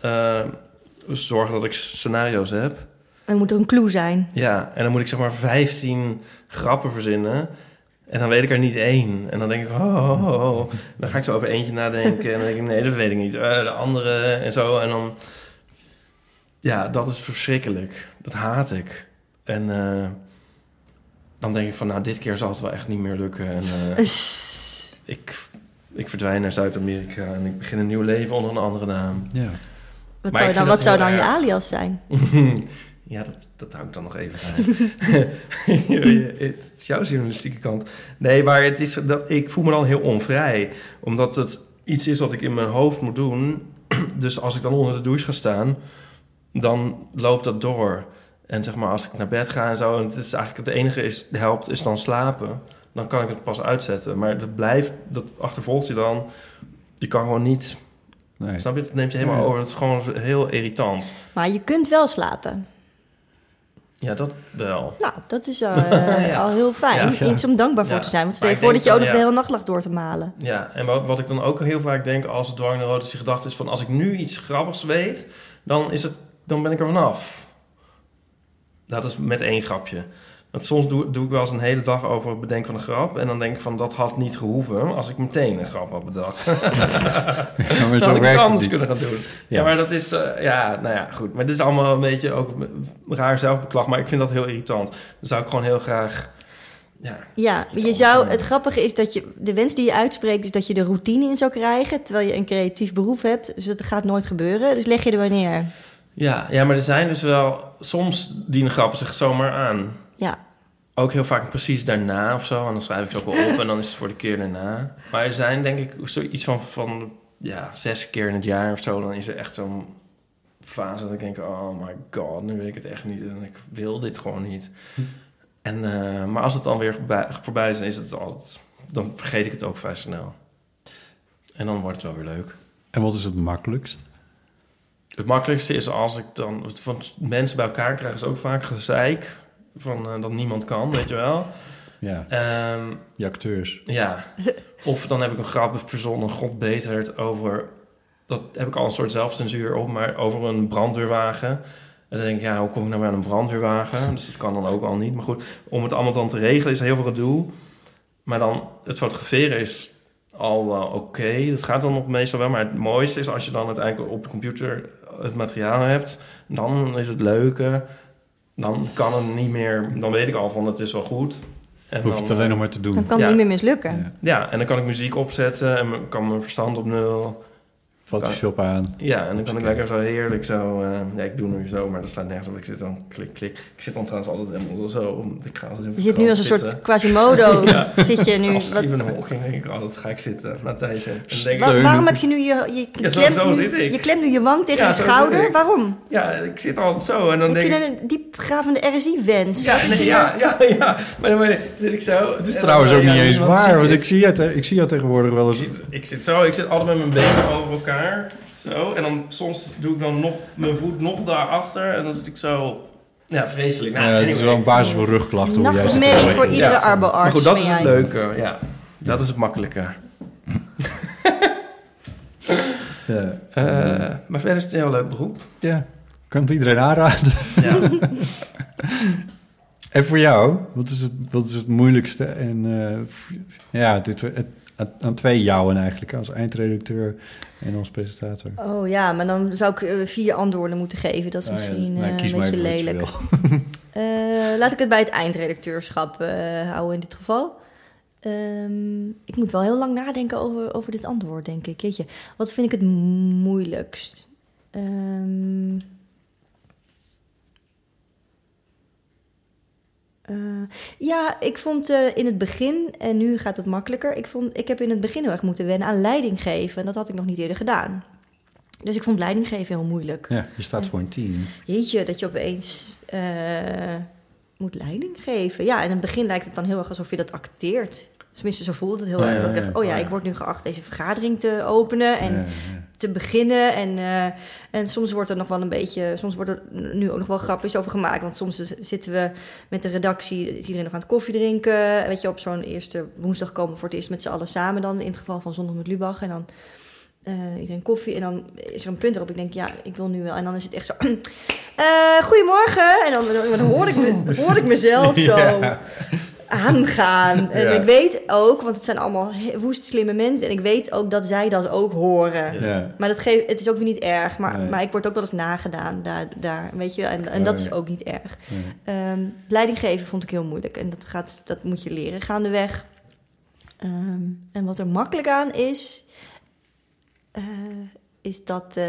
B: eh, zorgen dat ik scenario's heb.
A: Er moet er een clue zijn.
B: Ja, en dan moet ik zeg maar 15 grappen verzinnen. En dan weet ik er niet één. En dan denk ik, oh, oh, oh, oh. Dan ga ik zo over eentje nadenken. En dan denk ik, nee, dat weet ik niet. Eh, de andere en zo. En dan... Ja, dat is verschrikkelijk. Dat haat ik. En eh, dan denk ik van, nou, dit keer zal het wel echt niet meer lukken. En eh, ik, ik verdwijn naar Zuid-Amerika. En ik begin een nieuw leven onder een andere naam.
C: Ja.
A: Wat
B: Maar
A: zou, dan, wat zou dan je alias zijn?
B: ja, dat, dat hou ik dan nog even aan. het is jouw journalistieke kant. Nee, maar het is dat, ik voel me dan heel onvrij. Omdat het iets is wat ik in mijn hoofd moet doen. Dus als ik dan onder de douche ga staan, dan loopt dat door. En zeg maar, als ik naar bed ga en zo, en het is eigenlijk het enige is helpt, is dan slapen. Dan kan ik het pas uitzetten. Maar dat blijft, dat achtervolgt je dan. Je kan gewoon niet.
C: Nee.
B: Snap je? Dat neemt je helemaal over. Dat is gewoon heel irritant.
A: Maar je kunt wel slapen.
B: Ja, dat wel.
A: Nou, dat is eh,
B: Ja.
A: al heel fijn.
B: Ja.
A: Iets om dankbaar voor te zijn. Want stel je voor dat je ook nog de hele nacht lag door te malen.
B: Ja, en wat, wat ik dan ook heel vaak denk als dwangneurotische gedachte is van... als ik nu iets grappigs weet, dan, is het, dan ben ik er vanaf. Dat is met één grapje. Want soms doe, doe ik wel eens een hele dag over het bedenken van een grap... en dan denk ik van, dat had niet gehoeven als ik meteen een grap had bedacht.
C: maar
B: dan
C: zo
B: had ik iets
C: het
B: anders
C: niet.
B: kunnen gaan doen. Ja.
C: Ja.
B: maar dat is... eh, ja, nou ja, goed. Maar dit is allemaal een beetje ook raar zelfbeklag... maar ik vind dat heel irritant. Dan zou ik gewoon heel graag... Ja,
A: Ja, je zou,
B: doen.
A: het grappige is dat je, de wens die je uitspreekt, is dat je de routine in zou krijgen, terwijl je een creatief beroep hebt. Dus dat gaat nooit gebeuren. Dus leg je er wanneer?
B: Ja, ja, maar er zijn dus wel... Soms dienen grappen zich zomaar aan.
A: Ja,
B: Ook heel vaak precies daarna of zo. En dan schrijf ik ze ook wel op en dan is het voor de keer daarna. Maar er zijn denk ik zoiets van, van ja, zes keer in het jaar of zo. Dan is er echt zo'n fase dat ik denk... Oh my god, nu weet ik het echt niet. En ik wil dit gewoon niet. En, eh, maar als het dan weer bij- voorbij is, is het altijd... Dan vergeet ik het ook vrij snel. En dan wordt het wel weer leuk.
C: En wat is het makkelijkst?
B: Het makkelijkste is als ik dan... Van mensen bij elkaar krijgen is ook vaak gezeik. Van eh, dat niemand kan, weet je wel.
C: Ja, je acteurs.
B: ja. Of dan heb ik een grap verzonnen, god beter het over... Dat heb ik al een soort zelfcensuur op, maar over een brandweerwagen. En dan denk ik, ja, hoe kom ik nou bij een brandweerwagen? Dus dat kan dan ook al niet. Maar goed, om het allemaal dan te regelen is heel veel gedoe. Maar dan, het fotograferen is al wel oké. Dat gaat dan nog meestal wel. Maar het mooiste is als je dan uiteindelijk op de computer het materiaal hebt. Dan is het leuke. Dan kan het niet meer... Dan weet ik al van, het is wel goed. En
C: Hoef je het alleen
B: eh,
C: nog maar te doen.
A: dan kan het
B: Ja.
A: niet meer mislukken.
C: Ja.
B: ja, en dan kan ik muziek opzetten en kan mijn verstand op nul.
C: Photoshop aan.
B: Ja, en dan kan ik lekker zo heerlijk zo... eh, ja, ik doe nu zo, maar dat staat nergens op. Ik zit dan klik, klik. Ik zit dan trouwens altijd helemaal zo. Ik ga altijd
A: Je zit nu als een soort Quasimodo.
B: Ja.
A: Zit je nu.
B: Als Stephen Hawking denk ik altijd ga ik zitten na een tijdje. Denk ik,
A: Wa- waarom heb je nu je, je,
B: Ja, zo-
A: klemt
B: zo
A: nu-
B: zit ik.
A: je klemt nu je wang tegen
B: Ja,
A: je schouder?
B: ik.
A: Waarom?
B: ja, ik zit altijd zo en dan
A: Heb
B: denk
A: je
B: ik...
A: een diepgravende RSI-wens?
B: Ja, nee, ja, ja, ja. Maar dan zit ik zo.
C: Het is trouwens ook niet eens waar, want ik zie, ik zie jou tegenwoordig wel eens...
B: Ik zit, ik zit zo, ik zit altijd met mijn benen over elkaar. Zo. En dan soms doe ik dan nog mijn voet nog daarachter. En dan zit ik zo. Ja, vreselijk. Nou,
C: Ja, het is wel een basis voor rugklachten.
A: Nachtmerrie voor iedere
B: Ja.
A: arboarts.
B: Maar goed, dat is het leuke. Ja, dat is het makkelijke.
C: Ja.
B: Eh, maar verder is het een heel leuk beroep.
C: ja, kan het iedereen aanraden.
B: Ja.
C: En voor jou, wat is het, wat is het moeilijkste? En eh, ja, dit, het, aan- aan twee jouwen eigenlijk, als eindredacteur en als presentator.
A: Oh ja, maar dan zou ik eh, vier antwoorden moeten geven. Dat is
C: Nou ja,
A: misschien
C: nou,
A: eh, een beetje lelijk. Eh, laat ik het bij het eindredacteurschap eh, houden in dit geval. Ehm, ik moet wel heel lang nadenken over, over dit antwoord, denk ik. Jeetje, wat vind ik het moeilijkst? Ehm, eh, ja, ik vond eh, in het begin, en nu gaat het makkelijker... Ik, vond, ik heb in het begin heel erg moeten wennen aan leiding geven. En dat had ik nog niet eerder gedaan. Dus ik vond leiding geven heel moeilijk.
C: Ja, je staat voor een team.
A: Jeetje, dat je opeens eh, moet leiding geven. Ja, en in het begin lijkt het dan heel erg alsof je dat acteert. Tenminste, zo voelde het heel erg. Dat ik dacht, oh ja, ik word nu geacht deze vergadering te openen en te beginnen. En, eh, en soms wordt er nog wel een beetje, soms wordt er nu ook nog wel grapjes over gemaakt. Want soms zitten we met de redactie, is iedereen nog aan het koffie drinken. Weet je, op zo'n eerste woensdag komen we voor het eerst met z'n allen samen dan. In het geval van Zondag met Lubach. En dan eh, iedereen koffie. En dan is er een punt waarop ik denk, ja, ik wil nu wel. En dan is het echt zo, eh, goedemorgen. En dan, dan hoor, ik me, hoor ik mezelf zo
C: Ja.
A: Aangaan. En
C: Ja.
A: ik weet ook, want het zijn allemaal woest slimme mensen. En ik weet ook dat zij dat ook horen.
C: Ja.
A: Maar dat geeft, het is ook weer niet erg. Maar,
C: Nee.
A: maar ik word ook wel eens nagedaan daar, daar weet je. En, en dat is
C: ja.
A: ook niet erg.
C: Ja.
A: Ehm, leiding geven vond ik heel moeilijk. En dat, gaat, dat moet je leren gaandeweg. Ehm en wat er makkelijk aan is... eh, is dat... eh,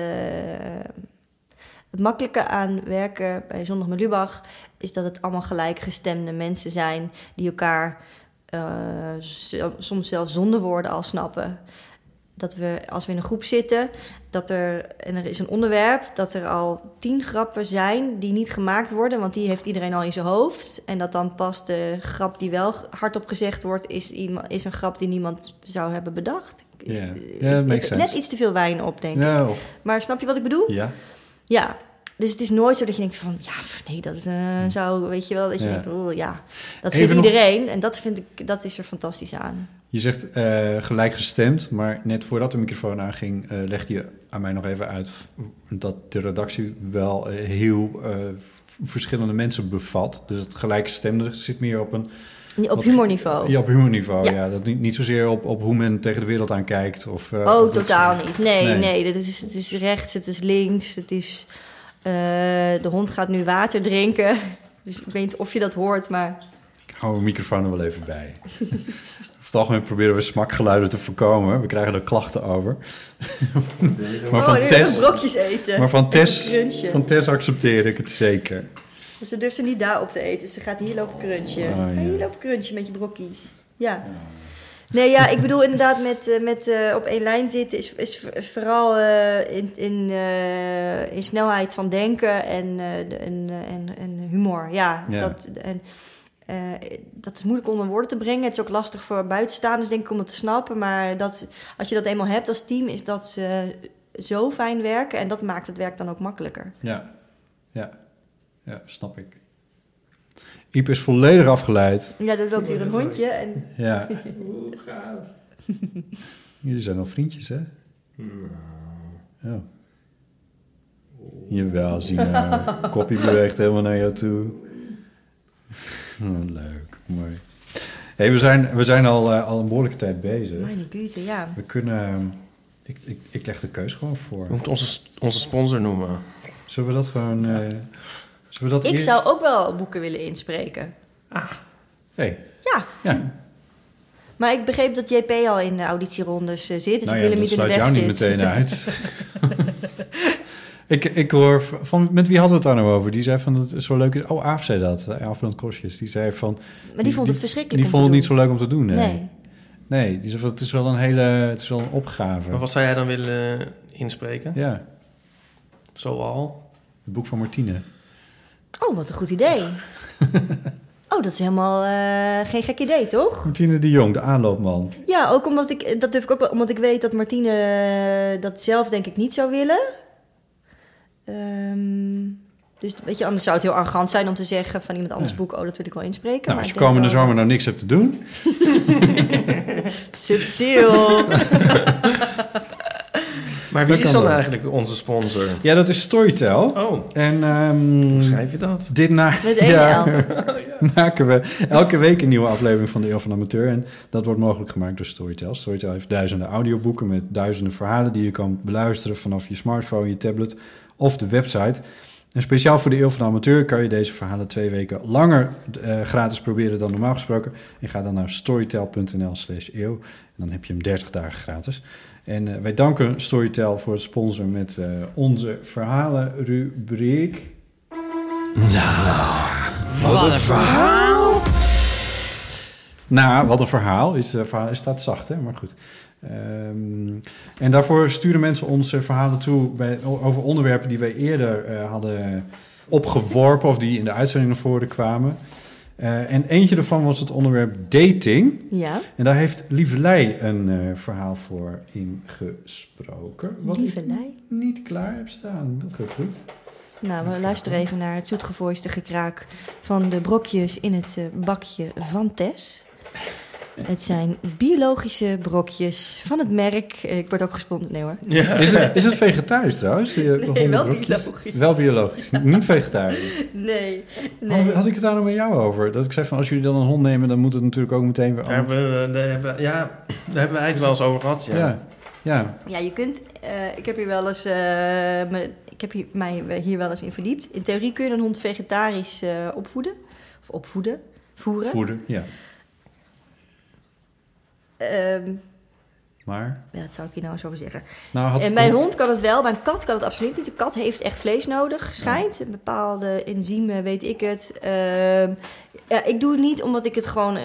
A: het makkelijke aan werken bij Zondag met Lubach... is dat het allemaal gelijkgestemde mensen zijn... die elkaar eh, soms zelfs zonder woorden al snappen. Dat we, als we in een groep zitten, dat er, en er is een onderwerp, dat er al tien grappen zijn die niet gemaakt worden, want die heeft iedereen al in zijn hoofd. En dat dan pas de grap die wel hardop gezegd wordt, is, iemand, is een grap die niemand zou hebben bedacht. Is-
C: Ja.
A: net iets te veel wijn op, denk ik. Maar snap je wat ik bedoel?
C: ja.
A: Ja. Dus het is nooit zo dat je denkt van, ja, nee, dat eh, zou, weet je wel, dat je
C: Ja.
A: denkt, oh ja, dat
C: Even
A: vindt
C: nog-
A: iedereen. En dat vind ik, dat is er fantastisch aan.
C: Je zegt eh, gelijkgestemd, maar net voordat de microfoon aanging, eh legde je aan mij nog even uit dat de redactie wel heel verschillende mensen bevat. Dus het gelijkgestemde zit meer op een...
A: Op humorniveau.
C: Ja, op humorniveau, ja.
A: Ja.
C: dat niet, niet zozeer op, op hoe men tegen de wereld aankijkt. Of,
A: Oh,
C: of
A: totaal niet. Nee,
C: Nee.
A: nee. dit is, het is rechts, het is links, het is... eh, de hond gaat nu water drinken. Dus ik weet niet of je dat hoort, maar...
C: Ik hou mijn microfoon er wel even bij. Over het algemeen proberen we smakgeluiden te voorkomen. We krijgen er klachten over. maar
A: oh,
C: van Tess,
A: brokjes eten.
C: maar van Tess, van Tess accepteer ik het zeker.
A: Dus Ze durft ze niet daar op te eten. Dus ze gaat hier lopen crunchen.
C: Oh, ja.
A: Hier lopen crunchen met je brokjes. Ja. Nee, ja, ik bedoel inderdaad met, eh, met eh, op één lijn zitten is, is vooral eh, in, in, in snelheid van denken en, en, en, en humor. Ja,
C: Ja.
A: Dat, en, dat is moeilijk onder woorden te brengen. Het is ook lastig voor buitenstaanders, denk ik, om het te snappen. Maar dat, als je dat eenmaal hebt als team, is dat ze zo fijn werken. En dat maakt het werk dan ook makkelijker.
C: Ja, ja, ja, snap ik. Iep is volledig afgeleid.
A: Ja, er loopt hier een hondje en...
C: Ja,
B: Hoe gaaf.
C: jullie zijn al vriendjes, hè? Oh. Jawel, Zino. Koppie beweegt helemaal naar jou toe. Oh, leuk, mooi. Hey, we, zijn, we zijn al, eh, al een behoorlijke tijd bezig.
A: Meine Güte, ja.
C: We kunnen... Ik, ik, ik leg de keus gewoon voor.
B: We moeten onze, onze sponsor noemen.
C: Zullen we dat gewoon... eh, zullen we dat
A: Ik
C: eerst-
A: zou ook wel boeken willen inspreken.
C: Hey,
A: Ja,
C: ja.
A: maar ik begreep dat JP al in de auditierondes eh, zit, dus
C: nou
A: ik
C: ja,
A: wil hem
C: dat
A: niet in de
C: sluit
A: weg
C: jou niet meteen uit. ik, ik hoor van... Met wie hadden we het daar nou over? Die zei van... Dat het zo leuk is. Oh, Aaf zei dat. eh, Aaf van het Kostjes. Die zei van...
A: Maar die vond het verschrikkelijk
C: Die vond het niet zo leuk om te doen, nee.
A: Nee.
C: Nee, die zei van... Het is wel een hele... Het is wel een opgave.
B: Maar wat zou jij dan willen inspreken?
C: Ja,
B: Zoal?
C: het boek van Martine.
A: Oh, wat een goed idee. oh, dat is helemaal eh, geen gek idee, toch?
C: Martine de Jong, de aanloopman.
A: Ja, ook omdat ik, dat durf ik ook wel, omdat ik weet dat Martine eh, dat zelf denk ik niet zou willen. Ehm, dus weet je, anders zou het heel arrogant zijn om te zeggen van iemand anders
C: Ja.
A: boek, oh, dat wil ik wel inspreken.
C: Nou,
A: maar
C: als je komende zomer nou niks hebt te doen...
A: Subtiel.
B: Maar wie
C: Dat
B: is dan eigenlijk onze sponsor?
C: Ja, dat is Storytel.
B: Oh,
C: En ehm,
B: hoe schrijf je dat?
C: dit na
A: Met één
C: ja, maken we elke week een nieuwe aflevering van de Eeuw van de Amateur. En dat wordt mogelijk gemaakt door Storytel. Storytel heeft duizenden audioboeken met duizenden verhalen die je kan beluisteren vanaf je smartphone, je tablet of de website. En speciaal voor de Eeuw van de Amateur kan je deze verhalen twee weken langer eh, gratis proberen dan normaal gesproken. En ga dan naar storytel.nl slash eeuw. En dan heb je hem 30 dagen gratis. En eh, wij danken Storytel voor het sponsoren met eh, onze verhalenrubriek.
B: Wat een verhaal!
C: Nou, wat een verhaal. Is, uh, verhaal is staat zacht, hè? Maar goed. Ehm, en daarvoor sturen mensen ons eh, verhalen toe bij, over onderwerpen die wij eerder eh, hadden opgeworpen of die in de uitzending naar voren kwamen. Eh, en eentje daarvan was het onderwerp dating.
A: Ja,
C: En daar heeft Lievelei een eh, verhaal voor ingesproken. Wat
A: lieve
C: ik
A: lei.
C: niet klaar heb staan. Dat gaat goed.
A: Nou, we luisteren even naar het zoetgevoiste gekraak van de brokjes in het eh, bakje van Tess. Het zijn biologische brokjes van het merk. eh, Ik word ook gesponsord, nee hoor.
B: Ja.
C: Is het, is het vegetarisch trouwens? Eh,
A: Nee, wel biologisch.
C: Wel biologisch, niet vegetarisch.
A: Nee,
C: Had, had ik het daar nou met jou over? Dat ik zei van als jullie dan een hond nemen, dan moet het natuurlijk ook meteen weer
B: Daar hebben, we, daar hebben, ja, daar hebben we eigenlijk wel eens over gehad. Ja.
C: Ja, ja.
A: Ja, je kunt. eh, ik heb hier wel eens. eh, me- ik heb hier, mij hier wel eens in verdiept. In theorie kun je een hond vegetarisch eh, opvoeden. Of opvoeden. Voeren.
C: Voeden, ja.
A: Ehm,
C: Maar,
A: ja, wat zou ik hier nou eens over zeggen?
C: nou
A: En mijn hond kan het wel, mijn kat kan het absoluut niet. De kat heeft echt vlees nodig, schijnt. Een bepaalde enzymen, weet ik het. Ehm, ja, ik doe het niet omdat ik het gewoon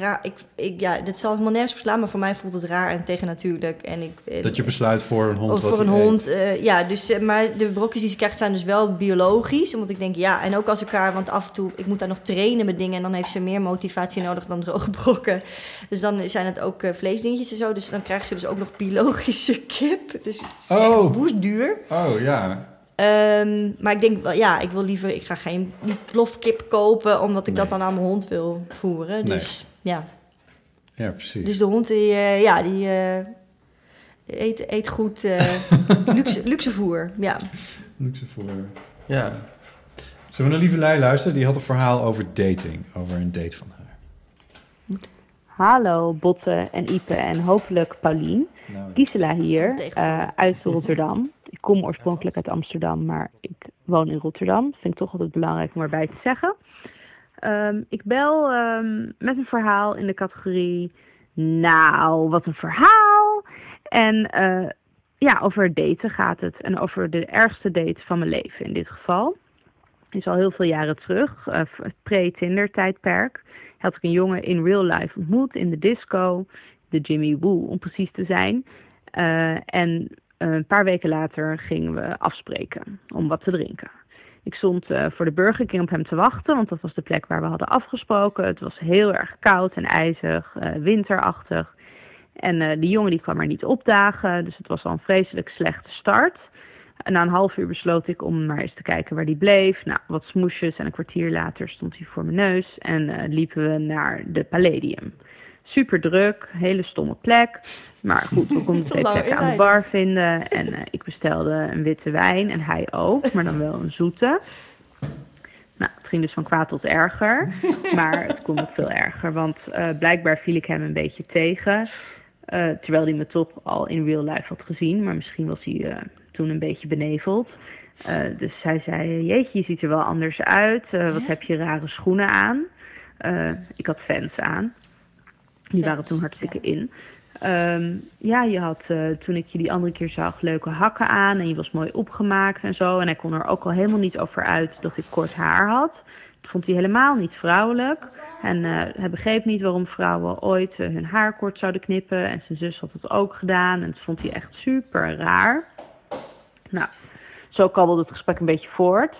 A: raar... Ik, ik, ja, dit zal helemaal nergens verslaan, maar voor mij voelt het raar en tegennatuurlijk. En ik, en-
C: Dat je besluit voor een hond
A: Of voor een hond, eh, ja. Dus, eh, maar de brokjes die ze krijgt zijn dus wel biologisch. Omdat ik denk, ja, en ook als elkaar, want af en toe, ik moet daar nog trainen met dingen. En dan heeft ze meer motivatie nodig dan droge brokken. Dus dan zijn het ook eh, vleesdingetjes en zo. Dus dan krijgt ze dus ook nog biologische kip. Dus het is
C: Oh.
A: echt duur.
C: Oh ja,
A: Ehm, maar ik denk wel, ja, ik wil liever, ik ga geen niet plofkip kopen. Omdat ik dat dan aan mijn hond wil voeren.
C: Nee.
A: Dus ja.
C: ja precies.
A: Dus de hond, die, eh, ja, die eh, eet, eet goed. eh, luxe, luxe voer, ja.
C: Luxe voor...
B: Ja.
C: Zullen we naar Lieve Lei luisteren? Die had een verhaal over dating. Over een date van haar.
E: Hallo Botte en Ipe en hopelijk Paulien.
C: Nou,
E: Gisela hier eh, uit Rotterdam. Ik kom oorspronkelijk uit Amsterdam, maar ik woon in Rotterdam. Vind ik toch altijd belangrijk om erbij te zeggen. Ehm, ik bel ehm, met een verhaal in de categorie... Nou, wat een verhaal! En eh, ja, over daten gaat het. En over de ergste date van mijn leven in dit geval. Is al heel veel jaren terug, eh, pre-Tinder tijdperk. Had ik een jongen in real life ontmoet in de disco. De Jimmy Woo, om precies te zijn. Eh, en een paar weken later gingen we afspreken om wat te drinken. Ik stond eh, voor de Burger King op hem te wachten, want dat was de plek waar we hadden afgesproken. Het was heel erg koud en ijzig, eh, winterachtig. En eh, die jongen die kwam er niet opdagen, dus het was al een vreselijk slechte start. En na een half uur besloot ik om maar eens te kijken waar die bleef. Nou, wat smoesjes en een kwartier later stond hij voor mijn neus en liepen we naar de Palladium. Super druk, hele stomme plek. Maar goed, we konden
A: lang
E: plekken aan de bar vinden. En eh, ik bestelde een witte wijn en hij ook, maar dan wel een zoete. Nou, het ging dus van kwaad tot erger. Maar het kon nog veel erger, want eh, blijkbaar viel ik hem een beetje tegen. eh, terwijl hij me toch al in real life had gezien. Maar misschien was hij toen een beetje beneveld. Dus hij zei, jeetje, je ziet er wel anders uit. Wat heb je rare schoenen aan? Ik had fans aan. Die waren toen hartstikke in. Ehm, ja, je had eh, toen ik je die andere keer zag leuke hakken aan en je was mooi opgemaakt en zo. En hij kon er ook al helemaal niet over uit dat ik kort haar had. Dat vond hij helemaal niet vrouwelijk. En eh, hij begreep niet waarom vrouwen ooit eh, hun haar kort zouden knippen. En zijn zus had dat ook gedaan. En dat vond hij echt super raar. Nou, zo kabbelde het gesprek een beetje voort.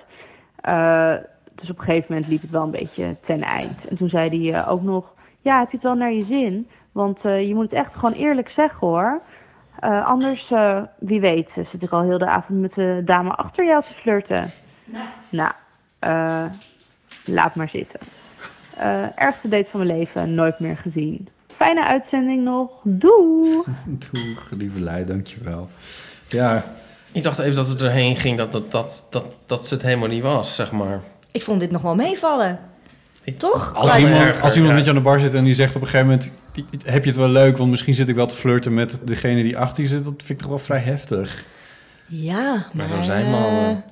E: Dus op een gegeven moment liep het wel een beetje ten eind. En toen zei hij ook nog, ja, heb je het wel naar je zin? Want eh, je moet het echt gewoon eerlijk zeggen hoor. Eh, anders, eh, wie weet, zit ik al heel de avond met de dame achter jou te flirten. Nou, eh, laat maar zitten. Eh, ergste date van mijn leven, nooit meer gezien. Fijne uitzending nog. Doei!
C: Doeg, lieve Lei, dankjewel. Ja,
B: Ik dacht even dat het erheen ging dat, dat, dat, dat, dat ze het helemaal niet was, zeg maar.
A: Ik vond dit nog wel meevallen.
B: Ik-
A: Toch?
C: als
A: Lijkt
C: iemand,
B: erger,
C: als iemand
B: ja.
C: met je aan de bar zit en die zegt op een gegeven moment... heb je het wel leuk, want misschien zit ik wel te flirten met degene die achter je zit. Dat vind ik toch wel vrij heftig.
A: Ja, maar...
B: Maar zo zijn
A: eh,
B: mannen.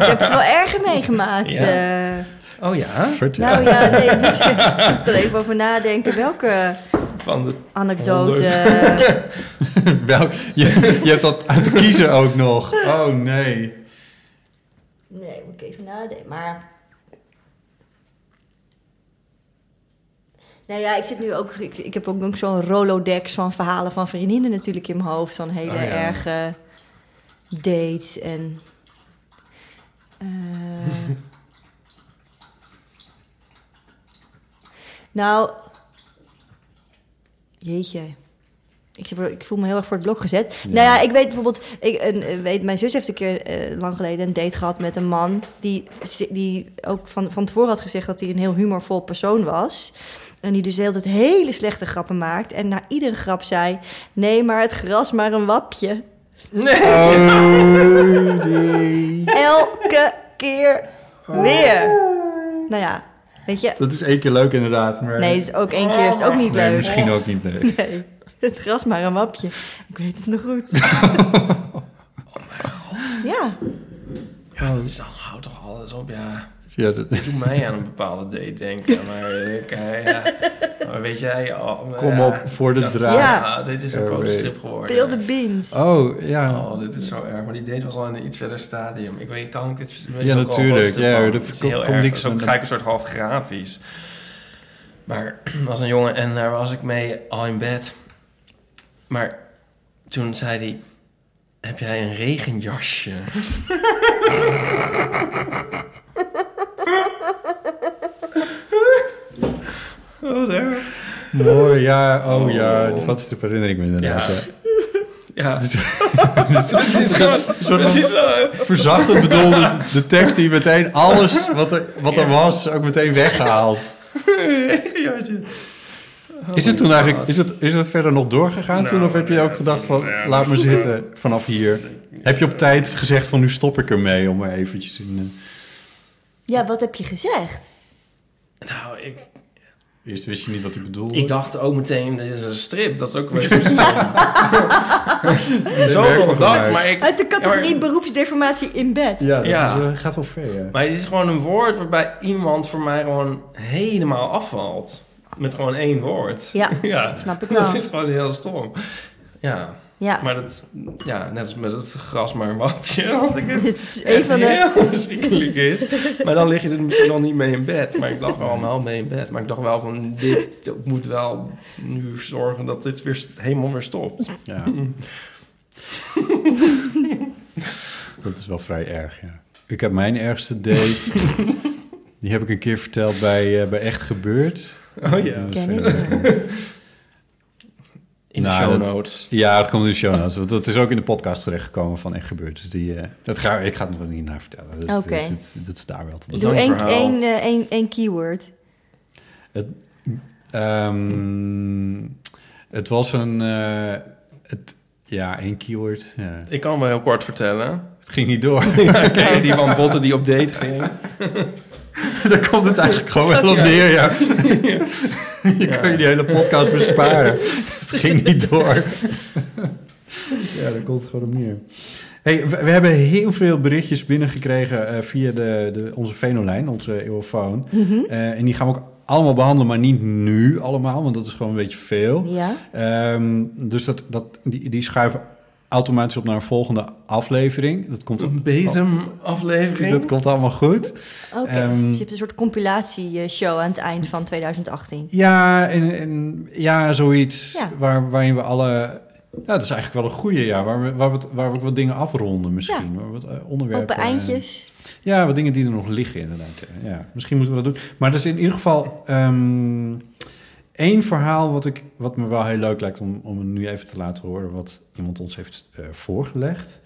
A: Ik heb het wel erger meegemaakt.
B: Ja.
A: eh.
B: Oh ja?
C: Vertel.
A: nou ja, nee, niet, ik moet er even over nadenken. Welke
B: Van de
A: anekdote...
C: Welk, je, je hebt dat uit te kiezen ook nog. Oh nee.
A: Nee, moet ik even nadenken. Maar. Nou ja, ik zit nu ook. Ik, ik heb ook nog zo'n Rolodex van verhalen van vriendinnen natuurlijk in mijn hoofd. Zo'n hele
C: Oh ja.
A: erge dates en. eh, nou. Jeetje. Ik, ik voel me heel erg voor het blok gezet.
C: Ja.
A: Nou ja, ik weet bijvoorbeeld... Ik, een, een- weet, mijn zus heeft een keer eh, lang geleden een date gehad met een man... die, die ook van, van tevoren had gezegd dat hij een heel humorvol persoon was. En die dus de hele tijd hele slechte grappen maakt. En na iedere grap zei... Nee, maar het gras maar een wapje.
C: Oh, die.
A: Elke keer weer. Nou ja, weet je...
C: Dat is één keer leuk inderdaad. Maar...
A: Nee, dus ook één keer is het ook niet
C: Nee,
A: leuk.
C: misschien ook niet leuk.
A: Nee, het gras maar een wapje. Ik weet het nog goed. Ja,
B: Ja, dat is al, houd toch alles op, ja.
C: Ja, dat,
B: Doe mij aan een bepaalde date denken, maar ik, eh, ja. Maar weet jij... Oh,
C: Kom
B: ja,
C: op, voor de
B: dat-
C: draad.
A: Ja.
B: dit is een tip geworden.
A: speel de beans.
C: Oh, ja.
B: Oh, dit is zo erg. Maar die date was al in een iets verder stadium. Ik weet, kan ik dit...
C: Ja,
B: al
C: natuurlijk. Ja, er
B: is
C: komt-
B: erg.
C: niks
B: is ook
C: aan.
B: gelijk een soort half grafisch. Maar er was een jongen en daar was ik mee al in bed. Maar toen zei hij... Heb jij een regenjasje? oh, daar.
C: Mooi, ja. Oh, ja. Die fotostrip herinner ik me inderdaad. Ja.
B: Ja.
C: Verzachtend bedoelde de, tekst die meteen alles wat er, wat er was ook meteen weggehaald.
B: Regenjasje.
C: Is het toen eigenlijk, is het, is het verder nog doorgegaan toen?
B: Nou,
C: Of heb je ook gedacht van,
B: ja,
C: laat me zitten vanaf hier? Heb je op tijd gezegd van, nu stop ik ermee om maar eventjes in... eh,
A: Ja, wat heb je gezegd?
B: Nou, ik,
C: Eerst wist je niet wat hij bedoelde.
B: ik dacht ook meteen, dit is een strip. Dat is ook weer zo stom. Zo
C: vanuit.
B: dat, maar ik...
A: Uit de categorie
B: Ja, maar-
A: beroepsdeformatie in bed.
C: Ja, dat
B: Ja.
C: Is, eh, gaat wel ver, ja.
B: Maar het is gewoon een woord waarbij iemand voor mij gewoon helemaal afvalt. Met gewoon één woord.
A: Ja,
B: ja.
A: dat snap ik wel.
B: Dat is gewoon heel stom. Ja,
A: Ja,
B: maar dat... Ja, net als met het gras maar een wapje. Want ik het
A: dit is een van de...
B: heel verschrikkelijk is. Maar dan lig je er misschien nog niet mee in bed. Maar ik lag er allemaal mee in bed. Maar ik dacht wel van, dit ik moet wel nu zorgen dat dit weer helemaal weer stopt.
C: ja. dat is wel vrij erg, ja. Ik heb mijn ergste date... die heb ik een keer verteld bij, eh, bij Echt Gebeurd.
B: Oh ja.
A: Ken ik.
B: In de
C: Nou,
B: show
C: dat-
B: notes.
C: Ja, dat komt in de show notes. Want dat is ook in de podcast terechtgekomen van Echt Gebeurd. Dus die, eh, dat ga, ik ga het nog niet naar vertellen. Dat,
A: Oké.
C: dat, dat, dat is daar wel te
A: Doe één, eh, één, één keyword.
C: Het, ehm, het was een... eh, het, ja, één keyword. Ja.
B: Ik kan wel heel kort vertellen.
C: Het ging niet door.
B: Ja, ken je die van Botten die op date ging?
C: Daar komt het eigenlijk gewoon wel op neer, ja. Je kan je die hele podcast besparen. het ging niet door. ja, daar komt het gewoon op neer. Hey, we, we hebben heel veel berichtjes binnengekregen eh, via de, de, onze Venolijn, onze eeuwofoon. Eh, en die gaan we ook allemaal behandelen, maar niet nu allemaal, want dat is gewoon een beetje veel.
A: Ja.
C: Ehm, dus dat, dat, die, die schuiven automatisch op naar een volgende aflevering. Dat komt,
B: Een bezemaflevering.
C: dat komt allemaal goed.
A: Oké,
C: Ehm,
A: dus je hebt een soort compilatieshow aan het eind van 2018.
C: Ja, en, en ja, zoiets
A: Ja.
C: Waar, waarin we alle... Ja, dat is eigenlijk wel een goede jaar, waar we, waar we, het- waar we ook wat dingen afronden misschien.
A: Ja.
C: Waar we wat eh, onderwerpen...
A: Open eindjes.
C: Ja, wat dingen die er nog liggen inderdaad. ja. Ja, misschien moeten we dat doen. Maar dat is in ieder geval ehm één verhaal wat, ik, wat me wel heel leuk lijkt om, om nu even te laten horen... wat iemand ons heeft eh, voorgelegd.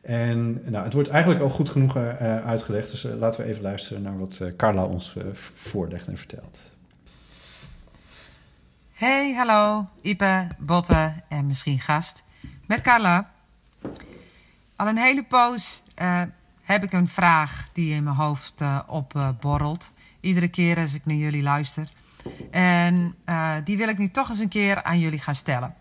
C: En nou, het wordt eigenlijk al goed genoeg eh, uitgelegd. Dus eh, laten we even luisteren naar wat Carla ons voorlegt en vertelt.
F: Hey, hallo, Ipe, Botte en misschien gast. Met Carla. Al een hele poos heb ik een vraag die in mijn hoofd opborrelt. Iedere keer als ik naar jullie luister. En eh, die wil ik nu toch eens een keer aan jullie gaan stellen.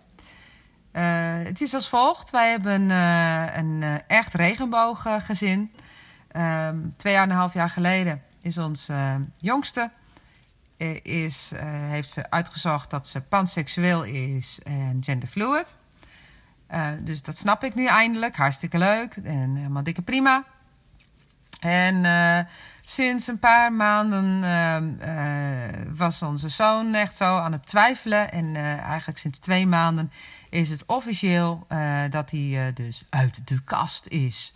F: Eh, het is als volgt. Wij hebben eh, een echt regenbooggezin. Ehm, twee jaar en een half jaar geleden is ons jongste... Is, heeft ze uitgezocht dat ze panseksueel is en genderfluid. Dus dat snap ik nu eindelijk. Hartstikke leuk en helemaal dikke prima. En sinds een paar maanden ehm, eh, was onze zoon echt zo aan het twijfelen. En eh, eigenlijk sinds twee maanden is het officieel eh, dat hij dus uit de kast is.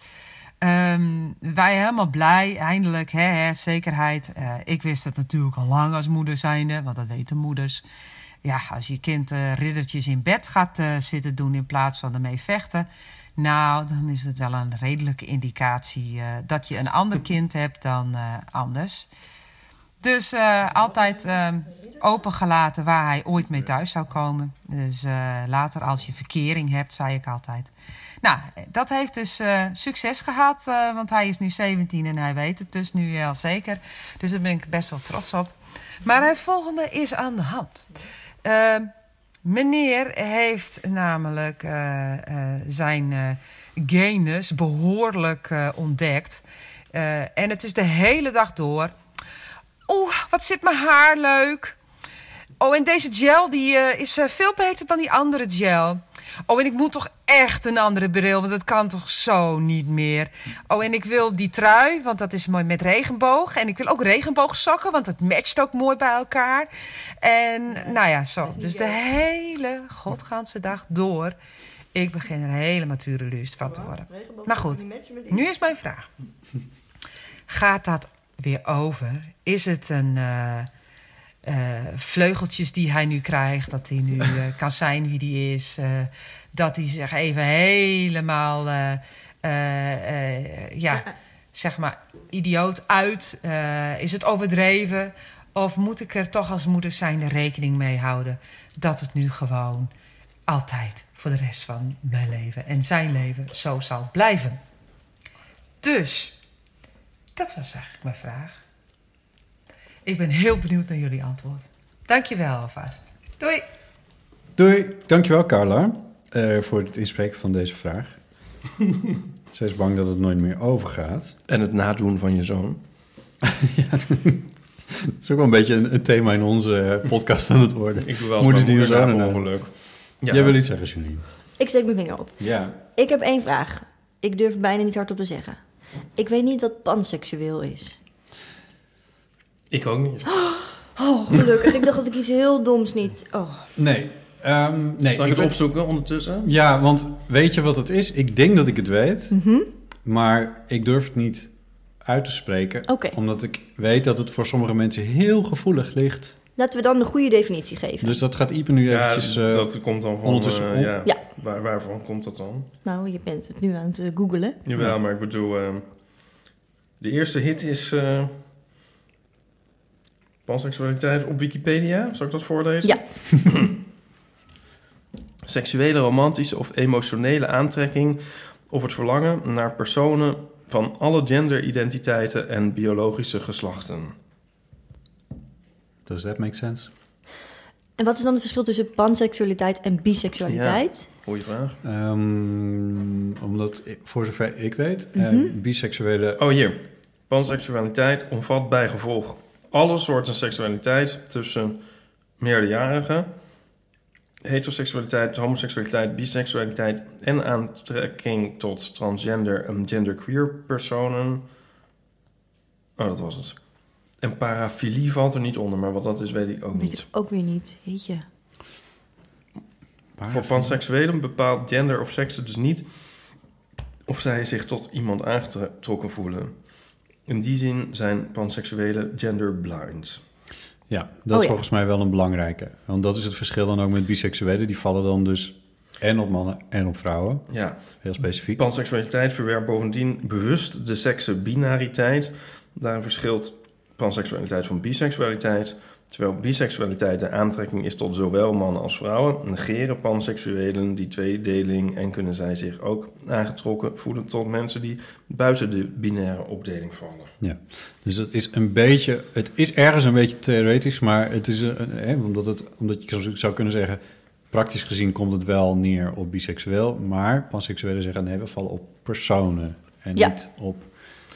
F: Ehm, wij helemaal blij, eindelijk, hè, zekerheid. Ik wist het natuurlijk al lang als moeder zijnde, want dat weten moeders. Ja, als je kind eh, riddertjes in bed gaat zitten doen in plaats van ermee vechten... nou, dan is het wel een redelijke indicatie eh, dat je een ander kind hebt dan eh, anders. Dus eh, altijd opengelaten waar hij ooit mee thuis zou komen. Dus later als je verkering hebt, zei ik altijd. Nou, dat heeft dus succes gehad, eh, want hij is nu 17 en hij weet het dus nu al zeker. Dus daar ben ik best wel trots op. Maar het volgende is aan de hand. Meneer heeft namelijk eh, eh, zijn eh, genus behoorlijk eh, ontdekt. En het is de hele dag door. Oeh, wat zit mijn haar leuk. Oh, en deze gel die, is veel beter dan die andere gel. Oh, en ik moet toch echt een andere bril, want dat kan toch zo niet meer. Oh, en ik wil die trui, want dat is mooi met regenboog. En ik wil ook regenboogsokken, want het matcht ook mooi bij elkaar. En nou ja, zo. Dus de hele godganse dag door. Ik begin er helemaal turelust van te worden. Maar goed, nu is mijn vraag. Gaat dat weer over? Is het een eh, eh, vleugeltjes die hij nu krijgt, dat hij nu eh, kan zijn wie hij is, eh, dat hij zich even helemaal, eh, ja, zeg maar, idioot uit? Is het overdreven? Of moet ik er toch als moeder zijnde rekening mee houden dat het nu gewoon altijd voor de rest van mijn leven en zijn leven zo zal blijven? Dus, dat was eigenlijk mijn vraag. Ik ben heel benieuwd naar jullie antwoord. Dankjewel alvast. Doei!
C: Doei, dankjewel Carla eh, voor het inspreken van deze vraag. Zij is bang dat het nooit meer overgaat.
B: En het nadoen van je zoon.
C: Het is ook wel een beetje een, een thema in onze eh, podcast aan het worden.
B: Ik doe wel eens
C: Moeders
B: mijn
C: die nadoen.
B: ongeluk. Ja.
C: Jij wil iets zeggen, Janine?
A: Ik steek mijn vinger op.
C: Ja.
A: Ik heb één vraag. Ik durf bijna niet hardop te zeggen. Ik weet niet wat panseksueel is.
B: Ik ook niet.
A: Oh, gelukkig. ik dacht dat ik iets heel doms niet... Oh.
C: Nee. ehm, nee
B: Zal ik het opzoeken ondertussen?
C: Ja, want weet je wat het is? Ik denk dat ik het weet,
A: Mhm.
C: maar ik durf het niet uit te spreken. Omdat ik weet dat het voor sommige mensen heel gevoelig ligt.
A: Laten we dan de goede definitie geven.
C: Dus dat gaat Ipe nu
B: Ja,
C: eventjes... eh,
B: dat komt dan van...
C: ondertussen
B: eh, ja.
A: Ja.
B: Waar, waarvan komt dat dan?
A: Nou, je bent het nu aan het eh, googelen.
B: Jawel, maar ik bedoel... eh, de eerste hit is... eh panseksualiteit op Wikipedia. Zal ik dat voorlezen?
A: Ja.
B: Seksuele, romantische of emotionele aantrekking... of het verlangen naar personen van alle genderidentiteiten en biologische geslachten.
C: Does that make sense?
A: En wat is dan het verschil tussen panseksualiteit en biseksualiteit?
B: Goeie vraag.
C: Ehm, omdat, voor zover ik weet, eh,
A: Mhm.
C: biseksuele...
B: Oh, hier. Panseksualiteit omvat bij gevolg alle soorten seksualiteit tussen meerderjarigen, heteroseksualiteit, homoseksualiteit, biseksualiteit en aantrekking tot transgender en genderqueer personen. Oh, dat was het. En parafilie valt er niet onder, maar wat dat is, weet ik ook
A: Weet
B: niet.
A: ook weer niet. Jeetje.
B: Voor panseksuelen bepaalt gender of seks dus niet of zij zich tot iemand aangetrokken voelen. In die zin zijn panseksuelen genderblind.
C: Ja, dat
A: Oh
C: is
A: ja.
C: volgens mij wel een belangrijke. Want dat is het verschil dan ook met biseksuelen. Die vallen dan dus en op mannen en op vrouwen.
B: Ja.
C: Heel specifiek.
B: Panseksualiteit verwerpt bovendien bewust de seksenbinariteit. Daarin verschilt panseksualiteit van biseksualiteit. Terwijl biseksualiteit de aantrekking is tot zowel mannen als vrouwen, negeren panseksuelen die tweedeling en kunnen zij zich ook aangetrokken voelen tot mensen die buiten de binaire opdeling vallen.
C: Ja, dus dat is een beetje, het is ergens een beetje theoretisch, maar het is een, hè, omdat, het, omdat je zou- zou kunnen zeggen, praktisch gezien komt het wel neer op biseksueel, maar panseksuelen zeggen nee, we vallen op personen en
A: Ja.
C: niet op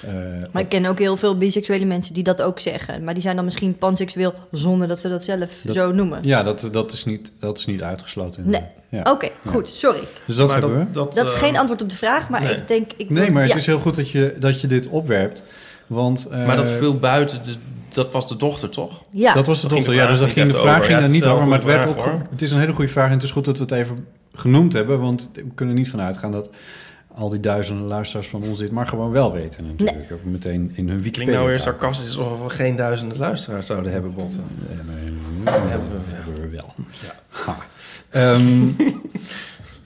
C: eh,
A: Maar ik ken ook heel veel biseksuele mensen die dat ook zeggen. Maar die zijn dan misschien panseksueel zonder dat ze dat zelf
C: Dat-
A: zo noemen.
C: Ja, dat, dat, is niet, dat is niet uitgesloten.
A: Nee.
C: Ja.
A: Oké, goed, sorry.
C: Dus dat
B: Maar
C: hebben we.
B: dat,
A: Dat is
B: eh,
A: geen antwoord op de vraag, maar
B: nee.
A: ik denk... Ik
C: Nee,
A: wil-
C: maar het
A: ja.
C: is heel goed dat je, dat je dit opwerpt. Want, eh,
B: Maar dat viel buiten, de, dat was de dochter toch?
A: Ja.
C: dat was de dochter.
B: de
C: Ja,
B: vraag
C: dus
B: niet
C: ging de vraag
B: over.
C: ging
B: Ja,
C: daar niet over. Maar het, werd
B: hoor.
C: het is een hele goede vraag. En het is goed dat we het even genoemd hebben. Want we kunnen niet vanuit gaan dat al die duizenden luisteraars van ons dit maar gewoon wel weten natuurlijk. Of meteen in hun Wikipedia.
B: Klinkt nou weer sarcastisch alsof we geen duizenden luisteraars zouden hebben, Botten.
C: Nee, nee,
B: Dat
C: nee,
B: hebben we wel.
C: hebben we wel. Ha. Ehm,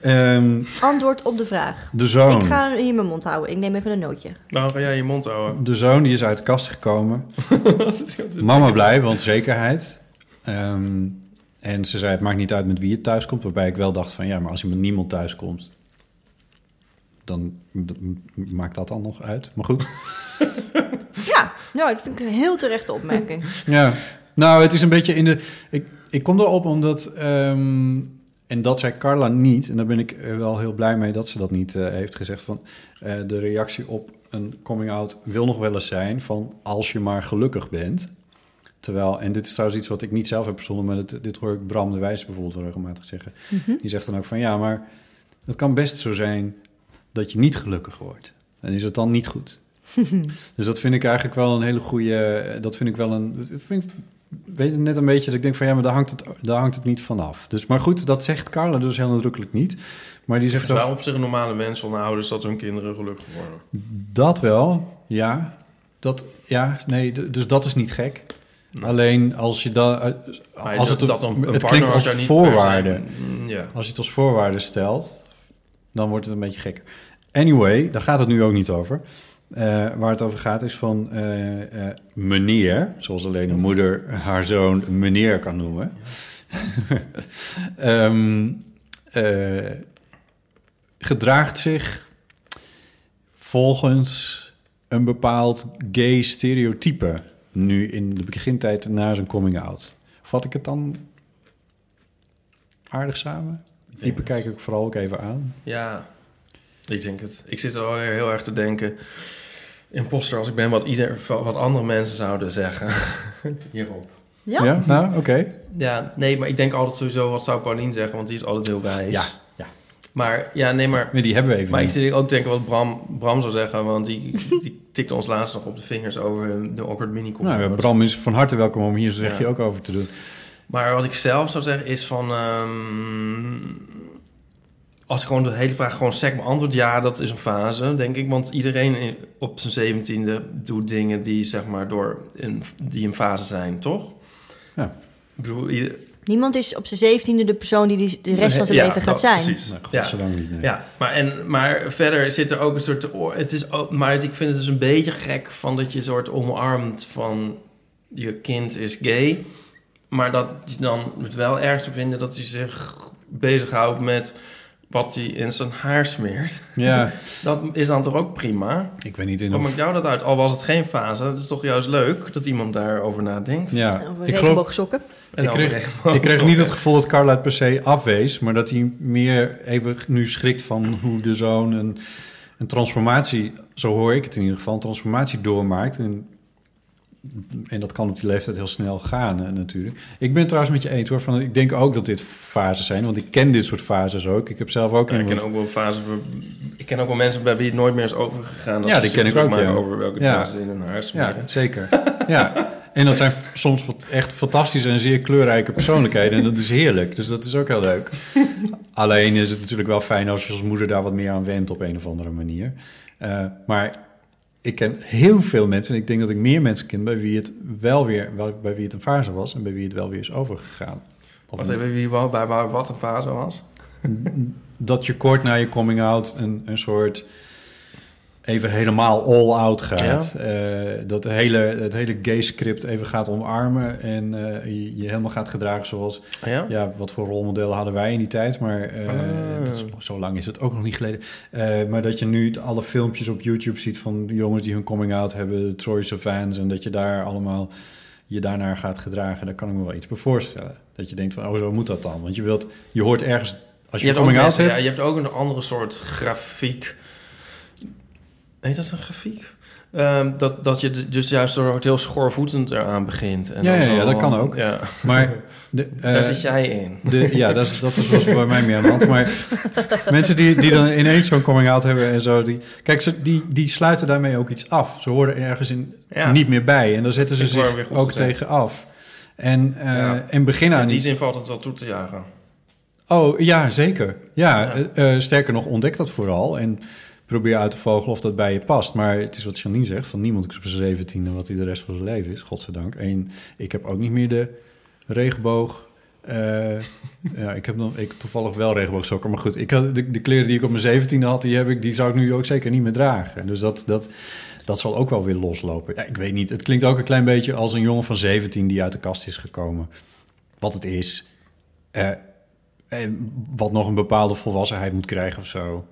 C: ehm,
A: Antwoord op de vraag.
C: de zoon.
A: Ik ga hier mijn mond houden. Ik neem even een nootje.
B: Nou, ga jij je mond houden.
C: De zoon die is uit de kast gekomen. Mama blij, want zekerheid. Ehm, en ze zei, het maakt niet uit met wie het thuis komt. Waarbij ik wel dacht van, ja, maar als je met niemand thuis komt... dan maakt dat dan nog uit. Maar goed.
A: Ja, nou, dat vind ik een heel terechte opmerking.
C: Ja, nou, het is een beetje in de... Ik, ik kom erop omdat... ehm, en dat zei Carla niet. En daar ben ik eh, wel heel blij mee dat ze dat niet eh, heeft gezegd. Van, eh, de reactie op een coming-out wil nog wel eens zijn... van als je maar gelukkig bent. Terwijl, en dit is trouwens iets wat ik niet zelf heb verzonnen... maar dit, dit hoor ik Bram de Wijs bijvoorbeeld regelmatig zeggen. Die zegt dan ook van... ja, maar het kan best zo zijn dat je niet gelukkig wordt. En is het dan niet goed? Dus dat vind ik eigenlijk wel een hele goede. Dat vind ik wel een. Vind ik, weet het net een beetje dat ik denk van ja, maar daar hangt het, daar hangt het niet vanaf. Dus maar goed, dat zegt Carla dus heel nadrukkelijk niet. Maar die
B: Het
C: zegt
B: is wel
C: wel
B: op zich een normale wens van de ouders dat hun kinderen gelukkig worden.
C: dat wel, ja. Dat, ja, nee, dus dat is niet gek. Alleen als je dan.
B: Maar
C: Als
B: dat-
C: het,
B: dat een- een
C: het klinkt als voorwaarde.
B: Mm, ja.
C: Als je het als voorwaarde stelt, dan wordt het een beetje gek. Anyway, daar gaat het nu ook niet over. Eh, waar het over gaat is van eh, eh, meneer, zoals alleen een moeder haar zoon meneer kan noemen. Ehm, eh, gedraagt zich volgens een bepaald gay stereotype nu in de begintijd na zijn coming out. Vat ik het dan aardig samen? Die bekijk ik vooral ook even aan.
B: Ja, ik denk het. Ik zit al heel erg te denken... Imposter als ik ben, wat, ieder, wat andere mensen zouden zeggen hierop.
A: Ja?
C: nou, oké.
B: Ja, nee, maar ik denk altijd sowieso... wat zou Paulien zeggen, want die is altijd heel wijs.
C: Ja, ja.
B: Maar ja, nee, maar...
C: Maar die hebben we even
B: Maar ik zit ook te denken wat Bram, Bram zou zeggen... want die, die tikte ons laatst nog op de vingers over de awkward mini
C: Nou, ja, Bram is van harte welkom om hier zeg je
B: Ja.
C: ook over te doen.
B: Maar wat ik zelf zou zeggen is van... ehm, als ik gewoon de hele vraag gewoon sec beantwoord... ja, dat is een fase, denk ik. Want iedereen op zijn zeventiende doet dingen die, zeg maar, door een, die een fase zijn, toch?
C: Ja.
B: Ik bedoel, ieder-
A: Niemand is op zijn zeventiende de persoon die, die de rest van zijn
B: Ja,
A: leven gaat zijn.
B: Precies.
C: Nou,
B: ja.
C: niet, nee.
B: Ja, maar, en, maar verder zit er ook een soort... oor- Het is ook, maar ik vind het dus een beetje gek van dat je een soort omarmt van... je kind is gay... maar dat je dan het wel erg zou vinden dat hij zich bezighoudt met wat hij in zijn haar smeert.
C: Ja.
B: Dat is dan toch ook prima?
C: Ik weet niet in of...
B: maakt jou dat uit? Al was het geen fase, het is toch juist leuk dat iemand daarover nadenkt.
C: Ja,
A: Over
C: ik geloof...
A: regenboogsokken.
B: En
C: Ik kreeg, ik kreeg niet het gevoel dat Carla het per se afwees... maar dat hij meer even nu schrikt van hoe de zoon een, een transformatie... zo hoor ik het in ieder geval, een transformatie doormaakt... En, en dat kan op die leeftijd heel snel gaan eh, natuurlijk. Ik ben het trouwens met je eens hoor. Van, ik denk ook dat dit fases zijn, want ik ken dit soort fases ook. Ik heb zelf ook...
B: Ja, ik ken
C: wat-
B: ook wel fases. waar- Ik ken ook wel mensen bij wie het nooit meer is overgegaan.
C: Ja, die ken ik ook, ja.
B: over welke
C: Ja.
B: in hun haar smeren.
C: Ja, zeker. ja. En dat zijn soms echt fantastische en zeer kleurrijke persoonlijkheden. En dat is heerlijk. Dus dat is ook heel leuk. Alleen is het natuurlijk wel fijn als je als moeder daar wat meer aan went op een of andere manier. Eh, maar ik ken heel veel mensen, en ik denk dat ik meer mensen ken bij wie het wel weer, wel- bij wie het een fase was en bij wie het wel weer is overgegaan. Of
B: Wat even wie wou- bij waar wat een fase was?
C: dat je kort na je coming out een, een soort even helemaal all out gaat. Eh, dat de hele, het hele gay script even gaat omarmen en eh, je, je helemaal gaat gedragen zoals...
B: Ah, ja?
C: Ja, wat voor rolmodellen hadden wij in die tijd, maar eh,
B: Ah.
C: is- zo lang is het ook nog niet geleden. Maar dat je nu alle filmpjes op YouTube ziet van jongens die hun coming out hebben, Troy fans en dat je daar allemaal je daarnaar gaat gedragen, daar kan ik me wel iets bij voorstellen. Dat je denkt van, oh, zo moet dat dan. Want je wilt, je hoort ergens, als je,
B: je, hebt ook
C: coming out
B: mensen-
C: hebt...
B: ja, je hebt ook een andere soort grafiek. Heet dat een grafiek? Ehm, dat, dat je dus juist door heel schoorvoetend eraan begint. En
C: Ja, ja, ja, dat kan ook.
B: Ja.
C: Maar de,
B: Daar
C: eh,
B: zit jij in.
C: De, ja, dat is, dat is was bij mij meer aan de hand. Maar mensen die, die dan ineens zo'n coming-out hebben en zo... Die, kijk, ze, die, die sluiten daarmee ook iets af. Ze horen ergens in,
B: Ja.
C: niet meer bij. En dan zetten ze zich ook
B: te
C: tegen af. En,
B: Ja.
C: en beginnen aan
B: In die zin valt het wel toe te jagen.
C: Oh, ja, zeker. Ja, eh, sterker nog, ontdek dat vooral. En probeer uit te vogelen of dat bij je past. Maar het is wat Janine zegt, van niemand is op zijn zeventiende... wat hij de rest van zijn leven is, godzijdank. En ik heb ook niet meer de regenboog... eh, ja, ik heb nog, ik toevallig wel regenboogsokken. Maar goed, ik had de, de kleren die ik op mijn zeventiende had... Die, heb ik, die zou ik nu ook zeker niet meer dragen. Dus dat, dat, dat zal ook wel weer loslopen. Ja, ik weet niet, het klinkt ook een klein beetje als een jongen van 17... die uit de kast is gekomen. Wat het is... Eh, en wat nog een bepaalde volwassenheid moet krijgen of zo.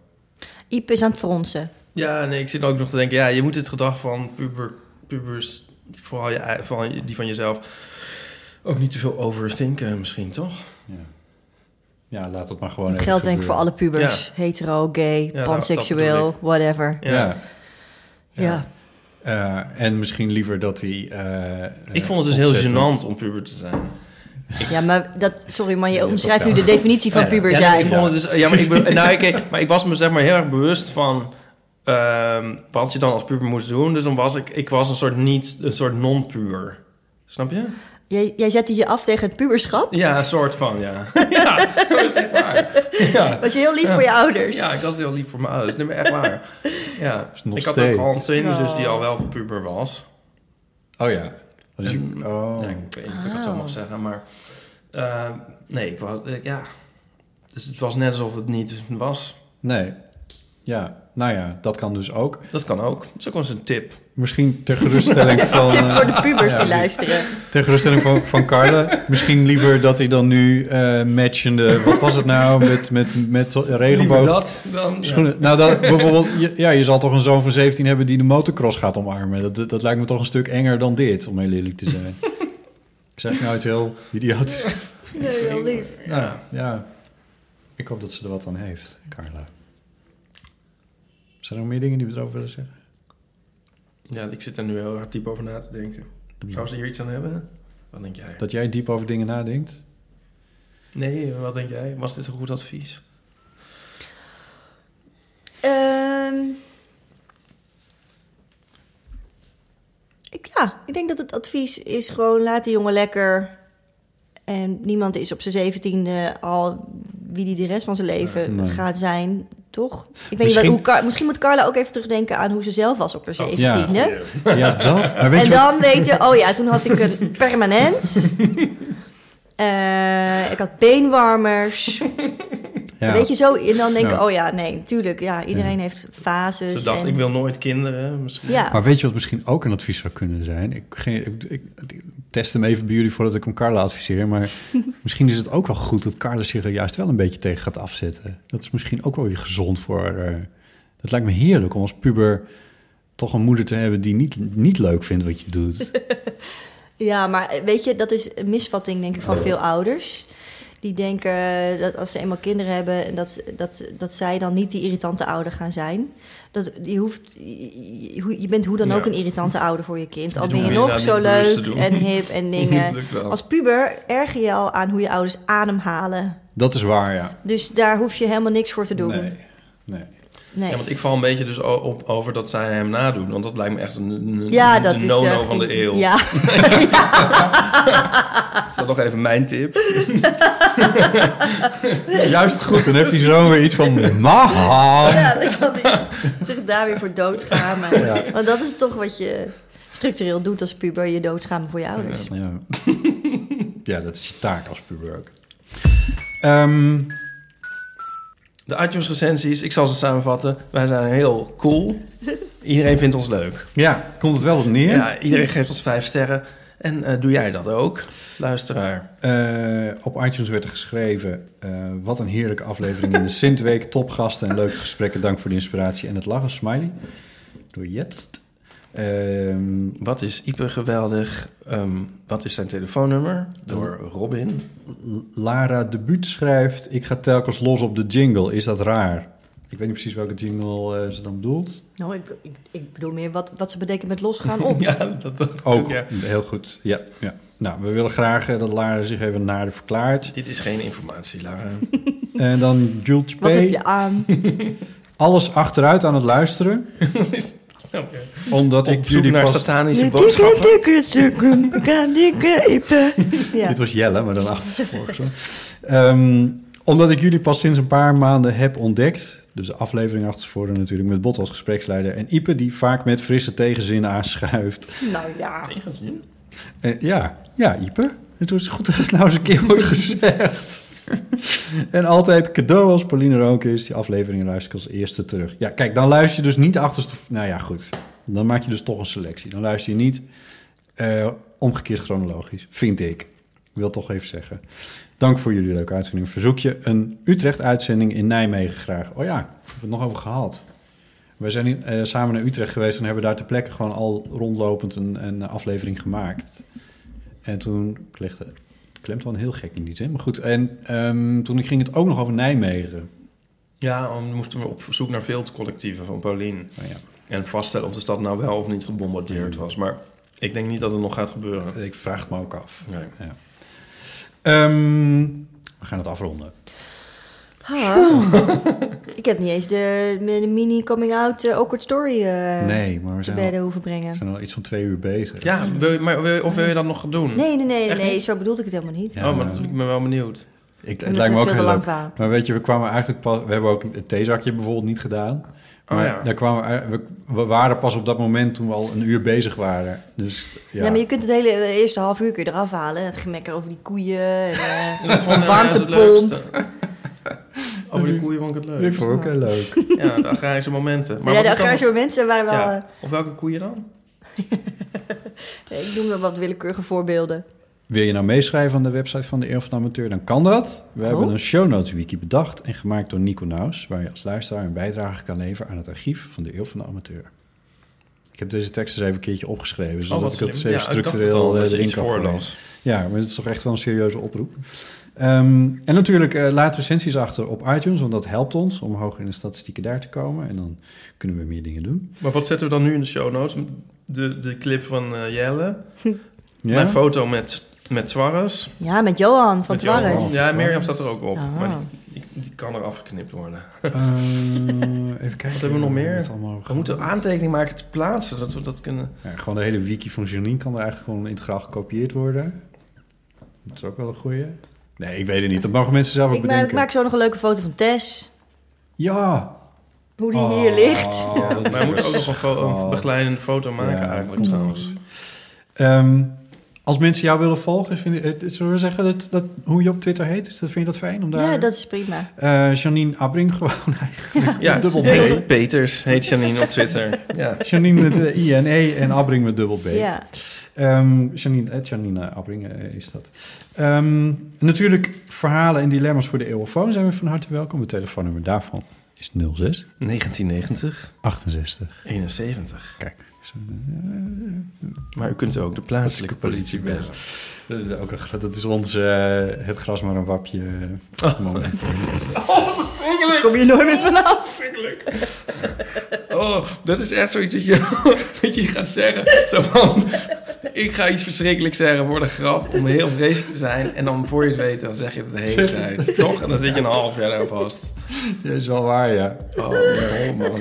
A: Iep is aan het fronsen.
B: Ja, nee, ik zit ook nog te denken... Ja, je moet het gedrag van puber, pubers, vooral, je, vooral die van jezelf... ook niet te veel overthinken misschien, toch?
C: Ja, laat het maar gewoon
A: Dat
C: even
A: geldt denk ik voor alle pubers. Hetero, gay, panseksueel, whatever.
C: Ja.
A: Ja.
C: Eh, en misschien liever dat hij... eh,
B: Ik vond het dus heel gênant om puber te zijn.
A: Ja, maar dat, sorry, maar je omschrijft nu de definitie van
B: Ja,
A: puber
B: ja, nee,
A: zijn.
B: ik vond het dus, ja, maar ik, nou, ik, maar ik was me zeg maar heel erg bewust van ehm, wat je dan als puber moest doen. Dus dan was ik, ik was een soort niet, een soort non-puber. Snap je?
A: Jij, jij zette je af tegen het puberschap.
B: Ja, een soort van, ja. ja, dat is echt waar. Ja.
A: Was je heel lief voor je ouders?
B: Ja, ik was heel lief voor mijn ouders. Nee, maar echt waar. Ja,
C: nog
B: ik had
C: steeds.
B: ook al een tweelingzus die
A: Oh.
B: al wel puber was.
C: Oh ja. Dus je-
B: En-
C: oh.
B: ja, ik weet niet of ik dat zo mag zeggen, maar... eh, nee, ik was... eh, ja. Dus het was net alsof het niet was.
C: Nee. Ja, nou ja, dat kan dus ook.
B: Dat kan ook. Dat is ook wel eens een tip.
C: Misschien ter geruststelling van...
A: Tip
C: eh,
A: voor de pubers
C: ja,
A: die luisteren.
C: Ter geruststelling van, van Carle. Misschien liever dat hij dan nu eh matchende... Wat was het nou? Met, met, met regenboog...
B: Liever dat dan... ja.
C: Nou, dat, bijvoorbeeld, je, ja, je zal toch een zoon van 17 hebben die de motocross gaat omarmen. Dat, dat, dat lijkt me toch een stuk enger dan dit, om heel eerlijk te zijn. Ik zeg nou iets heel idiots.
A: Nee, heel lief.
C: Ja, ja. Ik hoop dat ze er wat aan heeft, Carla. Zijn er nog meer dingen die we erover willen zeggen?
B: Ja, ik zit er nu heel hard diep over na te denken. Zou ze hier iets aan hebben? Wat denk jij?
C: Dat jij diep over dingen nadenkt?
B: Nee, wat denk jij? Was dit een goed advies?
A: Ehm, ik, ja, ik denk dat het advies is gewoon laat de jongen lekker. En niemand is op zijn zeventiende al wie die de rest van zijn leven
C: Nee.
A: gaat zijn, toch? Ik weet niet
C: Misschien-
A: wat, hoe misschien moet Carla ook even terugdenken aan hoe ze zelf was op haar
C: Ja.
A: zeventiende.
C: Ja, dat. Maar weet
A: En
C: je wat-
A: dan weten, oh ja, toen had ik een permanent. Eh, ik had beenwarmers.
C: Ja.
A: Weet je zo? En dan denken,
C: Ja.
A: oh ja, nee, natuurlijk. Ja, iedereen heeft fases.
B: Ze dacht,
A: en-
B: ik wil nooit kinderen. Misschien.
A: Ja.
C: Maar weet je wat misschien ook een advies zou kunnen zijn? Ik, geen- ik, ik, ik test hem even bij jullie voordat ik hem Carla adviseer. Maar misschien is het ook wel goed dat Carla zich er juist wel een beetje tegen gaat afzetten. Dat is misschien ook wel weer gezond voor... eh het lijkt me heerlijk om als puber toch een moeder te hebben... die niet, niet leuk vindt wat je doet.
A: Ja, maar weet je, dat is een misvatting, denk ik, van veel ouders. Die denken dat als ze eenmaal kinderen hebben, dat, dat, dat zij dan niet die irritante ouder gaan zijn. Dat, je, hoeft, je, je bent hoe dan
B: Ja.
A: ook een irritante ouder voor je kind. Al ben je nog zo leuk en hip en dingen. Als puber erger je al aan hoe je ouders ademhalen.
C: Dat is waar, ja.
A: Dus daar hoef je helemaal niks voor te doen.
C: Nee, nee.
A: Nee.
B: Ja, want ik val een beetje dus op over dat zij hem nadoen. Want dat lijkt me echt een, een
A: Ja,
B: een-
A: dat
B: de
A: is,
B: no-no
A: eh,
B: van de eeuw.
A: ja.
B: dat is dan nog even mijn tip.
C: Juist goed, dan heeft hij zo weer iets van... Maha!
A: Ja, dan kan hij zich daar weer voor doodschamen.
C: Ja.
A: Want dat is toch wat je structureel doet als puber, je doodschamen voor je ouders.
C: Ja. ja, dat is je taak als puber ook. Ehm,
B: De iTunes recensies, ik zal ze samenvatten. Wij zijn heel cool. Iedereen vindt ons leuk.
C: ja, komt het wel op neer?
B: Ja, iedereen geeft ons vijf sterren. En eh, doe jij dat ook, luisteraar?
C: Eh, op iTunes werd er geschreven... eh, wat een heerlijke aflevering in de Sintweek. Topgasten en leuke gesprekken. Dank voor de inspiratie en het lachen. Smiley. Door Jet. Ehm,
B: Wat is Ipe geweldig? Ehm, wat is zijn telefoonnummer? Door Robin.
C: Lara Debuut schrijft... Ik ga telkens los op de jingle. Is dat raar? Ik weet niet precies welke jingle eh, ze dan bedoelt.
A: Nou, ik, ik, ik bedoel meer wat, wat ze betekent met losgaan op.
B: ja, dat, dat
C: Ook,
B: ja.
C: heel goed. Ja, ja. Nou, we willen graag eh, dat Lara zich even naar de verklaart.
B: Dit is geen informatie, Lara.
C: En dan Jultje P.
A: Wat heb je aan?
C: Alles achteruit aan het luisteren. Omdat
B: Op
C: ik
B: zoek
C: jullie
B: naar
C: pas...
B: satanische boodschappen.
A: Ja.
C: Dit was Jelle, maar dan achter. Ehm, omdat ik jullie pas sinds een paar maanden heb ontdekt. Dus de aflevering achter voren natuurlijk met Bot als gespreksleider. En Ipe die vaak met frisse tegenzin aanschuift.
A: Nou ja.
B: Tegenzin?
C: En ja, ja, Ipe. Het is goed dat het nou eens een keer wordt gezegd. en altijd cadeau als Pauline Rook is. Die aflevering luister ik als eerste terug. Ja, kijk, dan luister je dus niet achterste... Nou ja, goed. Dan maak je dus toch een selectie. Dan luister je niet eh, omgekeerd chronologisch, vind ik. Ik wil toch even zeggen. Dank voor jullie leuke uitzending. Verzoek je een Utrecht-uitzending in Nijmegen graag. Oh ja, we hebben het nog over gehad. We zijn in- eh, samen naar Utrecht geweest en hebben daar ter plekke gewoon al rondlopend een, een aflevering gemaakt. En toen legde het klemt wel een heel gek in die zin. Maar goed, en ehm, toen ging het ook nog over Nijmegen.
B: Ja, dan moesten we op zoek naar veldcollectieven van Paulien.
C: Oh ja.
B: En vaststellen of de stad nou wel of niet gebombardeerd was. Maar ik denk niet dat het nog gaat gebeuren.
C: Ik vraag het me ook af.
B: Nee.
C: Ja. Ehm, we gaan het afronden.
A: Ik heb niet eens de, de mini coming out uh, awkward story eh
C: nee, maar we
A: te bedden
C: al,
A: hoeven
C: we
A: brengen.
C: zijn al iets van twee uur bezig.
B: Ja, wil je, maar wil je- of wil je dat nog doen?
A: Nee, nee, nee,
B: Echt
A: nee,
B: niet?
A: zo bedoelde ik het helemaal niet.
C: Ja.
B: Oh, maar dat ik ben wel benieuwd.
C: Ik, het lijkt me ook heel leuk. Maar weet je, we kwamen eigenlijk pas... We hebben ook het theezakje bijvoorbeeld niet gedaan.
B: Oh
C: Maar
B: ja.
C: daar kwamen we, we, we waren pas op dat moment toen we al een uur bezig waren. Dus ja,
A: Ja. maar je kunt het hele de eerste half uur kun je eraf halen. Het gemekker over die koeien en
B: het
A: warmtepomp.
B: Over die koeien vond ik het leuk.
C: ik vond het ook heel leuk.
B: Ja, de agrarische momenten. Maar
A: ja, de
B: dan-
A: agrarische momenten waren wel...
B: Ja. Of welke koeien dan?
A: eh, ik noem wel wat willekeurige voorbeelden.
C: Wil je nou meeschrijven aan de website van de Eeuw van de Amateur, dan kan dat. We hebben
A: Oh.
C: een show notes wiki bedacht en gemaakt door Nico Naus, waar je als luisteraar een bijdrage kan leveren aan het archief van de Eeuw van de Amateur. Ik heb deze tekst eens even een keertje opgeschreven, zodat
B: Oh,
C: ik het even
B: Ja,
C: structureel eh, erin kan
B: voorlas.
C: Ja, maar het is toch echt wel een serieuze oproep. Ehm, en natuurlijk, eh, laat recensies achter op iTunes, want dat helpt ons om hoger in de statistieken daar te komen. En dan kunnen we meer dingen doen.
B: Maar wat zetten we dan nu in de show notes? De, de clip van eh, Jelle.
C: Ja?
B: Mijn foto met, met Suarez.
A: Ja, met Johan van. Twarres.
B: Ja, Mirjam staat er ook op.
A: Ah.
B: Maar die, die, die kan er afgeknipt worden.
C: Eh, even kijken.
B: Wat hebben we nog meer? We moeten aantekening maken te plaatsen, dat we dat kunnen...
C: Ja, gewoon de hele wiki van Janine kan er eigenlijk gewoon integraal gekopieerd worden. Dat is ook wel een goeie. Nee, ik weet het niet. Dat mogen mensen zelf ook
A: Ik
C: bedenken.
A: ik maak zo nog een leuke foto van Tess.
C: Ja.
A: Hoe die
C: Oh,
A: hier ligt.
C: dat is
B: Maar we moeten ook nog een, fo- een begeleidende foto maken
C: Ja.
B: eigenlijk trouwens.
C: Ehm, als mensen jou willen volgen, vind je, het- zullen we zeggen dat, dat, hoe je op Twitter heet? Dus dat vind je dat fijn om daar...
A: Ja, dat is prima.
C: Eh, Janine Abring gewoon eigenlijk.
B: Ja,
C: dubbel B.
B: Peters heet Janine op Twitter. Ja.
C: Janine met de I en E en Abring met dubbel B.
A: Ja.
C: Ehm, Janine, eh, Janine eh, is dat. Ehm, natuurlijk, verhalen en dilemma's voor de eeuwofoon zijn we van harte welkom. Het telefoonnummer daarvan is 06
B: 1990,
C: 68.
B: 71.
C: Kijk.
B: Maar u kunt ook de plaatselijke politie bellen.
C: Dat is, ook een, gra- dat is ons eh, het gras maar een wapje eh, moment.
A: Kom je nooit meer vanaf.
B: Verschrikkelijk. Oh, dat is echt zoiets dat je, dat je gaat zeggen. Zo van, ik ga iets verschrikkelijks zeggen voor de grap, om heel vreselijk te zijn. En dan voor je het weet, dan zeg je het de hele tijd. Toch? En dan zit je een half jaar daar vast.
C: Dat is wel waar, ja.
B: Oh, man, man.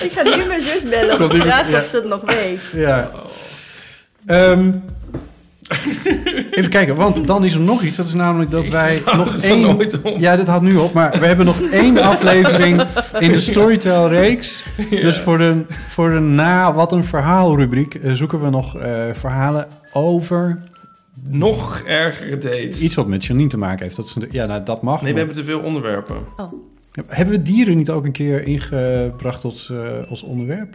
A: Ik ga nu mijn zus bellen om te vragen
C: ja.
A: of ze het nog weet.
C: Ja. Ehm, even kijken, want dan is er nog iets. Dat is namelijk dat wij
B: Jezus,
C: nog
B: het zo
C: één...
B: nooit op.
C: Ja, dit had nu op. Maar we hebben nog één aflevering in de Storytel-reeks. Dus voor de, voor de na wat een verhaal-rubriek... eh, zoeken we nog eh, verhalen over...
B: Nog ergere dates.
C: Iets wat met Janine te maken heeft. Dat is, ja, nou, dat mag.
B: Nee, we hebben te veel onderwerpen.
A: Oh.
C: Hebben we dieren niet ook een keer ingebracht als, eh, als onderwerp?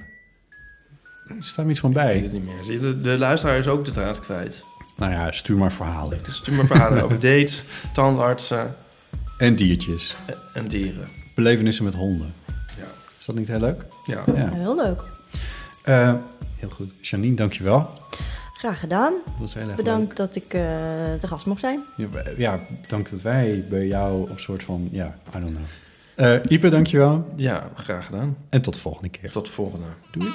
C: Er staat iets van
B: Ik weet
C: bij.
B: het niet meer. De, de luisteraar is ook de draad kwijt.
C: Nou ja, stuur maar verhalen.
B: Dus stuur maar verhalen over dates, tandartsen
C: En diertjes.
B: en- en dieren.
C: Belevenissen met honden.
B: Ja.
C: Is dat niet heel leuk?
B: Ja.
C: Ja.
A: Heel leuk.
C: Eh, heel goed. Janine, dankjewel.
A: Graag gedaan.
C: Dat is heel erg
A: Bedankt dat ik eh, te gast mocht zijn.
C: Ja, ja, bedankt dat wij bij jou op soort van... Ja, I don't know. Eh Ipe, dankjewel.
B: Ja, graag gedaan.
C: En tot de volgende keer.
B: Tot de volgende.
C: Doei.